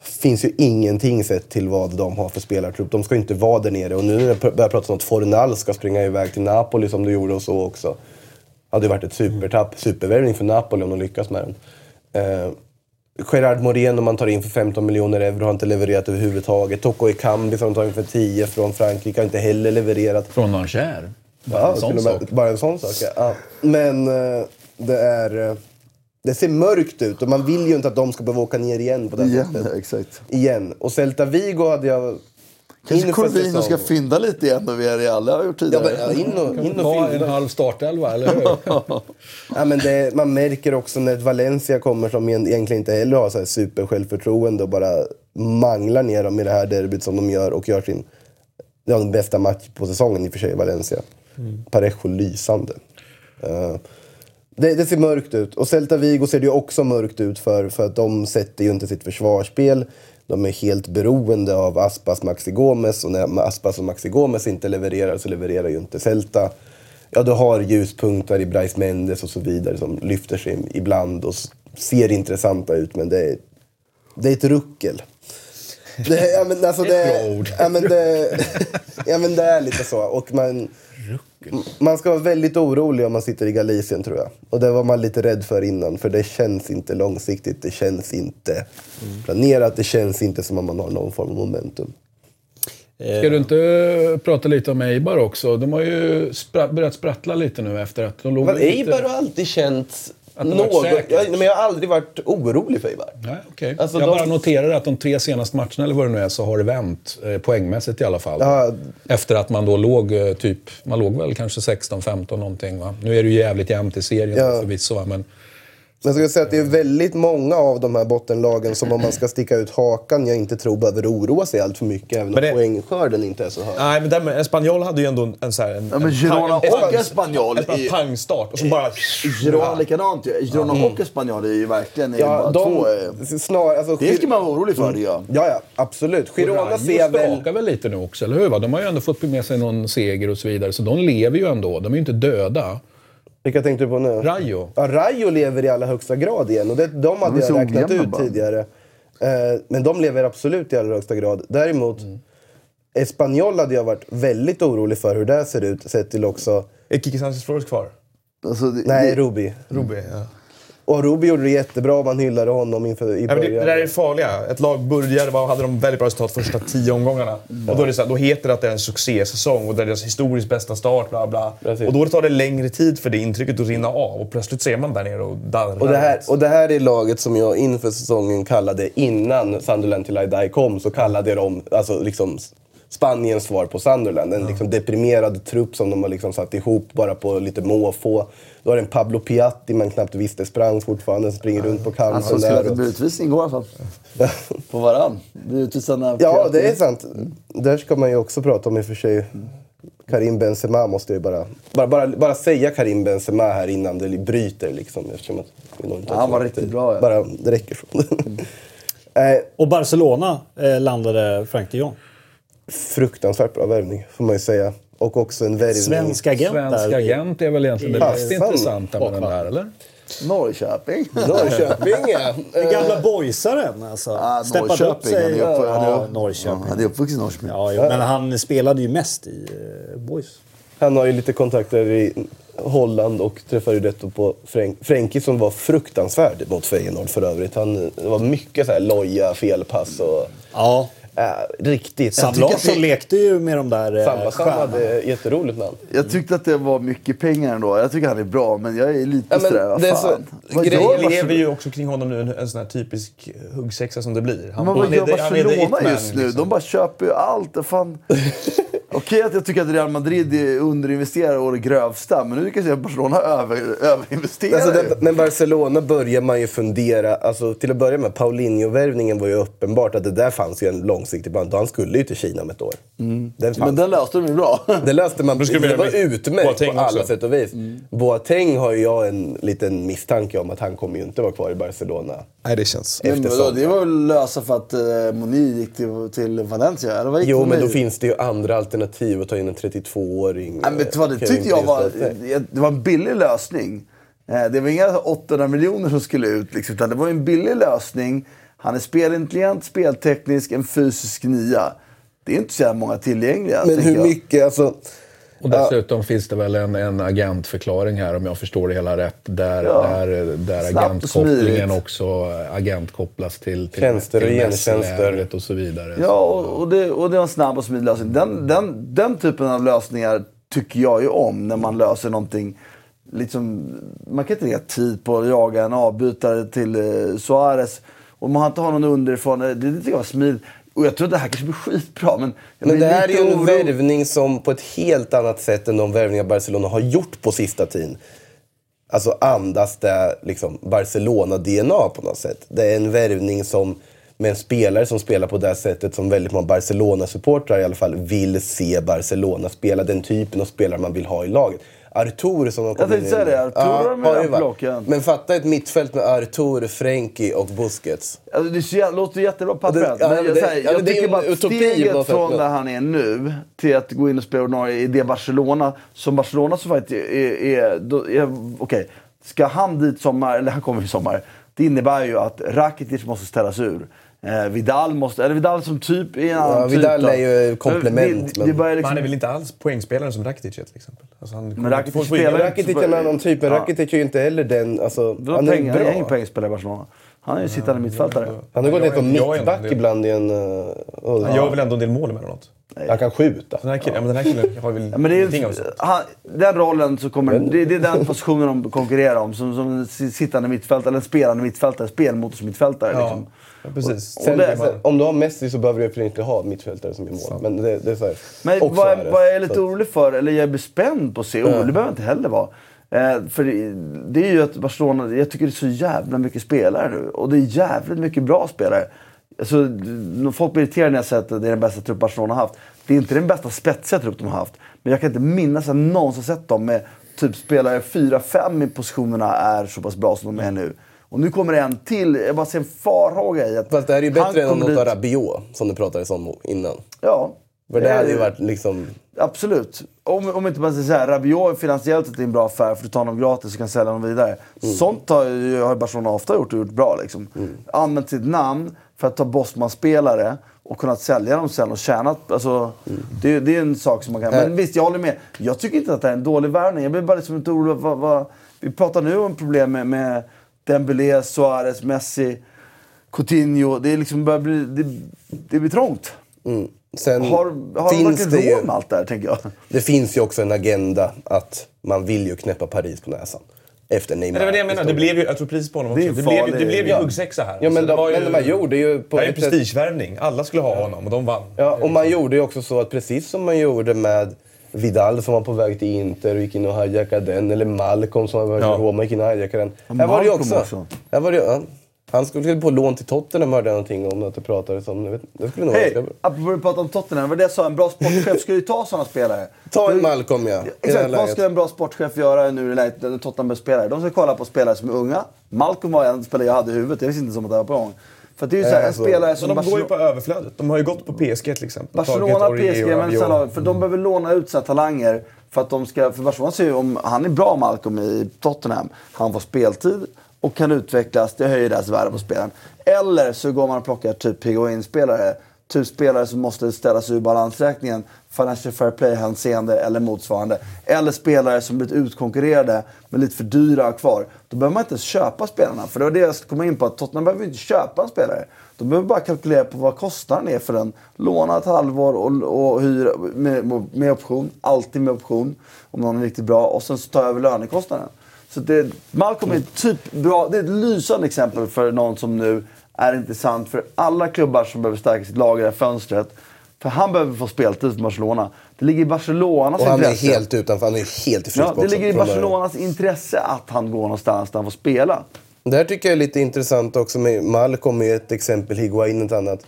Finns ju ingenting sett till vad de har för spelartrupp. De ska ju inte vara där nere. Och nu när det börjar pratas om att Fornal ska springa iväg till Napoli som du gjorde och så också. Hade ju varit ett supertapp, supervärvning för Napoli om de lyckas med den. Eh, Gerard Moreno man tar in för 15 miljoner euro har inte levererat överhuvudtaget. Toko Ekambi som de tar in för 10 från Frankrike har inte heller levererat. Från Nanchère. Ja, en sån sak. Bara en sån sak, ja. ja. Men eh, det är... eh, Det ser mörkt ut och man vill ju inte att de ska behöva åka ner igen på det Igen, sättet. exakt. Igen. Och Celta Vigo hade jag... Kanske Corvino ska fynda lite igen och Villarreal. Det har jag gjort Ja, tidigare. men, ja, in och, in och Ta en halv startelva, eller hur? Ja, men det, man märker också när Valencia kommer som en- egentligen inte heller har så här supersjälvförtroende och bara manglar ner dem i det här derbyt som de gör och gör sin ja, den bästa match på säsongen i och för sig, Valencia. Parejo lysande. Eh, Det, det ser mörkt ut. Och Celta Vigo ser det ju också mörkt ut för, för att de sätter ju inte sitt försvarsspel. De är helt beroende av Aspas Maxi Gomez och när Aspas och Maxi Gomez inte levererar så levererar ju inte Celta. Ja, du har ljuspunkter i Bryce Mendes och så vidare som lyfter sig ibland och ser intressanta ut men det är, det är ett ruckel. Det, ja, men alltså det, ja, men det, ja, men det är lite så. Och man, man ska vara väldigt orolig om man sitter i Galicien tror jag. Och det var man lite rädd för innan. För det känns inte långsiktigt, det känns inte planerat, det känns inte som om man har någon form av momentum. Ska du inte prata lite om Eibar också? De har ju spra- börjat sprattla lite nu efter att de låg Men lite... Eibar har alltid känts Att något... säkra. Ja, men jag har aldrig varit orolig för. Nej, okej. Alltså, jag de- bara noterar att de tre senaste matcherna, eller vad det nu är, så har det vänt. Eh, poängmässigt i alla fall. Ja. Efter att man då låg eh, typ, man låg väl kanske 16-15 någonting va? Nu är det ju jävligt jämnt i serien Ja. förvisso va, Men jag ska säga att det är väldigt många av de här bottenlagen som om man ska sticka ut hakan jag inte tror behöver oroa sig allt för mycket även om det- poängskörden inte är så hög. Nej, men där, Espanyol hade ju ändå en, en, så här, en, Ja, men en Girona pang- och Espanyol En, en är- pangstart och så bara... Girona likadant ju. Girona och Espanyol är ju verkligen är Ja, bara de, två... eh, snar, alltså, Det ska man vara orolig för, det gör. Ja, ja, absolut. Girona ser jag väl... skakar väl lite nu också, eller hur? Va? De har ju ändå fått med sig någon seger och så vidare, så de lever ju ändå. De är ju inte döda. Vilka tänkte du på nu? Rayo. Ja, Rayo lever i allra högsta grad igen och det, de hade jag räknat ut bara. tidigare. Eh, men de lever absolut i allra högsta grad. Däremot, Espanyol hade jag varit väldigt orolig för hur det ser ut. Sett till också... Är Kiki Sanchez Flores kvar? Alltså, det, Nej, det, Ruby. Ruby, ja. Och Ruby gjorde det jättebra, man hyllade honom inför i Ja, men det, början. det där är farliga. Ett lag började, var- hade de väldigt bra resultat första tio omgångarna. Och då, är det så här, då heter det att det är en succésäsong och det är deras historiskt bästa start. Bla bla. Precis. Och då tar det längre tid för det intrycket att rinna av. Och plötsligt ser man där nere och darrar. Och det, här, och det här är laget som jag inför säsongen kallade, innan Sunderland till I kom, så kallade dem alltså liksom Spaniens svar på Sunderland. En liksom deprimerad trupp som de har liksom satt ihop bara på lite måfå. Då har en Pablo Piatti man knappt visste sprang fortfarande, som springer runt på kanten alltså skulle där. att det blir utvisning igår i alla fall. På varann. När... Ja, det är sant. Där ska man ju också prata om i och för sig. Karim Benzema måste jag ju bara, bara, bara, bara säga Karim Benzema här innan det bryter liksom. Eftersom att vi nog inte har Ja, han var riktigt bra, ja. Bara, det räcker så. Eh, Och Barcelona eh, landade Frank de Jong. Fruktansvärt bra värvning, får man ju säga. Och också en värvning... Svensk agent Svensk agent är väl egentligen det mest intressanta med den där, eller? Norrköping. Norrköping, ja. Den gamla boysaren alltså. Ah, Steppat upp Norrköping. Han sig. är upp- han är Ja, Norrköping. Ja, han är uppvuxen i Norrköping. Ja, jo, men han spelade ju mest i eh, Boys. Han har ju lite kontakter i Holland och träffade ju rätt på Fränk, Frenkie som var fruktansvärd mot Feyenoord för övrigt. Han, det var mycket så här loja, felpass och... Ja. Äh, riktigt. Sam Larsson det- lekte ju med de där Samma Sam hade jätteroligt namn. Jag tyckte att det var mycket pengar ändå. Jag tycker han är bra, men jag är lite Ja, sådär, vad fan. så- Vad grejen gör lever ju också kring honom nu en, en sån här typisk huggsexa som det blir. Han, Men vad gör Barcelona just nu? liksom. De bara köper ju allt. Fan. Okej att jag tycker att Real Madrid underinvesterar och det grövsta, men nu kan jag säga att Barcelona över, överinvesterar Alltså, det, men Barcelona börjar man ju fundera, alltså till att börja med, Paulinho-värvningen var ju uppenbart att det där fanns ju en långsiktig plan. Han skulle ju till Kina om ett år. Den fanns. Men den löste de ju bra. Det löste man. Det vi var utmärkt Boateng på alla också? sätt och vis. Boateng har ju jag en liten misstanke om att han kommer ju inte vara kvar i Barcelona. Nej, det känns... Men det var väl lösa för att eh, Moni gick till, till Valencia? Eller vad gick Jo, men då finns det ju andra alternativ att ta in en 32-åring. Nej, men vet du vad, det Kevin tyckte jag var, det var en billig lösning. Eh, Det var inga 800 miljoner som skulle ut, liksom, utan det var en billig lösning. Han är spelintelligent, spelteknisk, en fysisk nia. Det är inte så många tillgängliga. Men hur jag. mycket, alltså... Och dessutom finns det väl en, en agentförklaring här om jag förstår det hela rätt. Där, Ja. där, där Snabbt agentkopplingen smidigt. också agentkopplas till, till, Tjänster och gentjänster. och så vidare. Ja, och, och, det, och det var en snabb och smidig lösning. Den, den, den typen av lösningar tycker jag ju om när man löser någonting. Liksom, man kan inte lägga tid på att jaga en avbytare till eh, Suarez. Och man har inte har någon underifrån. Det, det tycker jag var smidigt. Och jag tror att det här kanske blir skitbra. Men, jag Men det här är ju en orolig. värvning som på ett helt annat sätt än de värvningar Barcelona har gjort på sista tiden. Alltså andas det liksom Barcelona-DNA på något sätt. Det är en värvning som med en spelare som spelar på det sättet som väldigt många Barcelona-supportrar i alla fall vill se Barcelona spela. Den typen av spelare man vill ha i laget. Artur som har kommit tänkte säga det, Artur de varit. plockat. Men fatta ett mittfält med Artur, Frenkie och Busquets. Alltså, det låter jättebra på pappret. Ja, men jag, det- ja, jag är tycker bara att steget från där han är nu till att gå in och spela ordinarie i det Barcelona, som Barcelona som faktiskt är... är, då är Okej, ska han dit sommar, eller han kommer i sommar. Det innebär ju att Rakitic måste ställas ur. Eh, Vidal måste, eller Vidal som typ är en annan typ. Vidal då. är ju komplement, Det, det, men- det liksom, han är väl inte alls poängspelaren som Rakitic till exempel? Alltså han Men Rakitic spelar är en annan typ, men Ja. Rakitic är ju inte heller den... Alltså, Då han är pengar, han är ingen bra. poängspelare i Barcelona. Han är ju sittande mittfältare. Han har gått ner som mittback ibland i en... Uh, Han gör väl ändå en del mål emellanåt? Han kan skjuta. Den här killen, ja, men den här killen har väl Ja, men det ingenting är, av sånt. han, den rollen så kommer, det, det är den positionen de konkurrerar om. Som, som sittande mittfältare, eller spelande mittfältare, spelmotorsmittfältare. Ja, Liksom. Ja, precis. Sen, det- sen, om du har Messi så behöver du inte ha mittfältare som gör mål. Men det, det är så här, Men och vad, jag- vad jag är lite Så- orolig för, eller jag är spänd på att se, orolig behöver jag inte heller vara. Eh, för det, det är ju att Barcelona, jag tycker det är så jävla mycket spelare nu. Och det är jävligt mycket bra spelare. Alltså, folk blir irriterade när jag säger att det är den bästa trupp Barcelona har haft. Det är inte den bästa spetsiga trupp de har haft. Men jag kan inte minnas att jag någonsin sett dem med typ spelare 4-5 i positionerna är så pass bra som de är nu. Och nu kommer det en till. Jag bara ser en farhåga i att... Fast det här är ju bättre än dit- av Rabiot som du pratade om innan. Ja. För det hade ju varit liksom... Absolut. Om, om inte man säger såhär, Rabiot är finansiellt sett en bra affär för du tar honom gratis och kan sälja honom vidare. Sånt har, ju, har Barcelona ofta gjort och gjort bra. Liksom. Använt sitt namn för att ta Bosman-spelare och kunnat sälja dem sen och tjänat. Alltså, det, det är en sak som man kan... Men visst, jag håller med. Jag tycker inte att det är en dålig värvning. Jag blir bara liksom inte orolig. Vad, vad, vi pratar nu om problem med, med Dembélé, Suarez, Messi, Coutinho. Det, är liksom börjar bli, det, det blir trångt. Mm. Sen Har, har de finns verkligen det ju... råd med allt det här, tänker jag? Det finns ju också en agenda att man vill ju knäppa Paris på näsan. Efter Neymar. Men det var det jag menade. Det blev ju, jag tror priset på honom Det också. en Det, blev, ju- det blev ju Ja. huggsexa här. Ja, men, Så det de, var ju- men man gjorde ju... På Det här är prestigevärvning. Alla skulle ha honom och de vann. Ja, och man gjorde ju också så att precis som man gjorde med Vidal som var på väg till Inter och gick in och hijackade den. Eller Malcolm som var på väg till Ja. Roma och gick in och hijackade den. här var det också. också. Här var det, ja. Han skulle på lån till Tottenham hörde jag någonting om att det pratades om. Vet, det skulle nog Hej! vara Apropå att prata om Tottenham, det var det jag sa. En bra sportchef ska ju ta sådana spelare. Ta en Du- Malcolm ja. Exakt, vad ska en bra sportchef göra nu i läget när Tottenham spelare? De ska kolla på spelare som är unga. Malcolm var en spelare jag hade i huvudet, jag visste inte som att det var på gång. För det är ju såhär, en alltså, spelare som Men de går ju på överflödet. De har ju gått på PSG till exempel. Barcelona, PSG, men har- för de behöver låna ut sina talanger. För att de ska, för Barcelona ser ju om han är bra Malcolm i Tottenham, han får speltid och kan utvecklas, det höjer deras värde på spelaren. Eller så går man och plockar typ. Typ spelare som måste ställas ur balansräkningen, financial fair play-hänseende eller motsvarande. Eller spelare som blivit utkonkurrerade men lite för dyra kvar. Då behöver man inte ens köpa spelarna. För det var det jag skulle komma in på, att Tottenham behöver inte köpa en spelare. De behöver bara kalkylera på vad kostnaden är för den. Låna ett halvår och, och hyra med, med option. Alltid med option. Om någon är riktigt bra. Och sen så ta över lönekostnaden. Så det, Malcolm är typ bra. Det är ett lysande exempel för någon som nu är intressant för alla klubbar som behöver stärka sitt lag i det här fönstret. För han behöver få speltid för Barcelona. Det ligger i Barcelonas Och han är intresse. helt utanför. Han är helt i Ja, det ligger i från början. Barcelonas intresse att han går någonstans där han får spela. Det här tycker jag är lite intressant också med Malcolm är ett exempel, Higuain ett annat.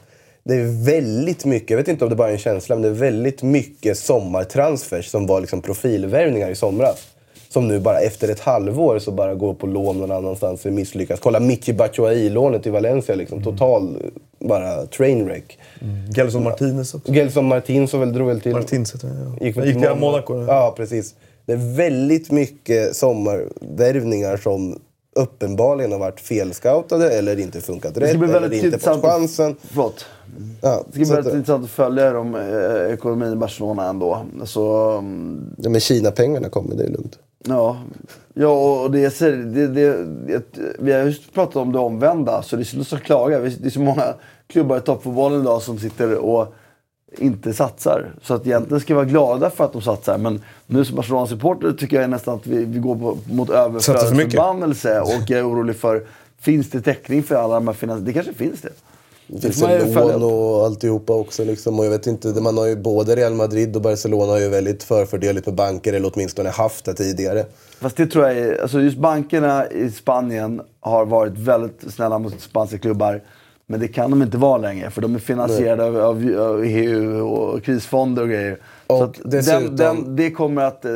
Det är väldigt mycket, jag vet inte om det bara är en känsla, men det är väldigt mycket sommartransfers som var liksom profilvärvningar i somras. Som nu bara efter ett halvår så bara går på lån någon annanstans och misslyckas. Kolla Michi Batshuayi-lånet i Valencia, liksom. total bara trainwreck. Gelson Martinez också. Gelson Martin så väl drog väl till... Martins heter ja. Gick, Gick till till Mon- Monaco. Ja, precis. Det är väldigt mycket sommarvärvningar som uppenbarligen har varit felscoutade eller inte funkat rätt eller väldigt inte fått chansen. förlåt. Ja, Det ska bli så att, väldigt intressant att följa dem, eh, ekonomin i Barcelona ändå. Så, mm, ja, men Kina-pengarna kommer, det är lugnt. Ja, ja och det det, det, det, vi har just pratat om det omvända, så det är så lust att klaga. Det är så många klubbar i toppfotbollen idag som sitter och inte satsar. Så att egentligen ska vi vara glada för att de satsar. Men nu som Barcelona-supporter tycker jag nästan att vi, vi går på, mot Satsar för mycket. överflödsförbannelse. Och jag är orolig för, finns det täckning för alla de här finansiella... Det kanske finns det. Det finns ju lån och alltihopa också. Liksom. Och jag vet inte, man har ju både Real Madrid och Barcelona har ju väldigt förfördeligt med banker, eller åtminstone haft det tidigare. Fast det tror jag är, alltså just bankerna i Spanien har varit väldigt snälla mot spanska klubbar. Men det kan de inte vara längre för de är finansierade av, av, av EU och krisfonder och grejer. Och så dessutom- den, den, det kommer att eh,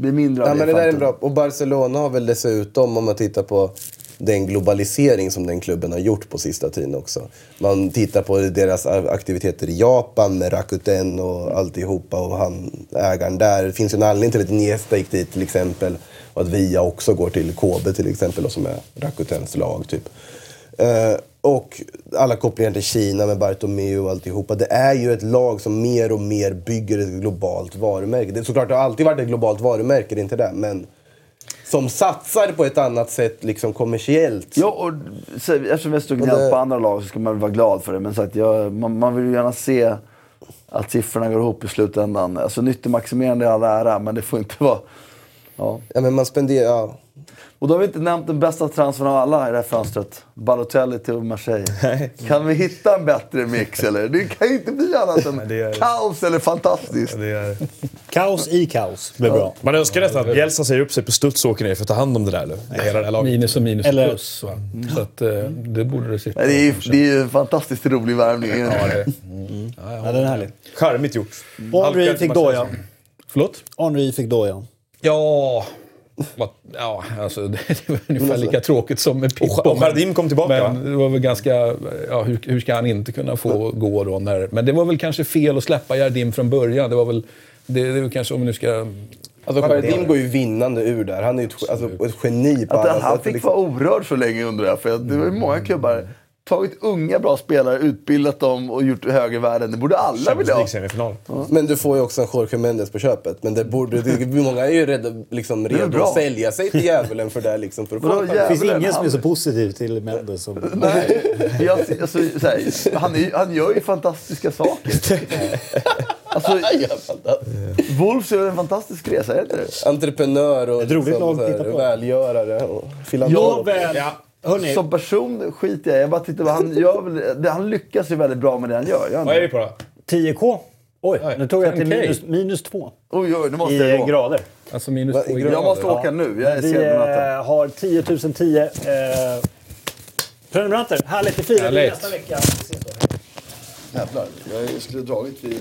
bli mindre av Ja, det men det där är bra. Och Barcelona har väl dessutom, om man tittar på den globalisering som den klubben har gjort på sista tiden också. Man tittar på deras aktiviteter i Japan med Rakuten och alltihopa och han, ägaren där. Det finns ju en anledning till att Niesta gick dit till exempel. Och att Via också går till Kobe till exempel, och som är Rakutens lag typ. Uh, och alla kopplingar till Kina med Bartomeu och alltihopa. Det är ju ett lag som mer och mer bygger ett globalt varumärke. Det är såklart det har alltid varit ett globalt varumärke, det är inte det. Men som satsar på ett annat sätt liksom kommersiellt. Ja, och så, eftersom vi har gnällt det- på andra lag så ska man väl vara glad för det. Men så att jag, man, man vill ju gärna se att siffrorna går ihop i slutändan. Alltså nyttomaximerande i all ära, men det får inte vara... Ja. Ja, men man spenderar... Ja. Och då har vi inte nämnt den bästa transfern av alla i det här fönstret. Balotelli till Marseille. Kan vi hitta en bättre mix eller? Det kan ju inte bli annat än det är- kaos eller fantastiskt. Det är... Kaos i kaos. Blir bra. Man önskar nästan att Bielsa säger upp sig på studs och åker ner för att ta hand om det där nu. Det hela det laget. Minus och minus Eller- plus. Va? Så att, eh, det borde det sitta. Det är ju det är ju en fantastiskt rolig värvning. Ja, det, Ja, den är härlig. Charmigt gjort. Henry rätt fick säger. doja. förlåt? Henry fick doja. Ja, vad- ja alltså, det var ungefär lika tråkigt som med Pippo. Och Jardim kom tillbaka? Men det var väl ganska... Ja, hur, hur ska han inte kunna få gå då? När, men det var väl kanske fel att släppa Jardim från början. Det var väl... Det, det väl kanske om vi nu ska... Alltså Jardim går ju vinnande ur där. Han är ju ett, alltså, ett geni på Att alla han sätt. fick liksom. vara orörd så länge undrar jag. För det var ju många klubbar tagit unga bra spelare, utbildat dem och gjort högre värden. Det borde alla vilja ha. League-semifinal. Men du får ju också en Jorge Mendes på köpet. Men det borde, det, många är ju rädda, liksom, är redo att sälja sig till djävulen för det. Liksom, för att få Det finns ingen som är så positiv till Mendes som... Nej, jag, alltså, så här, han, är, han gör ju fantastiska saker. Alltså, Wolves gör en fantastisk resa, är det inte det? Entreprenör och att så här, välgörare och filantrop. Nåväl. Hörni, Som person skiter jag i. Jag bara tittar han, gör han lyckas ju väldigt bra med det han gör. gör han Vad är vi på då? 10K. Oj, nu tog jag till 5K. minus, minus två Oj, oj, nu måste i jag gå. grader. Alltså minus två i grader. Jag måste åka nu. Jag är Vi eh, har 10 010 eh, prenumeranter. Härligt, det firar vi nästa vecka. Jävlar, jag skulle dragit vid